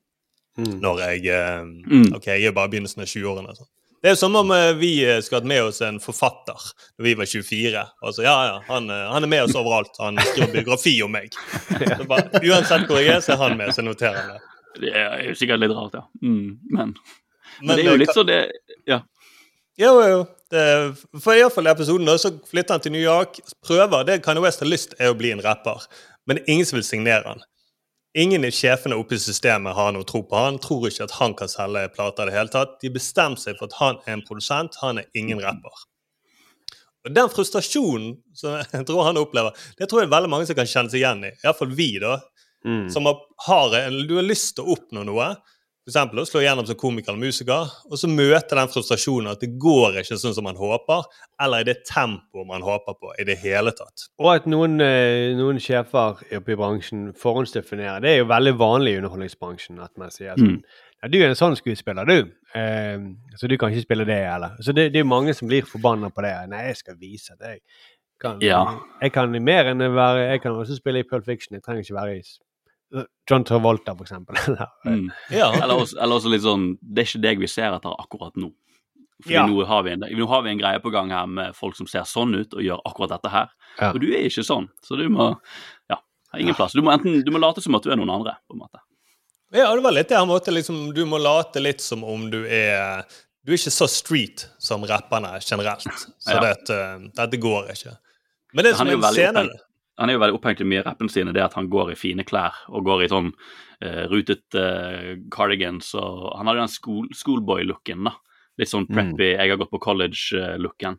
Når jeg uh, Mm. Ok, jeg er bare i begynnelsen av 20-årene. Altså. Det er som om vi skulle hatt med oss en forfatter da vi var 24. Altså, ja, ja, han, han er med oss overalt. Han skriver biografi om meg. Så bare, uansett hvor jeg er, så er han med, så jeg noterer han det. Det er jo sikkert litt rart, ja. Mm, men, men, Men det er jo litt kan- sånn det Ja. Jo, jo. Det, for i hvert fall i episoden da, så flytter han til New York. Prøver det Kanye West har lyst er å bli en rapper, men ingen som vil signere han. Ingen i sjefene oppe i systemet har noe tro på han, tror ikke at han kan selge plater i det hele tatt. De bestemmer seg for at han er en produsent, han er ingen rapper. Og Den frustrasjonen som jeg tror han opplever, det tror jeg veldig mange som kan kjenne seg igjen i. Iallfall vi, da. Mm. Som har, har en, du har lyst til å oppnå noe. For eksempel, å slå gjennom som komiker eller musiker, og så møte den frustrasjonen at det går ikke sånn som man håper, eller i det tempoet man håper på i det hele tatt. Og at noen, eh, noen sjefer oppe i bransjen forhåndsdefinerer. Det er jo veldig vanlig i underholdningsbransjen at man sier sånn Mm. ja, 'Du er en sånn skuespiller, du. Eh, så du kan ikke spille det, eller?' Så det, det er mange som blir forbanna på det. 'Nei, jeg skal vise deg. jeg kan, Ja. jeg kan mer enn være Jeg kan også spille i Pulp Fiction. Jeg trenger ikke være i John Travolta, for eksempel. Eller, Mm. Ja. Eller, også, eller også litt sånn Det er ikke deg vi ser etter akkurat nå. Fordi Ja. nå, har vi en, nå har vi en greie på gang her med folk som ser sånn ut og gjør akkurat dette her. Ja. Og du er ikke sånn, så du må Ja, har ingen plass. Du må enten du må late som at du er noen andre. på en måte. Ja, det var litt det her måte, liksom, Du må late litt som om du er Du er ikke så street som rapperne generelt. Så Ja. det, eh, dette går ikke. Men det Han som er er jo han er jo veldig opphengt i mye av rappene sine, det at han går i fine klær og går i sånn uh, rutet uh, cardigans og Han har jo den school, schoolboy-looken, da. Litt sånn preppy, jeg har gått på college-looken.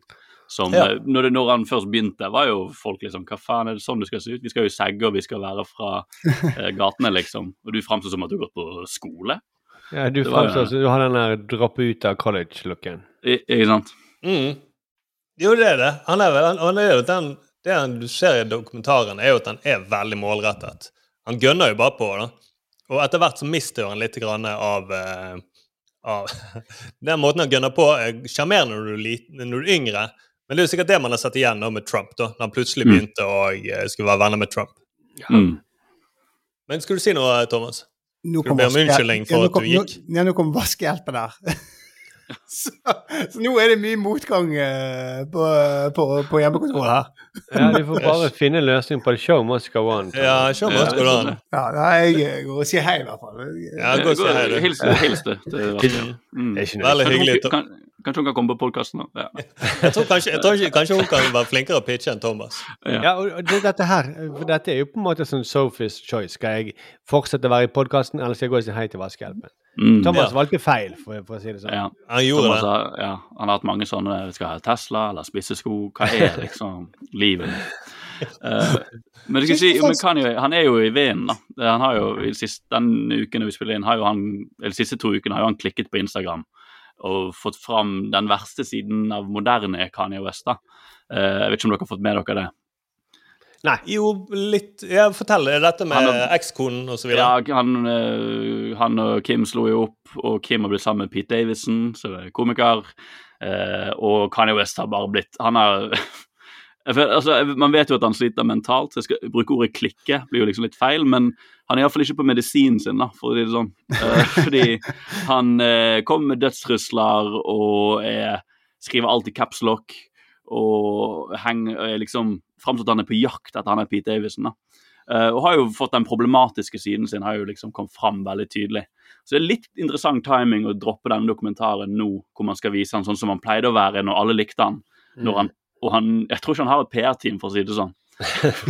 Som Ja. eh, når, det, når han først begynte, var jo folk liksom Hva faen er det sånn du skal se ut? Vi skal jo segge, og vi skal være fra uh, gatene, liksom. Og du framstår som at du har gått på skole. Ja, du framstår som du har den der droppe ut av college-looken. Ikke sant? Mm. Jo, det er det. Han er, vel- han, han er jo den, det du ser i dokumentaren, er jo at han er veldig målrettet. Han gønner jo bare på, da. Og etter hvert så mister han litt grann av, eh, av Den måten han gønner på, er sjarmerende når, du når du er yngre. Men det er jo sikkert det man har sett igjen nå med Trump, da, når han plutselig Mm. begynte å eh, skulle være venner med Trump. Mm. Men skulle du si noe, Thomas? Nå Skal du be om unnskyldning for ja, at du gikk? Nå, ja, nå kommer vaskehjelpen der. så, så nå er det mye motgang eh, på, på, på hjemmekontoret her. Ja, du får bare finne en løsning på det. Show must go on. Ja, show must go on. Ja, nei, jeg går og sier hei, i hvert fall. Ja, gå og si hei, du. Hils hils det. til Vaske. Mm. Det er ikke noe. Veldig hyggelig. kan- Kanskje hun kan komme på podkasten nå. Ja. Jeg tror kanskje, jeg tror ikke, kanskje hun kan være flinkere å pitche enn Thomas. Ja, ja og det, dette her, for dette er jo på en måte sånn Sophie's choice. Skal jeg fortsette å være i podkasten, eller skal jeg gå og si hei til vaskehjelpen? Mm. Thomas Ja. valgte feil, for, for å si det sånn. Ja. Han gjorde Thomas det. har, ja, han har hatt mange sånne Skal ha Tesla eller spisse sko? Hva er liksom livet? uh, men, si, men jo, han er jo i vinden, da. Han har jo i siste, Den uken vi spiller inn, har jo han, eller de siste to ukene har jo han klikket på Instagram og fått fram den verste siden av moderne Kanye West. da. Eh, jeg vet ikke om dere har fått med dere det? Nei. Jo, litt ja, Fortell. Dette med ekskonen osv.? Ja, han, eh, han og Kim slo jo opp, og Kim har blitt sammen med Pete Davison, som er komiker. eh, og Kanye West har bare blitt Han har Føler- altså, Man vet jo at han sliter mentalt. så Jeg skal bruke ordet 'klikke', blir jo liksom litt feil. Men han er iallfall ikke på medisinen sin, da, for å si det sånn. Uh, fordi han uh, kommer med dødstrusler og er, skriver alltid capslock og henger, er liksom framstår at han er på jakt etter han er Pete Davison. da. Uh, og har jo fått den problematiske siden sin har jo liksom kommet fram veldig tydelig. Så det er litt interessant timing å droppe denne dokumentaren nå, hvor man skal vise han sånn som han pleide å være når alle likte han. Når han og han, jeg tror ikke han har et PR-team, for å si det sånn.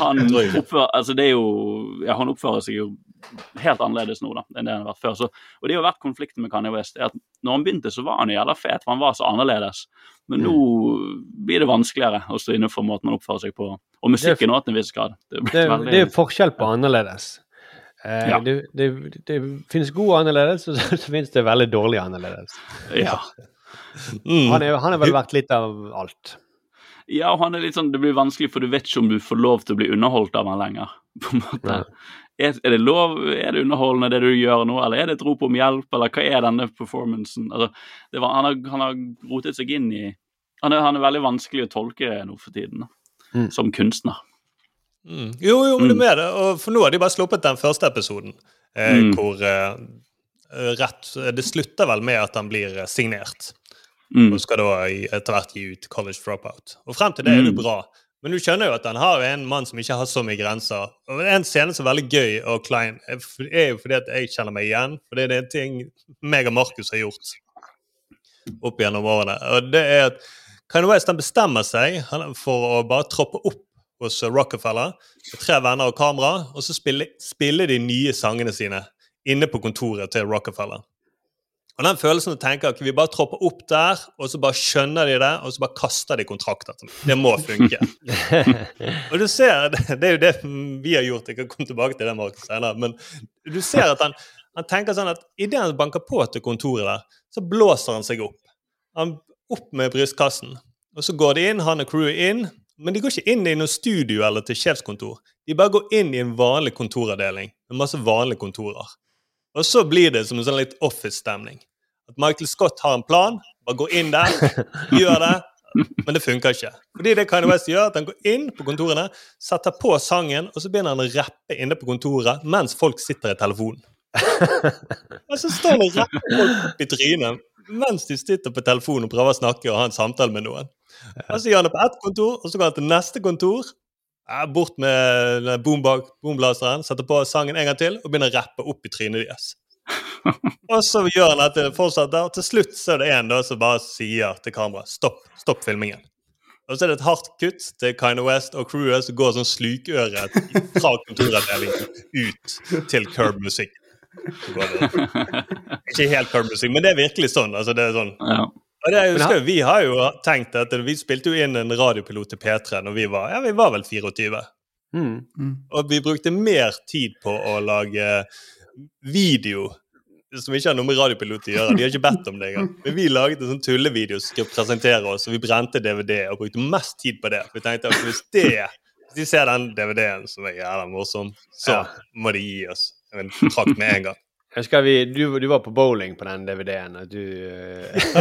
Han, oppfører, altså det jo, ja, han oppfører seg jo helt annerledes nå da, enn det han har vært før. Så, og det har vært konflikten med Kanye West. er at når han begynte, så var han jo jævla fet, for han var så annerledes. Men nå blir det vanskeligere å stå inne for måten han oppfører seg på. Og musikken òg, til en viss grad. Det, Det, veldig- det er forskjell på annerledes. Eh, Ja. det, det, finnes gode annerledes, og så, finnes det veldig dårlige annerledes. ja. Mm. Han er- han har vel vært litt av alt. Ja, og han er litt sånn, det blir vanskelig, for du vet ikke om du får lov til å bli underholdt av han lenger. på en måte. Er, er det lov, er det underholdende det du gjør nå, eller er det et rop om hjelp, eller hva er denne performancen? Altså, det var, han, har, han har rotet seg inn i han er, han er veldig vanskelig å tolke nå for tiden, Mm. som kunstner. Mm. Jo, jo, men du Mm. er med det. Og for nå har de bare sluppet den første episoden, eh, Mm. hvor eh, rett Det slutter vel med at han blir eh, signert. Mm. Og skal da etter hvert gi ut College Dropout. Og frem til det er det Mm. bra. Men du skjønner jo at han har en mann som ikke har så mye grenser. Og En scene som er veldig gøy og klein, er er jo fordi at jeg kjenner meg igjen. For det er en ting meg og Markus har gjort opp gjennom årene. Og det er at Kanye West han bestemmer seg for å bare troppe opp hos Rockefeller med tre venner og kamera, og så spille, spille de nye sangene sine inne på kontoret til Rockefeller. Og den følelsen å tenke at vi bare tropper opp der, og så bare skjønner de det, og så bare kaster de kontrakter. Det må funke. og du ser, Det er jo det vi har gjort, jeg kan komme tilbake til det Markus, senere, men du ser at han, han tenker sånn at idet han banker på til kontoret der, så blåser han seg opp. Han Opp med brystkassen. Og så går de inn, han og crewet inn, men de går ikke inn i noe studio eller til sjefskontor. De bare går inn i en vanlig kontoravdeling med masse vanlige kontorer. Og så blir det som en sånn litt office-stemning. At Michael Scott har en plan, bare går inn der, gjør det, men det funker ikke. Fordi det Kanye West gjør, at han går inn på kontorene, setter på sangen, og så begynner han å rappe inne på kontoret mens folk sitter i telefonen. Og så står han og rapper folk opp i trynet mens de sitter på telefonen og prøver å snakke og ha en samtale med noen. Og så gjør han det på ett kontor, og så går han til neste kontor. Bort med boomblaseren, setter på sangen en gang til og begynner å rappe opp i trynet deres. Og så gjør han dette, fortsetter, og til slutt så er det en da som bare sier til kameraet stopp, stopp filmingen. Og så er det et hardt kutt til Kine West og crewet som går sånn slukøret fra kontoravdelingen ut til Curb-musikk. Ikke helt Curb-musikk, men det er virkelig sånn. altså det er sånn. Ja. Og det, jeg husker, Vi har jo tenkt at Vi spilte jo inn en radiopilot til P3 når vi var ja, vi var vel 24. Mm. Og vi brukte mer tid på å lage video som ikke har noe med radiopilot å gjøre. De har ikke bedt om det engang. Men vi laget en sånn tullevideo som skulle presentere oss, og vi brente DVD og brukte mest tid på det. For vi tenkte at hvis det hvis de ser den DVD-en som er jævla morsom, så Ja. må de gi oss en kontrakt med en gang. Jeg husker vi, du, du var på bowling på den DVD-en, og du eh,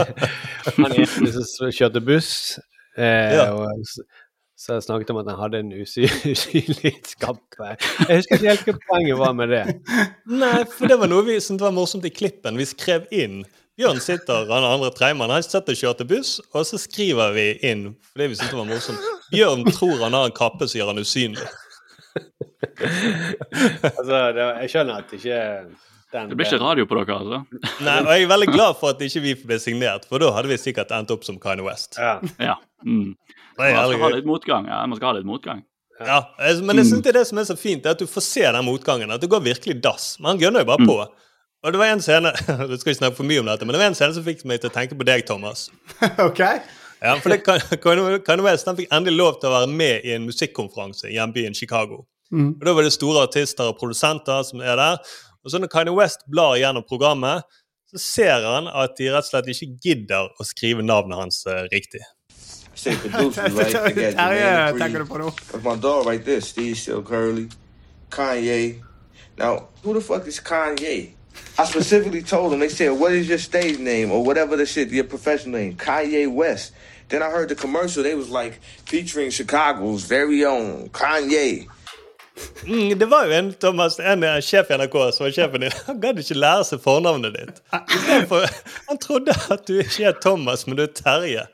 Han som kjørte buss, eh, Ja. og så, så snakket om at han hadde en usy, usynlig skappe. Jeg husker ikke helt hva poenget var med det. Nei, for det var noe vi syntes var morsomt i klippen. Vi skrev inn Bjørn sitter, han andre treimann, han sitter og til buss, og så skriver vi inn fordi vi syntes det var morsomt. Bjørn tror han har en kappe som gjør han usynlig. Altså, det, jeg skjønner at det ikke den Det blir ikke radio på dere, altså? Nei, og jeg er veldig glad for at ikke vi ble signert, for da hadde vi sikkert endt opp som Kanye West. Ja. Ja. Mm. Man skal ha litt motgang. Ja, man skal ha litt motgang. Ja, men jeg synes det er det som er så fint, er at du får se den motgangen. At det går virkelig dass. Men han gønner jo bare på. Og det var en scene Du skal ikke snakke for mye om dette, men det var en scene som fikk meg til å tenke på deg, Thomas. OK? Ja, for det kan- Kanye Kanye West han fikk endelig lov til å være med i en musikkonferanse i hjembyen Chicago. Mm. Og Da var det store artister og produsenter som er der. Og så når Kanye West blar gjennom programmet, så ser han at de rett og slett ikke gidder å skrive navnet hans eh, riktig. Say right? I got Terje Jermaine tenker du Dupri. på nå? My dog right there, Steve Still Curly, Kanye. Now, who the fuck is Kanye? I specifically told them, they said, what is your stage name or whatever the shit, your professional name? Kanye West. Then I heard the commercial, they was like featuring Chicago's very own Kanye. Mm, det var jo en Thomas, en sjef i NRK som var sjefen din. Han gadd ikke lære seg fornavnet ditt. For, han trodde at du ikke er Thomas, men du er Terje.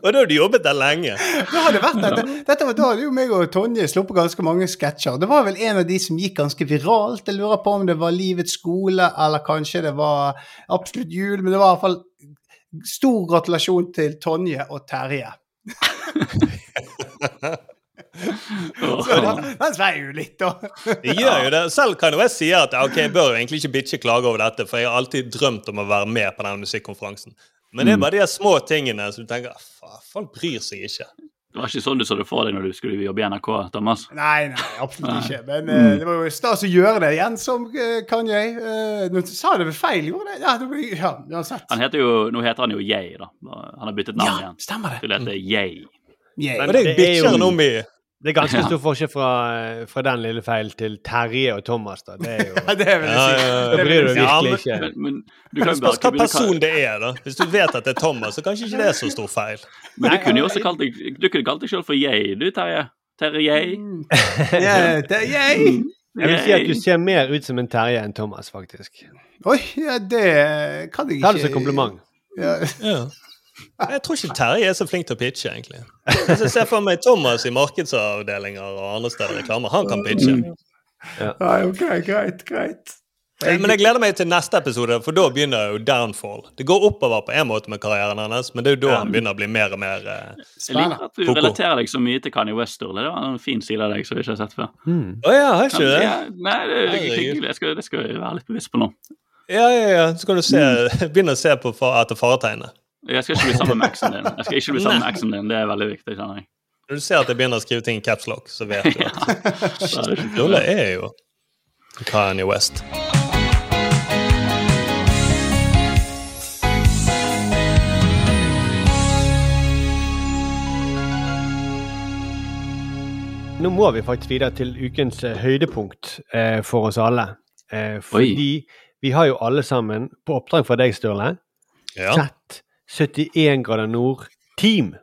Og da har du jobbet der lenge. Det hadde vært dette. Dette var da hadde jo meg og Tonje sluppet ganske mange sketsjer. Det var vel en av de som gikk ganske viralt. Jeg lurer på om det var Livets skole, eller kanskje det var Absolutt jul. Men det var i hvert fall stor gratulasjon til Tonje og Terje. Så den, den svei jo litt, da. Det gjør jo det. Selv kan jo jeg si at ok, jeg bør jo egentlig ikke bitche klage over dette, for jeg har alltid drømt om å være med på denne musikkonferansen. Men det er bare de små tingene som du tenker "Ah, faen, folk bryr seg ikke. Det var ikke sånn du så det for deg når du skulle jobbe i NRK, Thomas? Nei, nei, absolutt ikke. Men eh, det var jo stas å gjøre det igjen som uh, jeg Uh, nå sa jeg det ved feil, gjorde jeg det? Ja, det ble, ja, uansett. Han heter jo, nå heter han jo Yay, da. Han har byttet navn Ja, igjen. stemmer det. Til å hete Yay. Men det det er jo- han om i Det er ganske stor forskjell fra, fra den lille feilen til Terje og Thomas. da. Det er jo Ja, det vil jeg si. ja, ja. Det bryr du deg virkelig ikke. Men, men du kan det spørs hva person det er, da. Hvis du vet at det er Thomas, så kanskje ikke det er så stor feil. Men du kunne jo også kalt deg Du kunne kalt deg selv for jeg, du, Terje. Terje. Ja, det, yay. Jeg vil si at du ser mer ut som en Terje enn Thomas, faktisk. Oi, ja, det kan jeg ikke Ta det som kompliment. Ja. Ja. Jeg tror ikke Terje er så flink til å pitche, egentlig. Hvis jeg ser for meg Thomas i markedsavdelinger og andre steder i reklame, han kan pitche. Nei, ok, greit, greit. Jeg, Men jeg gleder meg til neste episode, for da begynner jo downfall. Det går oppover på en måte med karrieren hans, men det er jo da han begynner å bli mer og mer eh, Jeg liker at du relaterer deg så mye til Kanye West, Sturle. Det var en fin side av deg som vi ikke har sett før. Å ja, har ikke du det? Ja, nei, det er hyggelig. Det skal, det skal jeg være litt bevisst på nå. Ja, ja, ja. Så kan du se, begynne å se på far, etter faretegnet. Jeg skal ikke bli sammen med eksen din. Jeg skal ikke bli sammen med eksen din, Det er veldig viktig. kjenner jeg. Når du ser at jeg begynner å skrive ting i capslock, så vet du at er ikke Lolle er jo Kanye West. Nå må vi faktisk videre til ukens eh, høydepunkt eh, for oss alle. Eh, fordi vi har jo alle sammen, på oppdrag fra deg, Sturle, Ja. sett 71 grader nord Team.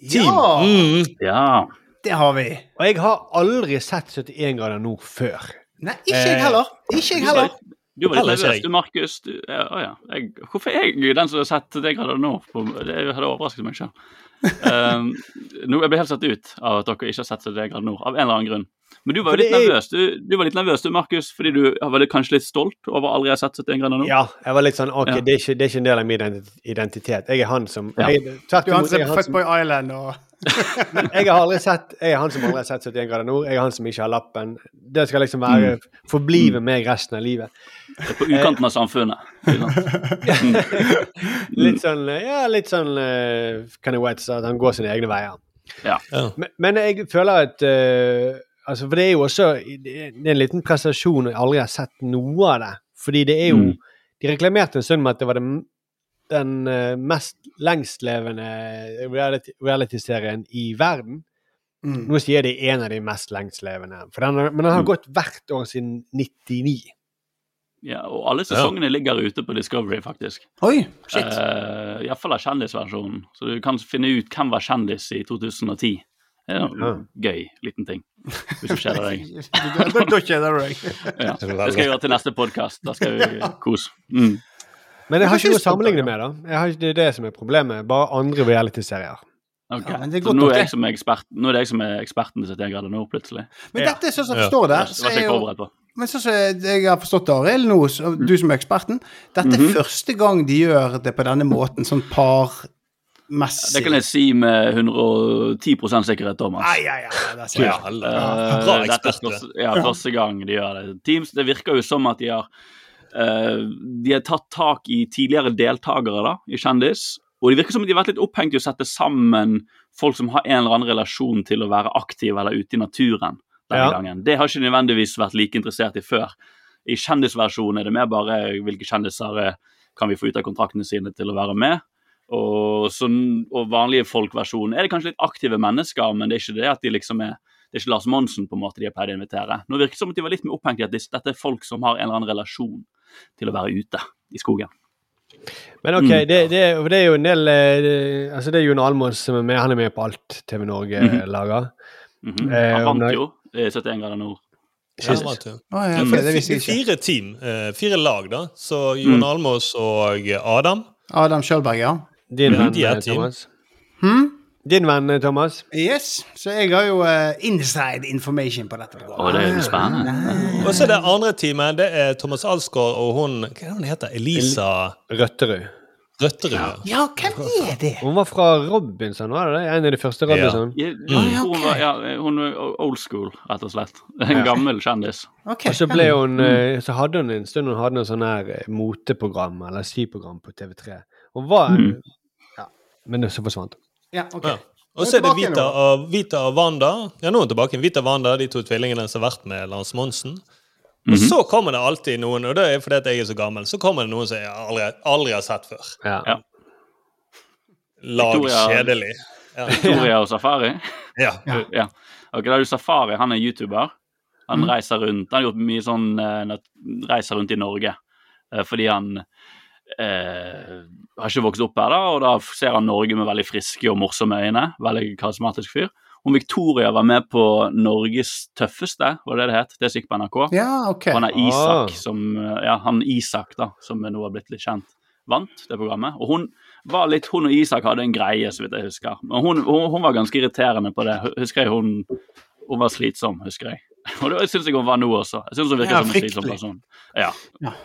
Ja, Mm. Ja. det har vi. Og jeg har aldri sett 71 grader nord før. Nei, ikke jeg heller. Ikke jeg heller. Du var litt nervøs, du, Markus. Du, ja, ja. Jeg, hvorfor er jeg den som har sett det grader nå? På, det hadde overrasket meg selv. Um, nå, jeg ble helt satt ut av at dere ikke har sett 71 grader nord, av en eller annen grunn. Men du var jo litt er nervøs, du, du var litt nervøs du, Markus, fordi du var kanskje litt stolt over aldri å ha sett 71 grader nord? Ja, jeg var litt sånn OK, Ja. det, er ikke, det er ikke en del av min identitet. Jeg er han som Ja. jeg, Tvert Du er han som er Fuckboy Island og jeg har aldri sett Jeg er han som aldri har sett 71 grader nord. Jeg er han som ikke har lappen. Det skal liksom være forblive meg resten av livet. Det er På ukanten av samfunnet. Litt sånn Ja, litt sånn uh, Kanye West, at han går sine egne veier. Ja. Ja. Men, men jeg føler at uh, altså, For det er jo også Det er en liten prestasjon, og jeg aldri har sett noe av det. Fordi det er jo Mm. De reklamerte en stund med at det var den, den eh, mest lengstlevende reality- reality-serien i verden. mm. Nå sier de en av de mest lengstlevende, for den, har- men den har Mm. gått hvert år siden 99. ja, og alle sesongene ligger ute på Discovery, faktisk. Oi, shit. Uh, Iallfall av kjendisversjonen. Så du kan finne ut hvem var kjendis i 2010. Det er en Ja. gøy liten ting. Hvis du kjeder deg. Da kjeder du deg. Ja. Det skal jeg gjøre til neste podkast. Da skal vi kose. Mm. Men jeg har ikke noe å sammenligne med, da. Jeg har ikke, det er det som er problemet. Bare andre reality-serier. Ok. Ja, er Så nå er, det. jeg som er ekspert, nå er det jeg som er eksperten til 71 grader nord, plutselig. Men Ja. dette er sånn som jeg forstår det. Det så er jo på. Men sånn som jeg har forstått det, Arild, nå, så- du som er eksperten Dette er Mhm. første gang de gjør det på denne måten, sånn parmessig. Det kan jeg si med 110 sikkerhet, Thomas. Ai, ai, ai, det er Ja, så- alle. Eh, Bra dette er ekspert. første, ja, første gang de gjør det. Teams, det virker jo som at de har De har tatt tak i tidligere deltakere da, i Kjendis. Og det virker som de har vært litt opphengt i å sette sammen folk som har en eller annen relasjon til å være aktive eller ute i naturen denne Ja. gangen. Det har ikke nødvendigvis vært like interessert i før. I kjendisversjonen er det mer bare hvilke kjendiser eh, kan vi få ut av kontraktene sine til å være med. Og, så, og vanlige folk-versjonen er det kanskje litt aktive mennesker, men det er ikke det at de liksom er det er ikke Lars Monsen på en måte de har pleid å invitere. Nå virker det som at de var litt mer opphengt i at dette er folk som har en eller annen relasjon til å være ute i skogen. Men OK, Mm. det, det, det er jo en del eh, det, Altså, det er Jon Almås som er med. Han er med på alt TV Norge Mhm. lager. Mhm. Eh, Han vant det- jo 71 grader nord. Ja, det. Å, ja, det visste jeg ikke. Fire team, eh, fire lag, da. Så Jon Mm. Almås og Adam. Adam Kjølberg, ja. Din Ja, venn, de er eh, team. Thomas. Hm? Din venn, eh, Thomas. Yes. Så jeg har jo uh, inside information på dette. Å, det er jo spennende. Og så er det andre teamet. Det er Thomas Alsgaard og hun Hva er det hun heter? Elisa Røtterud. Røtterud. Ja, hvem er det? Hun var fra Robinson, var det det? En av de første Robinson. Ja, Mm. hun, var, ja, hun var old school, rett og slett. En gammel kjendis. Okay. Og så ble hun eh, Så hadde hun en stund hun hadde noe sånn her moteprogram eller skiprogram på TV3. Hun var Mm. Ja. Men så forsvant hun. Ja, ok. Ja. Og så er det Vita og, Vita og Wanda. Ja, nå er hun tilbake. Vita og Wanda, de to tvillingene som har vært med Lars Monsen. Og Mhm. så kommer det alltid noen, og det er fordi at jeg er så gammel, så kommer det noen som jeg aldri, aldri har sett før. Ja. Ja. Lag Victoria- kjedelig. Ja. Victoria og Safari. ja. Ja. Ok, da er du Safari. Han er YouTuber. Han Mm. reiser rundt. Han har gjort mye sånn uh, Reiser rundt i Norge uh, fordi han eh, har ikke vokst opp her, da, og da ser han Norge med veldig friske og morsomme øyne. Veldig karismatisk fyr. Om Victoria var med på Norges tøffeste, var det det het? Det som gikk på NRK. Ja, ok. Han er Isak, oh. som, ja, han Isak da, som nå har blitt litt kjent, vant det programmet. Og hun var litt, hun og Isak hadde en greie, så vidt jeg husker. Men hun, hun, hun var ganske irriterende på det. Husker jeg hun, hun var slitsom, husker jeg. Og det syns jeg hun var nå også. Jeg synes hun virker Ja, som en slitsom person. Ja. Ja.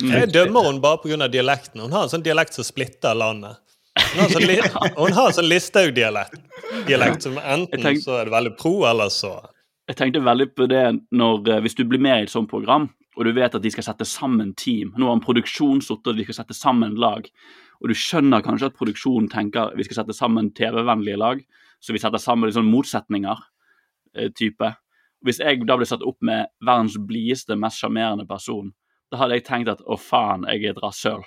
Mm. Jeg dømmer hun bare pga. dialekten. Hun har en sånn dialekt som splitter landet. Hun har en sånn, li hun har sånn Listhaug-dialekt. Som enten tenk- så er det veldig pro, eller så Jeg tenkte veldig på det når, eh, hvis du blir med i et sånt program, og du vet at de skal sette sammen team. Nå har en produksjon sittet og de skal sette sammen lag. Og du skjønner kanskje at produksjonen tenker vi skal sette sammen TV-vennlige lag, så vi setter sammen sånn motsetninger eh, type. Hvis jeg da blir satt opp med verdens blideste, mest sjarmerende person, da hadde jeg tenkt at å faen, jeg er et rasshøl.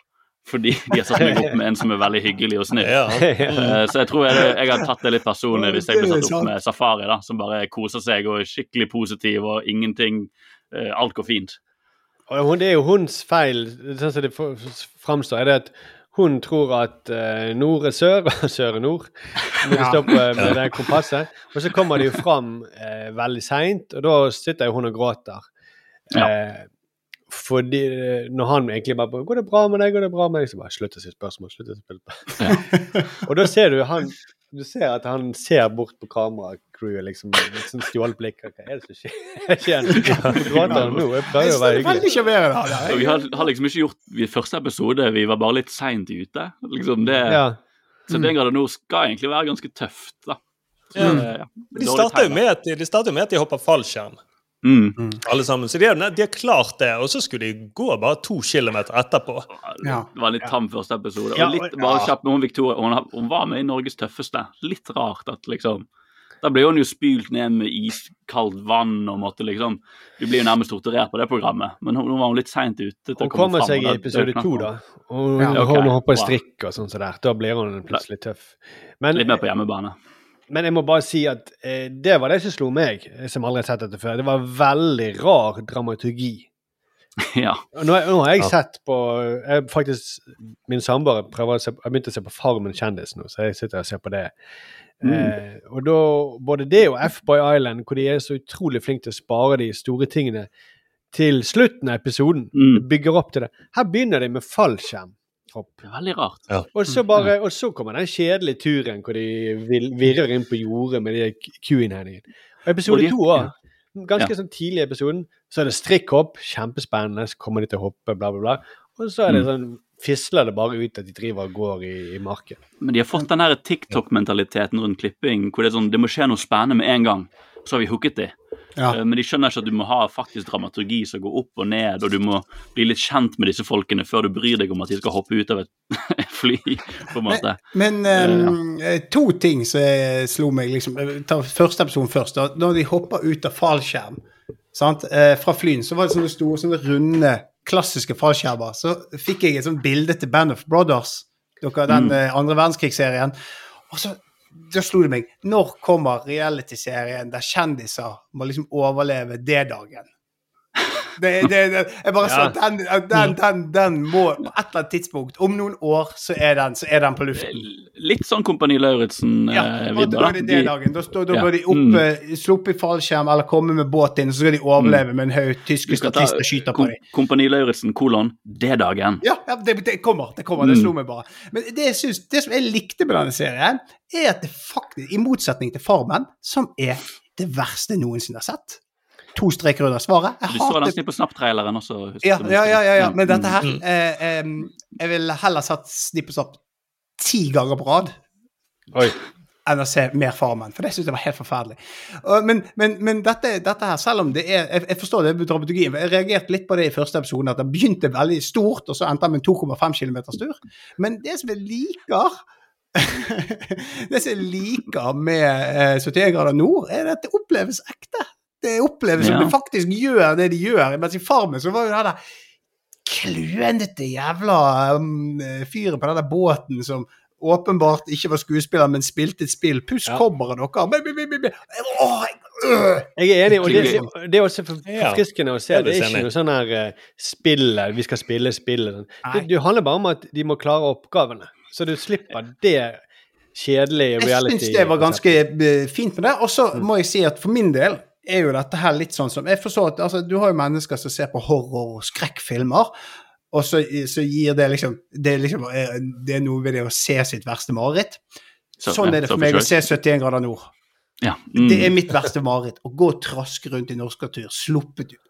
Fordi de har satt meg opp med en som er veldig hyggelig og snill. Ja. Eh, Så jeg tror jeg, jeg hadde tatt det litt personlig hvis jeg ble satt opp med Safari, da, som bare koser seg og er skikkelig positiv og ingenting eh, Alt går fint. Det er jo hennes feil, sånn som det framstår, er det at hun tror at eh, nord er sør, og sør er nord, når de står på med det kompasset. Og så kommer de jo fram veldig seint, og da sitter jo hun og gråter. Eh, fordi eh, når han egentlig bare på, 'Går det bra med deg?' 'Går det bra med deg?' Så bare slutt å stille spørsmål. slutt å spørsmål. og da ser du han Du ser at han ser bort på kameracrewet, liksom. med et sånn stjålet blikk. Hva er det som skjer? Jeg Prater han nå? Jeg prøver å være hyggelig. Og vi har, har liksom ikke gjort vi, første episode, vi var bare litt seint ute. Liksom det, Ja. Så den grader nå skal egentlig være ganske tøft, da. Så, Ja. ja, De starter jo med at de, de, de hopper fallskjerm, Mm. alle sammen. Så de har, de har klart det, og så skulle de gå bare to kilometer etterpå. Ja. Det var en litt tam første episode. Og litt og- bare ja. kjapt med hun Victoria. Hun, hun var med i Norges tøffeste. Litt rart at liksom Da ble hun jo spylt ned med iskaldt vann og måtte liksom Du blir jo nærmest torturert på det programmet, men hun, nå var hun litt seint ute. til å Hun komme kommer seg i episode to, da. da. hun. Og Ja, okay. hun hopper i strikk og sånn som der. Da blir hun plutselig tøff. Men, Litt mer på hjemmebane. Men jeg må bare si at eh, det var det som slo meg, som aldri har sett dette før. Det var veldig rar dramaturgi. ja. Nå, nå har jeg Ja. sett på jeg, faktisk, Min samboer prøver å se, å se på Farmen kjendis nå, så jeg sitter og ser på det. Eh, og da, både det og F-Boy Island, hvor de er så utrolig flinke til å spare de store tingene til slutten av episoden, Mm. bygger opp til det. Her begynner de med fallskjermhopp. Det er veldig rart. Og så, bare, og så kommer den kjedelige turen hvor de virrer inn på jordet med de Q-innhendingen. Og episode to òg. Ganske Ja. sånn tidlig i episoden. Så er det strikkhopp, kjempespennende, så kommer de til å hoppe, bla, bla, bla. Og så er det sånn, fisler det bare ut at de driver og går i, i marken. Men de har fått den TikTok-mentaliteten rundt klipping, hvor det er sånn det må skje noe spennende med en gang. Så har vi hooket de. Ja. Eh, Men de skjønner ikke at du må ha faktisk dramaturgi som går opp og ned, og du må bli litt kjent med disse folkene før du bryr deg om at de skal hoppe ut av et fly, på en måte. Men ehm, ja. to ting som slo meg liksom eh, Ta første episode først. Da, når de hopper ut av fallskjerm sant? Eh, fra flyen, så var det sånne store, sånne runde, klassiske fallskjermer. Så fikk jeg et sånt bilde til Band of Brothers, dere, den Mm. eh, andre verdenskrigsserien. Og så da slo det meg Når kommer reality-serien der kjendiser må liksom overleve D-dagen? Det, det, det, jeg bare Ja. den, den, den, den må På et eller annet tidspunkt, om noen år, så er den, så er den på luften. Litt sånn Kompani Lauritzen-vidda. Ja, da da, det det. Da, da bør de opp, Mm. eh, sluppe i fallskjerm eller komme med båt inn, så skal de overleve med en haug tysk tyske statister skyter på dem. Kompani Lauritzen, kolon, D-dagen. Ja, ja det, det kommer. Det kommer, det Mm. slo meg bare. Men det, synes, det som jeg likte med denne serien, er at det faktisk, i motsetning til Farmen, som er det verste jeg noensinne har sett To streker under svaret. Jeg Du så den på og Snapp-traileren også. ja, ja, ja, ja, ja. Men dette her Mm. eh, Jeg ville heller satt Snipp og Snapp ti ganger på rad Oi. enn å se mer Farmen, for det syns jeg var helt forferdelig. Men men, men dette, dette her, selv om det er Jeg, jeg forstår det med dramaturgien. Jeg reagerte litt på det i første episode, at det begynte veldig stort, og så endte det med en 2,5 km tur. Men det som jeg liker Det som jeg liker med eh, 71 grader nord, er at det oppleves ekte. Det oppleves som Ja. det faktisk gjør det de gjør. Mens i Farmen så var jo det der klønete jævla um, fyren på den der båten som åpenbart ikke var skuespiller, men spilte et spill. Puss Ja. kommer dere. Bi. Åh, jeg- øh. Jeg er enig, og det, det er også for- forfriskende å se. Det er ikke noe sånn her uh, spillet, vi skal spille spillet. Det, det handler bare om at de må klare oppgavene. Så du slipper det kjedelige Jeg reality. syns det var ganske eh, fint med det. Og så må jeg si at for min del er jo dette her litt sånn som Jeg forstår at altså, du har jo mennesker som ser på horror- og skrekkfilmer, og så, så gir det liksom Det er liksom eh, Det er noe ved det å se sitt verste mareritt. Så- Sånn er det for meg å se 71 grader nord. Ja. Mm. Det er mitt verste mareritt. Å gå og traske rundt i norskatur, sluppet ut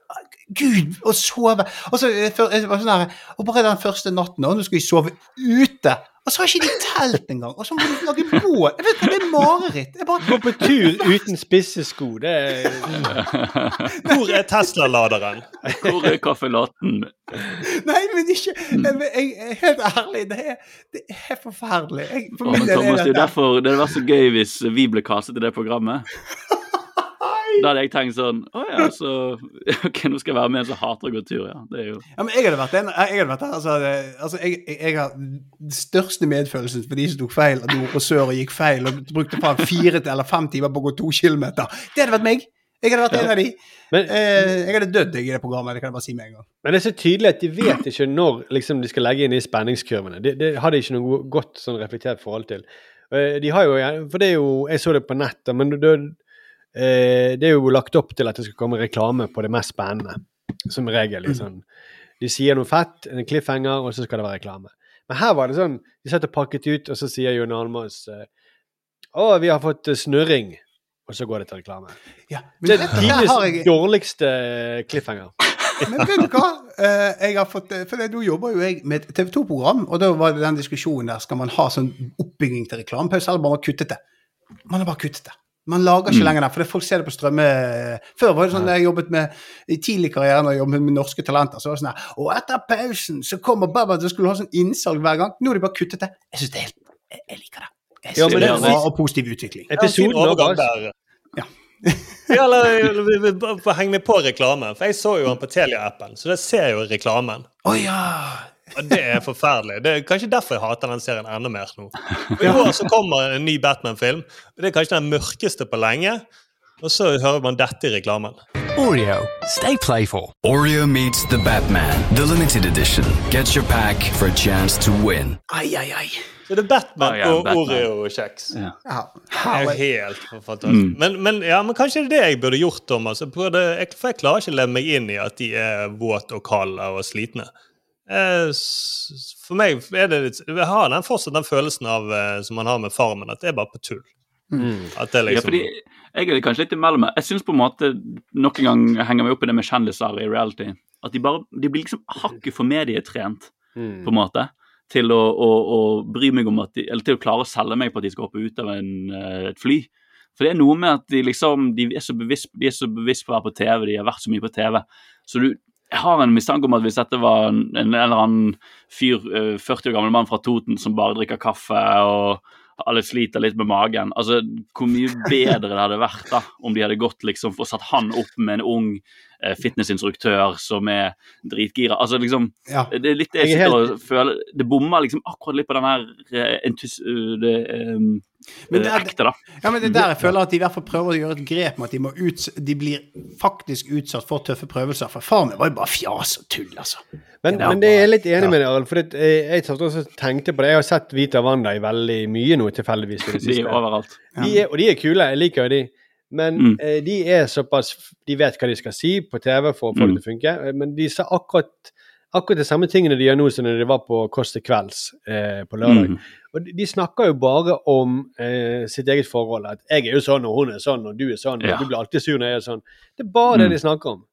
Gud, å sove Og så eh, før- jeg var sånn her, og bare den første natten, og nå skal vi sove ute. Og så har ikke de telt engang. Og så må de lage båt. Jeg vet hva, Det er mareritt. Jeg bare, Gå på tur uten spisse sko, det er Hvor er Tesla-laderen? Hvor er kaffelatten? nei, men ikke jeg, jeg, Helt ærlig, det er, det er forferdelig. Jeg, for Åh, men Thomas, det er derfor det hadde vært så gøy hvis vi ble kastet i det programmet. Da hadde jeg tenkt sånn Å ja, så Ok, nå skal jeg være med en som hater å gå tur, ja. Det er jo Ja, men jeg hadde vært den. jeg hadde vært der, altså, det, altså jeg, jeg, jeg har den største medfølelsen for de som tok feil at nord og sør og gikk feil og brukte faen fire til eller fem timer på å gå to kilometer. Det hadde vært meg. Jeg hadde vært en av de. Men, Eh, jeg hadde dødd i det programmet, det kan jeg bare si med en gang. men det er så tydelig at de vet ikke når liksom, de skal legge inn de spenningskurvene. Det, det har de ikke noe godt sånn, reflektert forhold til. Eh, De har jo, For det er jo Jeg så det på nettet, men det, eh, det er jo lagt opp til at det skal komme reklame på det mest spennende. Som regel. Liksom. De sier noe fett, en cliffhanger, og så skal det være reklame. Men her var det sånn De satt og pakket ut, og så sier Jon Almaas eh, Å, vi har fått eh, snurring. Og så går det til reklame. Ja, Det er tidenes dårligste eh, cliffhanger. Men vet du hva? Eh, jeg har fått, eh, for Nå jobber jo jeg med et TV 2-program, og da var det den diskusjonen der. Skal man ha sånn oppbygging til reklamepause, eller bare kuttet det? Man har bare kuttet det. Man lager ikke Mm. lenger den, for folk ser det på strømme... Før var det sånn ja. jeg jobbet med i tidlig karriere når jeg jobbet med norske talenter, så var det sånn her Og etter pausen så kommer Baba, så skulle ha sånn innsalg hver gang. Nå har de bare kuttet det. Jeg syns det er helt jeg, jeg liker det. Jeg Ja, synes men det det- er bra og positiv utvikling. Episoden Ja, overgang der. Ja. Ja, eller, Heng meg på reklame. For jeg så jo han på Telia-appen, så det ser jo reklamen. Å ja! Og det er forferdelig. Det er kanskje derfor jeg hater den serien enda mer nå. Og I år så kommer en ny Batman-film. Det er kanskje den mørkeste på lenge. Og så hører man dette i reklamen. Oreo, stay playful. Oreo meets the Batman, the limited edition. Get your pack for a chance to win. Ai, ai, ai. Så det er Batman oh, ja, og Oreo-kjeks. Ja. Ja. Det er helt fantastisk. Mm. Men, men, ja, men kanskje det er det jeg burde gjort, Thomas. Jeg, for jeg klarer ikke å leve meg inn i at de er våte og kalde og slitne. Eh, For meg er det litt Jeg har den, fortsatt den følelsen av eh, som man har med Farmen, at det er bare på tull. At det liksom... Ja, liksom fordi jeg er kanskje litt imellom. Jeg syns på en måte nok en gang henger meg opp i det med kjendiser i reality. At de bare de blir liksom hakket for medietrent, Mm. på en måte. Til å, å, å bry meg om at de, Eller til å klare å selge meg på at de skal hoppe ut av en, eh, et fly. For det er noe med at de liksom De er så bevisst, de er så bevisst på å være på TV, de har vært så mye på TV. Så du jeg har en mistanke om at hvis dette var en, eller annen fyr, eh, 40 år gammel mann fra Toten som bare drikker kaffe og alle sliter litt med magen. Altså, Hvor mye bedre det hadde vært da, om de hadde gått liksom og satt han opp med en ung eh, fitnessinstruktør som er dritgira. Altså liksom, Ja. Det er litt det jeg Jeg sitter og føler Det bommer liksom akkurat litt på den her eh, entus... eh, Det, um, Men det, det er- ekte, da. Ja, men det er der jeg føler at de i hvert fall prøver å gjøre et grep med at de, må ut, de blir faktisk utsatt for tøffe prøvelser. For far min var jo bare fjas og tull, altså. Men, Ja, men det er jeg litt enig ja. med deg, Arild. For det, jeg, jeg tenkte på det. Jeg har sett Vita Wanda i veldig mye nå, tilfeldigvis. De er overalt. De er, og de er kule, jeg liker jo de. Men Mm. eh, de er såpass De vet hva de skal si på TV for å få Mm. det til å funke. eh, Men de sa akkurat akkurat de samme tingene de gjør nå som når de var på Kåss til kvelds eh, på lørdag. Mm. Og de, de snakker jo bare om eh, sitt eget forhold. At 'jeg er jo sånn, og hun er sånn, og du er sånn', Ja. og 'du blir alltid sur når jeg er sånn'. Det er bare det Mm. de snakker om.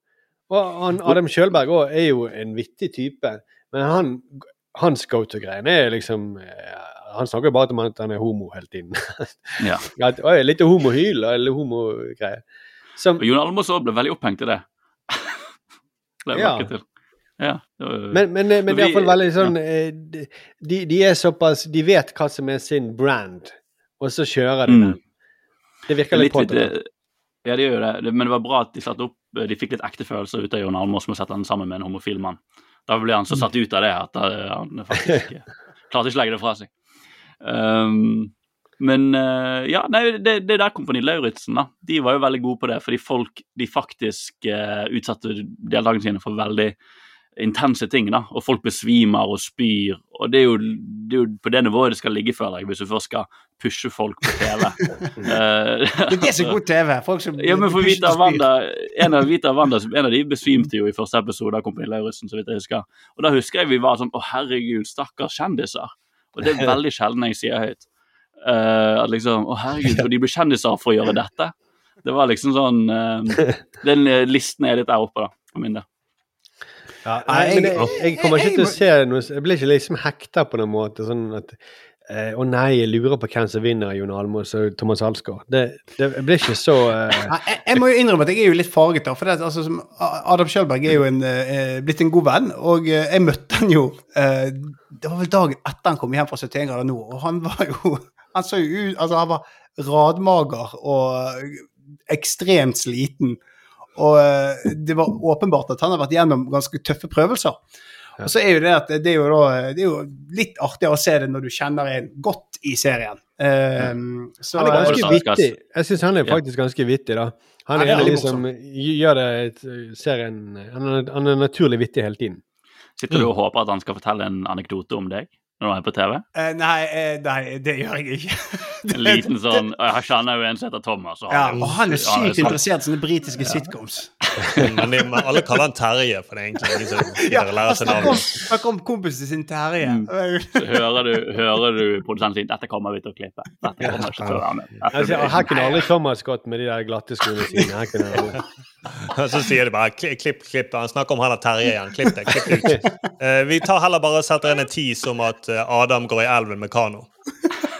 Og han, Adam Kjølberg òg er jo en vittig type, men han, hans go-to-greiene er liksom eh, Han snakker jo bare om at han er homo hele tiden. Ja. At, Oi, litt homohyl eller homogreier. Som, Jon Almaas også ble veldig opphengt i det. det Ja. Ja, det var, men, men, men det er iallfall veldig sånn ja. de, de er såpass De vet hva som er sin brand, og så kjører de Mm. den. Det virker litt litt, påtatt. ja, det gjør jo det. Men det var bra at de satte opp De fikk litt ekte følelser ut av Jon Almaas med å sette han sammen med en homofil mann. Da ble han så satt ut av det at eh, han faktisk eh, klarte ikke å legge det fra seg. Um, men uh, ja, nei, det, det der Kompani Lauritzen, da, de var jo veldig gode på det, fordi folk de faktisk uh, utsatte deltakerne sine for veldig intense ting, da, og folk besvimer og spyr, og det er, jo, det er jo på det nivået det skal ligge, føler jeg, hvis du først skal pushe folk på TV. uh, Det er så god TV. Folk som ja, men for Vita. Wanda, en av Vita Wanda, en av de besvimte jo i første episode av Kompani Lauritzen, så vidt jeg husker. Og da husker jeg vi var sånn Å, herregud, stakkars kjendiser. Og det er veldig sjelden jeg sier høyt. Uh, at liksom Å, herregud, og de blir kjendiser for å gjøre dette. Det var liksom sånn uh, Den eh, listen er litt der oppe, da, for min del. Ja, jeg- jeg, jeg kommer ikke til å se noe Jeg blir ikke liksom hekta på noen måte. Sånn at eh, Å nei, jeg lurer på hvem som vinner Jon Almaas og Thomas Alsgaard. Det, det blir ikke så eh, jeg, jeg må jo innrømme at jeg er jo litt farget. da, for det, altså, som Adam Kjølberg er jo en, eh, blitt en god venn, og eh, jeg møtte han jo eh, Det var vel dagen etter han kom hjem fra 71 grader nord, og han var jo Han så jo ut Altså, han var radmager og ekstremt sliten. Og eh, det var åpenbart at han har vært gjennom ganske tøffe prøvelser. Og så er jo det at det er jo, da, det er jo litt artigere å se det når du kjenner en godt i serien. Eh, så, Han er ganske vittig. Jeg syns han er faktisk ganske vittig, da. Han er er en av de som gjør det et- serien han er, han er naturlig vittig hele tiden. Sitter du og håper at han skal fortelle en anekdote om deg når han er på TV? Eh, nei, eh, nei, det gjør jeg ikke. En liten sånn «Å, Jeg kjenner jo en som heter Thomas. og Ja, han og han er sykt sånn- interessert i sånne britiske sitcoms. Men de, men alle kaller han Terje, for det er egentlig ingen som Ja, gidder å lære han seg navnet. snakker om kompisen sin Terje. Mm. Så hører du, hører du produsenten sin 'Dette kommer vi til å klippe'. Dette kommer ikke til å være med. Altså, her kunne aldri Thomas gått med de der glatte skoene sine. Her kunne alle. aldri. Så sier de bare 'klipp, klipp'. Han snakker om han har Terje igjen. Klipp det. klipp ut. Uh, vi tar heller bare og setter inn en tease om at eh, Adam går i elven med kano.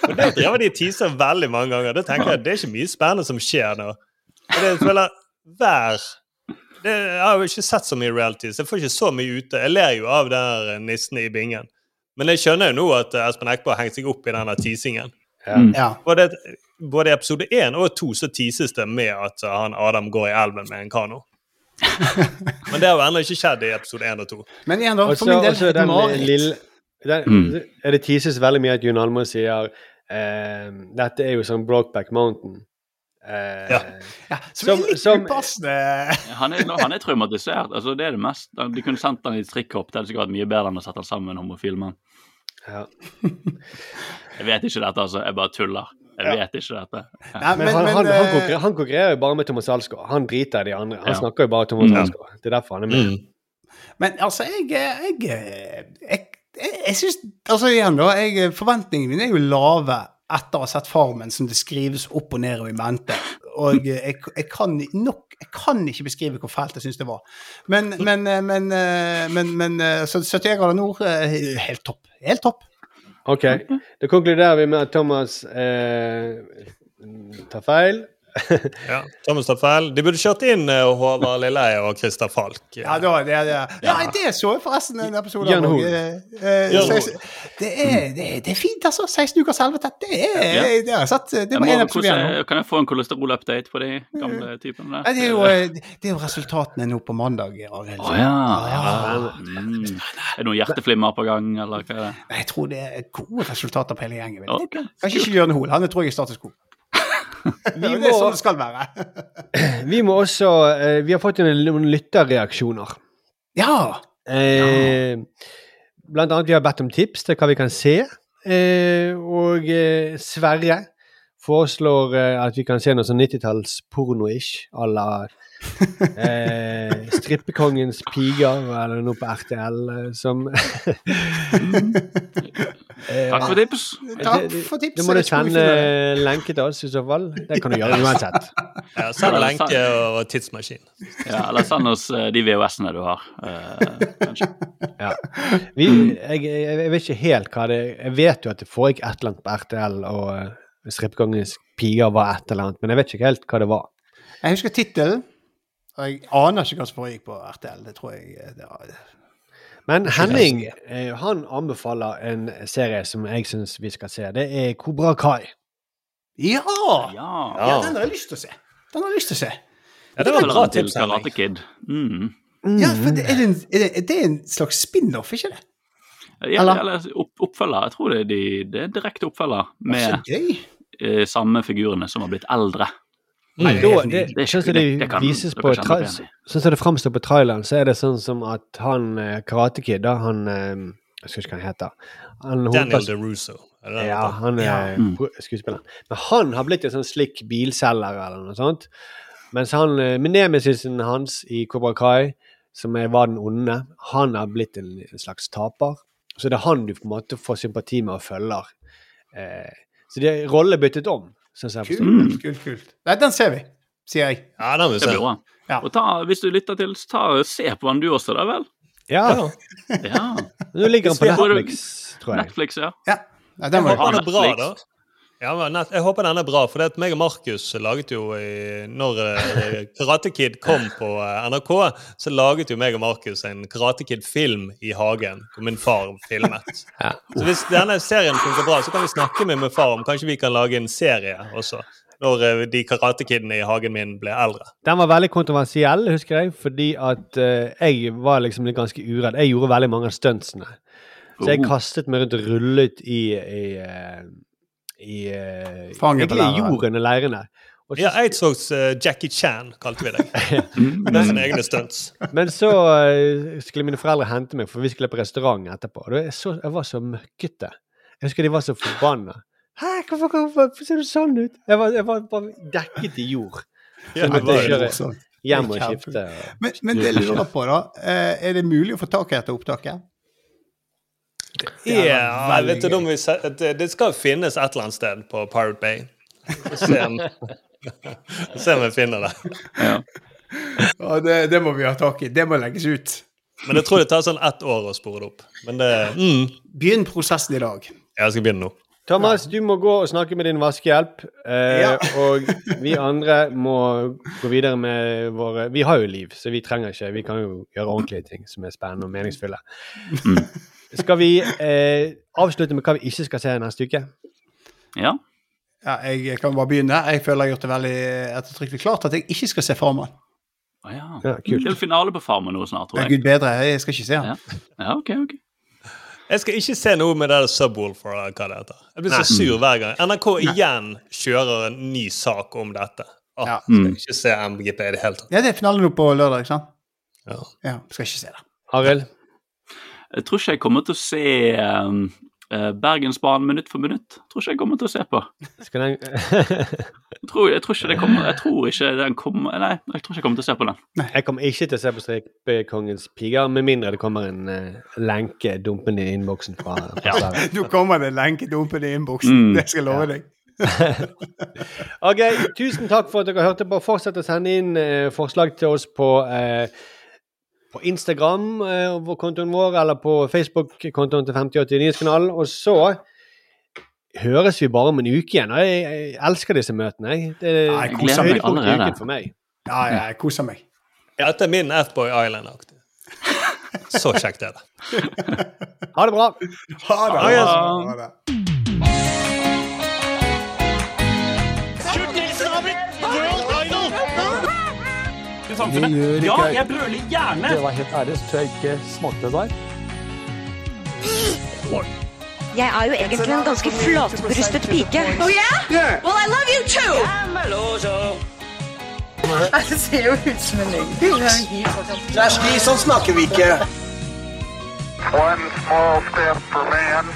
Og Det driver de teaser veldig mange ganger. Det tenker jeg, det er ikke mye spennende som skjer nå. Og det føler hver det, Jeg har jo ikke sett så mye reality, så jeg får ikke så mye ute. Jeg ler jo av den der nissen i bingen. Men jeg skjønner jo nå at eh, Espen Eckbo har hengt seg opp i denne teasingen. Mm. Ja. Både, både i episode én og to så teases det med at uh, han Adam går i elven med en kano. Men det har jo ennå ikke skjedd i episode én og to. Men igjen, da, for min del den lille den, Mm. Det tises veldig mye at Jun Almaas sier eh, dette er jo sånn Brokeback Mountain. Eh, Ja. Ja, som er litt som- upassende. Han er, han er traumatisert. altså det er det mest. De kunne sendt han i trikkhopp strikkhopp. Det hadde sikkert vært mye bedre enn å sette han sammen med en homofil mann. Ja. Jeg vet ikke dette, altså. Jeg bare tuller. Jeg vet ikke dette. Ja. Nei, Men, han, han, han, eh, konkurrerer, han konkurrerer jo bare med Thomas Alsgaard. Han driter i de andre. Han Ja. snakker jo bare Thomas Mm. Alsgaard. Det er derfor han er med. Mm. Men altså, jeg Jeg, jeg, jeg, jeg syns Altså, igjen, da. Jeg, forventningene mine er jo lave etter å ha sett Farmen, som det skrives opp og ned og i mente. Og jeg, jeg kan nok Jeg kan ikke beskrive hvor fælt jeg syns det var. Men, men, men, men, men Så 71 grader nord, eh, helt topp. Helt topp. Ok, da konkluderer vi med at Thomas eh, tar feil. Ja, Thomas tar feil. De burde kjørt inn eh, Håvard Lilleheie og Christer Falk. Ja, da, det, det, ja, det så jeg forresten en episode av. Eh, eh. Det er, det, er, det er fint, altså. 16 ukers helvete. Det er Ja. det har jeg sett. Det var en episode igjen. kan jeg få en kolesterol-update på de gamle typene der? Det, er jo, det er jo resultatene nå på mandag. Arild. Oh, ja. Mm. Er det noen hjerteflimmer på gang, eller hva er det? Jeg tror det er gode resultater på hele gjengen. Kanskje ikke Jørn Hoel. Han tror jeg er status quo. Vi det er sånn må, det skal være. vi må også eh, Vi har fått noen lytterreaksjoner. Ja! Eh, Blant annet vi har bedt om tips til hva vi kan se. Eh, og eh, Sverre foreslår eh, at vi kan se noe sånn 90-talls porno-ish à la eh, Strippekongens piger eller noe på RTL eh, som Takk for tips. Takk for tips. Du må sende lenke til oss i så fall. Det kan du gjøre uansett. Ja, Send lenke og tidsmaskin. Ja, eller send oss eh, de VHS-ene du har. eh, kanskje. Ja. Vi, jeg, jeg, jeg vet ikke helt hva det Jeg vet jo at det foregikk et eller annet på RTL, og Strippekongens piger var et eller annet, men jeg vet ikke helt hva det var. Jeg husker tittelen. Og jeg aner ikke hva som foregikk på RTL. Det tror jeg eh, det var, Men Henning eh, han anbefaler en serie som jeg syns vi skal se. Det er Kobra Kai. Ja! Ja. ja! Den har jeg lyst til å se. Den har jeg lyst til å se. Ja, det var vel bra til Karate Kid. Mm. Ja, for det er, en, er, det, det er en slags spin-off, ikke det? Ja, Eller? eller opp, oppfølger. Jeg tror det er, de, det er direkte oppfølger med eh, samme figurene som har blitt eldre. Nei, det da, det, Det er sånn som det, det- det vises på. Sånn som det framstår på traileren, så er det sånn som at han eh, Karate Kid, da, han eh, Jeg husker ikke hva han heter. Han Daniel DeRusso. Er det det Ja, han er Ja. Mm. skuespilleren. Men han har blitt en sånn slik bilselger eller noe sånt. Mens han, eh, med nemesisen hans i Cobra Kai, som er, var den onde, han har blitt en, en slags taper. Så det er han du på en måte får sympati med og følger. Eh, så de er rolle byttet om. Kult, kult, kult. Nei, den ser vi, sier jeg. Ja, den vil vi se. bra. Ja. Og ta, hvis du lytter til, så ta, se på den du også, da vel. Ja, Ja. Ja. nå ligger den på det- Netflix, tror jeg. Netflix, ja. Ja, Nei, den var den er bra, Netflix. da. Ja, men jeg håper den er bra, for det at meg og Markus laget jo i, Når eh, Karate Kid kom på eh, NRK, så laget jo meg og Markus en Karate Kid-film i hagen, hvor min far filmet. Så hvis denne serien funker bra, så kan vi snakke med min far om kanskje vi kan lage en serie også. Når eh, de Karate Kidene i hagen min ble eldre. Den var veldig kontroversiell, husker jeg, fordi at jeg var liksom litt ganske uredd. Jeg gjorde veldig mange av stuntsene. Så jeg Oh. kastet meg rundt og rullet i, i, i eh, Fanget på i jorden og leirene. Og Ja, Eidsvågs uh, Jackie Chan, kalte vi deg. Med sine egne stunts. Men så uh, skulle mine foreldre hente meg, for vi skulle på restaurant etterpå. Og jeg, så, jeg var så møkkete. Jeg husker de var så forbanna. Hæ, hvorfor, hvorfor, hvorfor ser du sånn ut? Jeg var, jeg var bare dekket i jord. Så Ja, jeg det var kjøre sånn. hjem og skifte. Men, men det jeg lurer på, da. eh, Er det mulig å få tak i dette opptaket? Ja, vet du, vi det, det skal finnes et eller annet sted på Pirate Bay. Se om, se om vi finner det. Ja, det, det må vi ha tak i. Det må legges ut. Men jeg tror det tar sånn ett år å spore det opp. Men det mm. Begynn prosessen i dag. Jeg skal begynne nå. Thomas, du må gå og snakke med din vaskehjelp. Eh, Ja. og vi andre må gå videre med våre Vi har jo liv, så vi trenger ikke Vi kan jo gjøre ordentlige ting som er spennende og meningsfulle. Skal vi eh, avslutte med hva vi ikke skal se neste uke? Ja. Ja, jeg kan bare begynne. Jeg føler jeg har gjort det veldig ettertrykkelig klart at jeg ikke skal se Farmen. Å ja. Ja, Det er finale på Farmen nå snart, tror jeg. Det er Gud bedre, jeg skal ikke se den. ja ok, ok. Jeg skal ikke se noe med det Subwoolfer eller hva det heter. Jeg blir så sur hver gang. NRK igjen kjører en ny sak om dette. Ah, Ja. Skal ikke se MGP i det hele tatt. Ja, det er finale nå på lørdag, ikke sant? Ja. Ja, skal ikke se det. Arild? Jeg tror ikke jeg kommer til å se um, eh, Bergensbanen minutt for minutt. Jeg tror ikke jeg kommer til å se på. Skal den Jeg tror, jeg tror ikke det kommer Jeg tror ikke den kommer Nei, jeg tror ikke jeg kommer til å se på den. Jeg kommer ikke til å se på Stripekongens piger, med mindre det kommer en uh, lenke dumpende i innboksen fra, fra Ja. Nå kommer det lenke dumpende i innboksen. Mm. Det skal jeg love deg. Ok, tusen takk for at dere hørte på. Fortsett å sende inn eh, forslag til oss på, eh, på Instagram, eh, vår kontoen vår, eller på Facebook-kontoen til 5080 Nyhetskanalen. Og så høres vi bare om en uke igjen. Og jeg, jeg elsker disse møtene. Jeg. Det er ja, høydepunktet i uken for meg. Ja, ja, jeg koser meg. Ja, Dette er min F-Boy Island-aktig. Så kjekt er det. Ha det bra. Ha det. Ha det. Ha det. Det gjør ikke Ja, jeg. brøler gjerne! Det var helt ærlig, så tror jeg ikke smakte der. Jeg er jo egentlig en ganske flatbrystet pike. Oh yeah? Well, I love you too! Det ser jo ut som en løgn. One small step for man,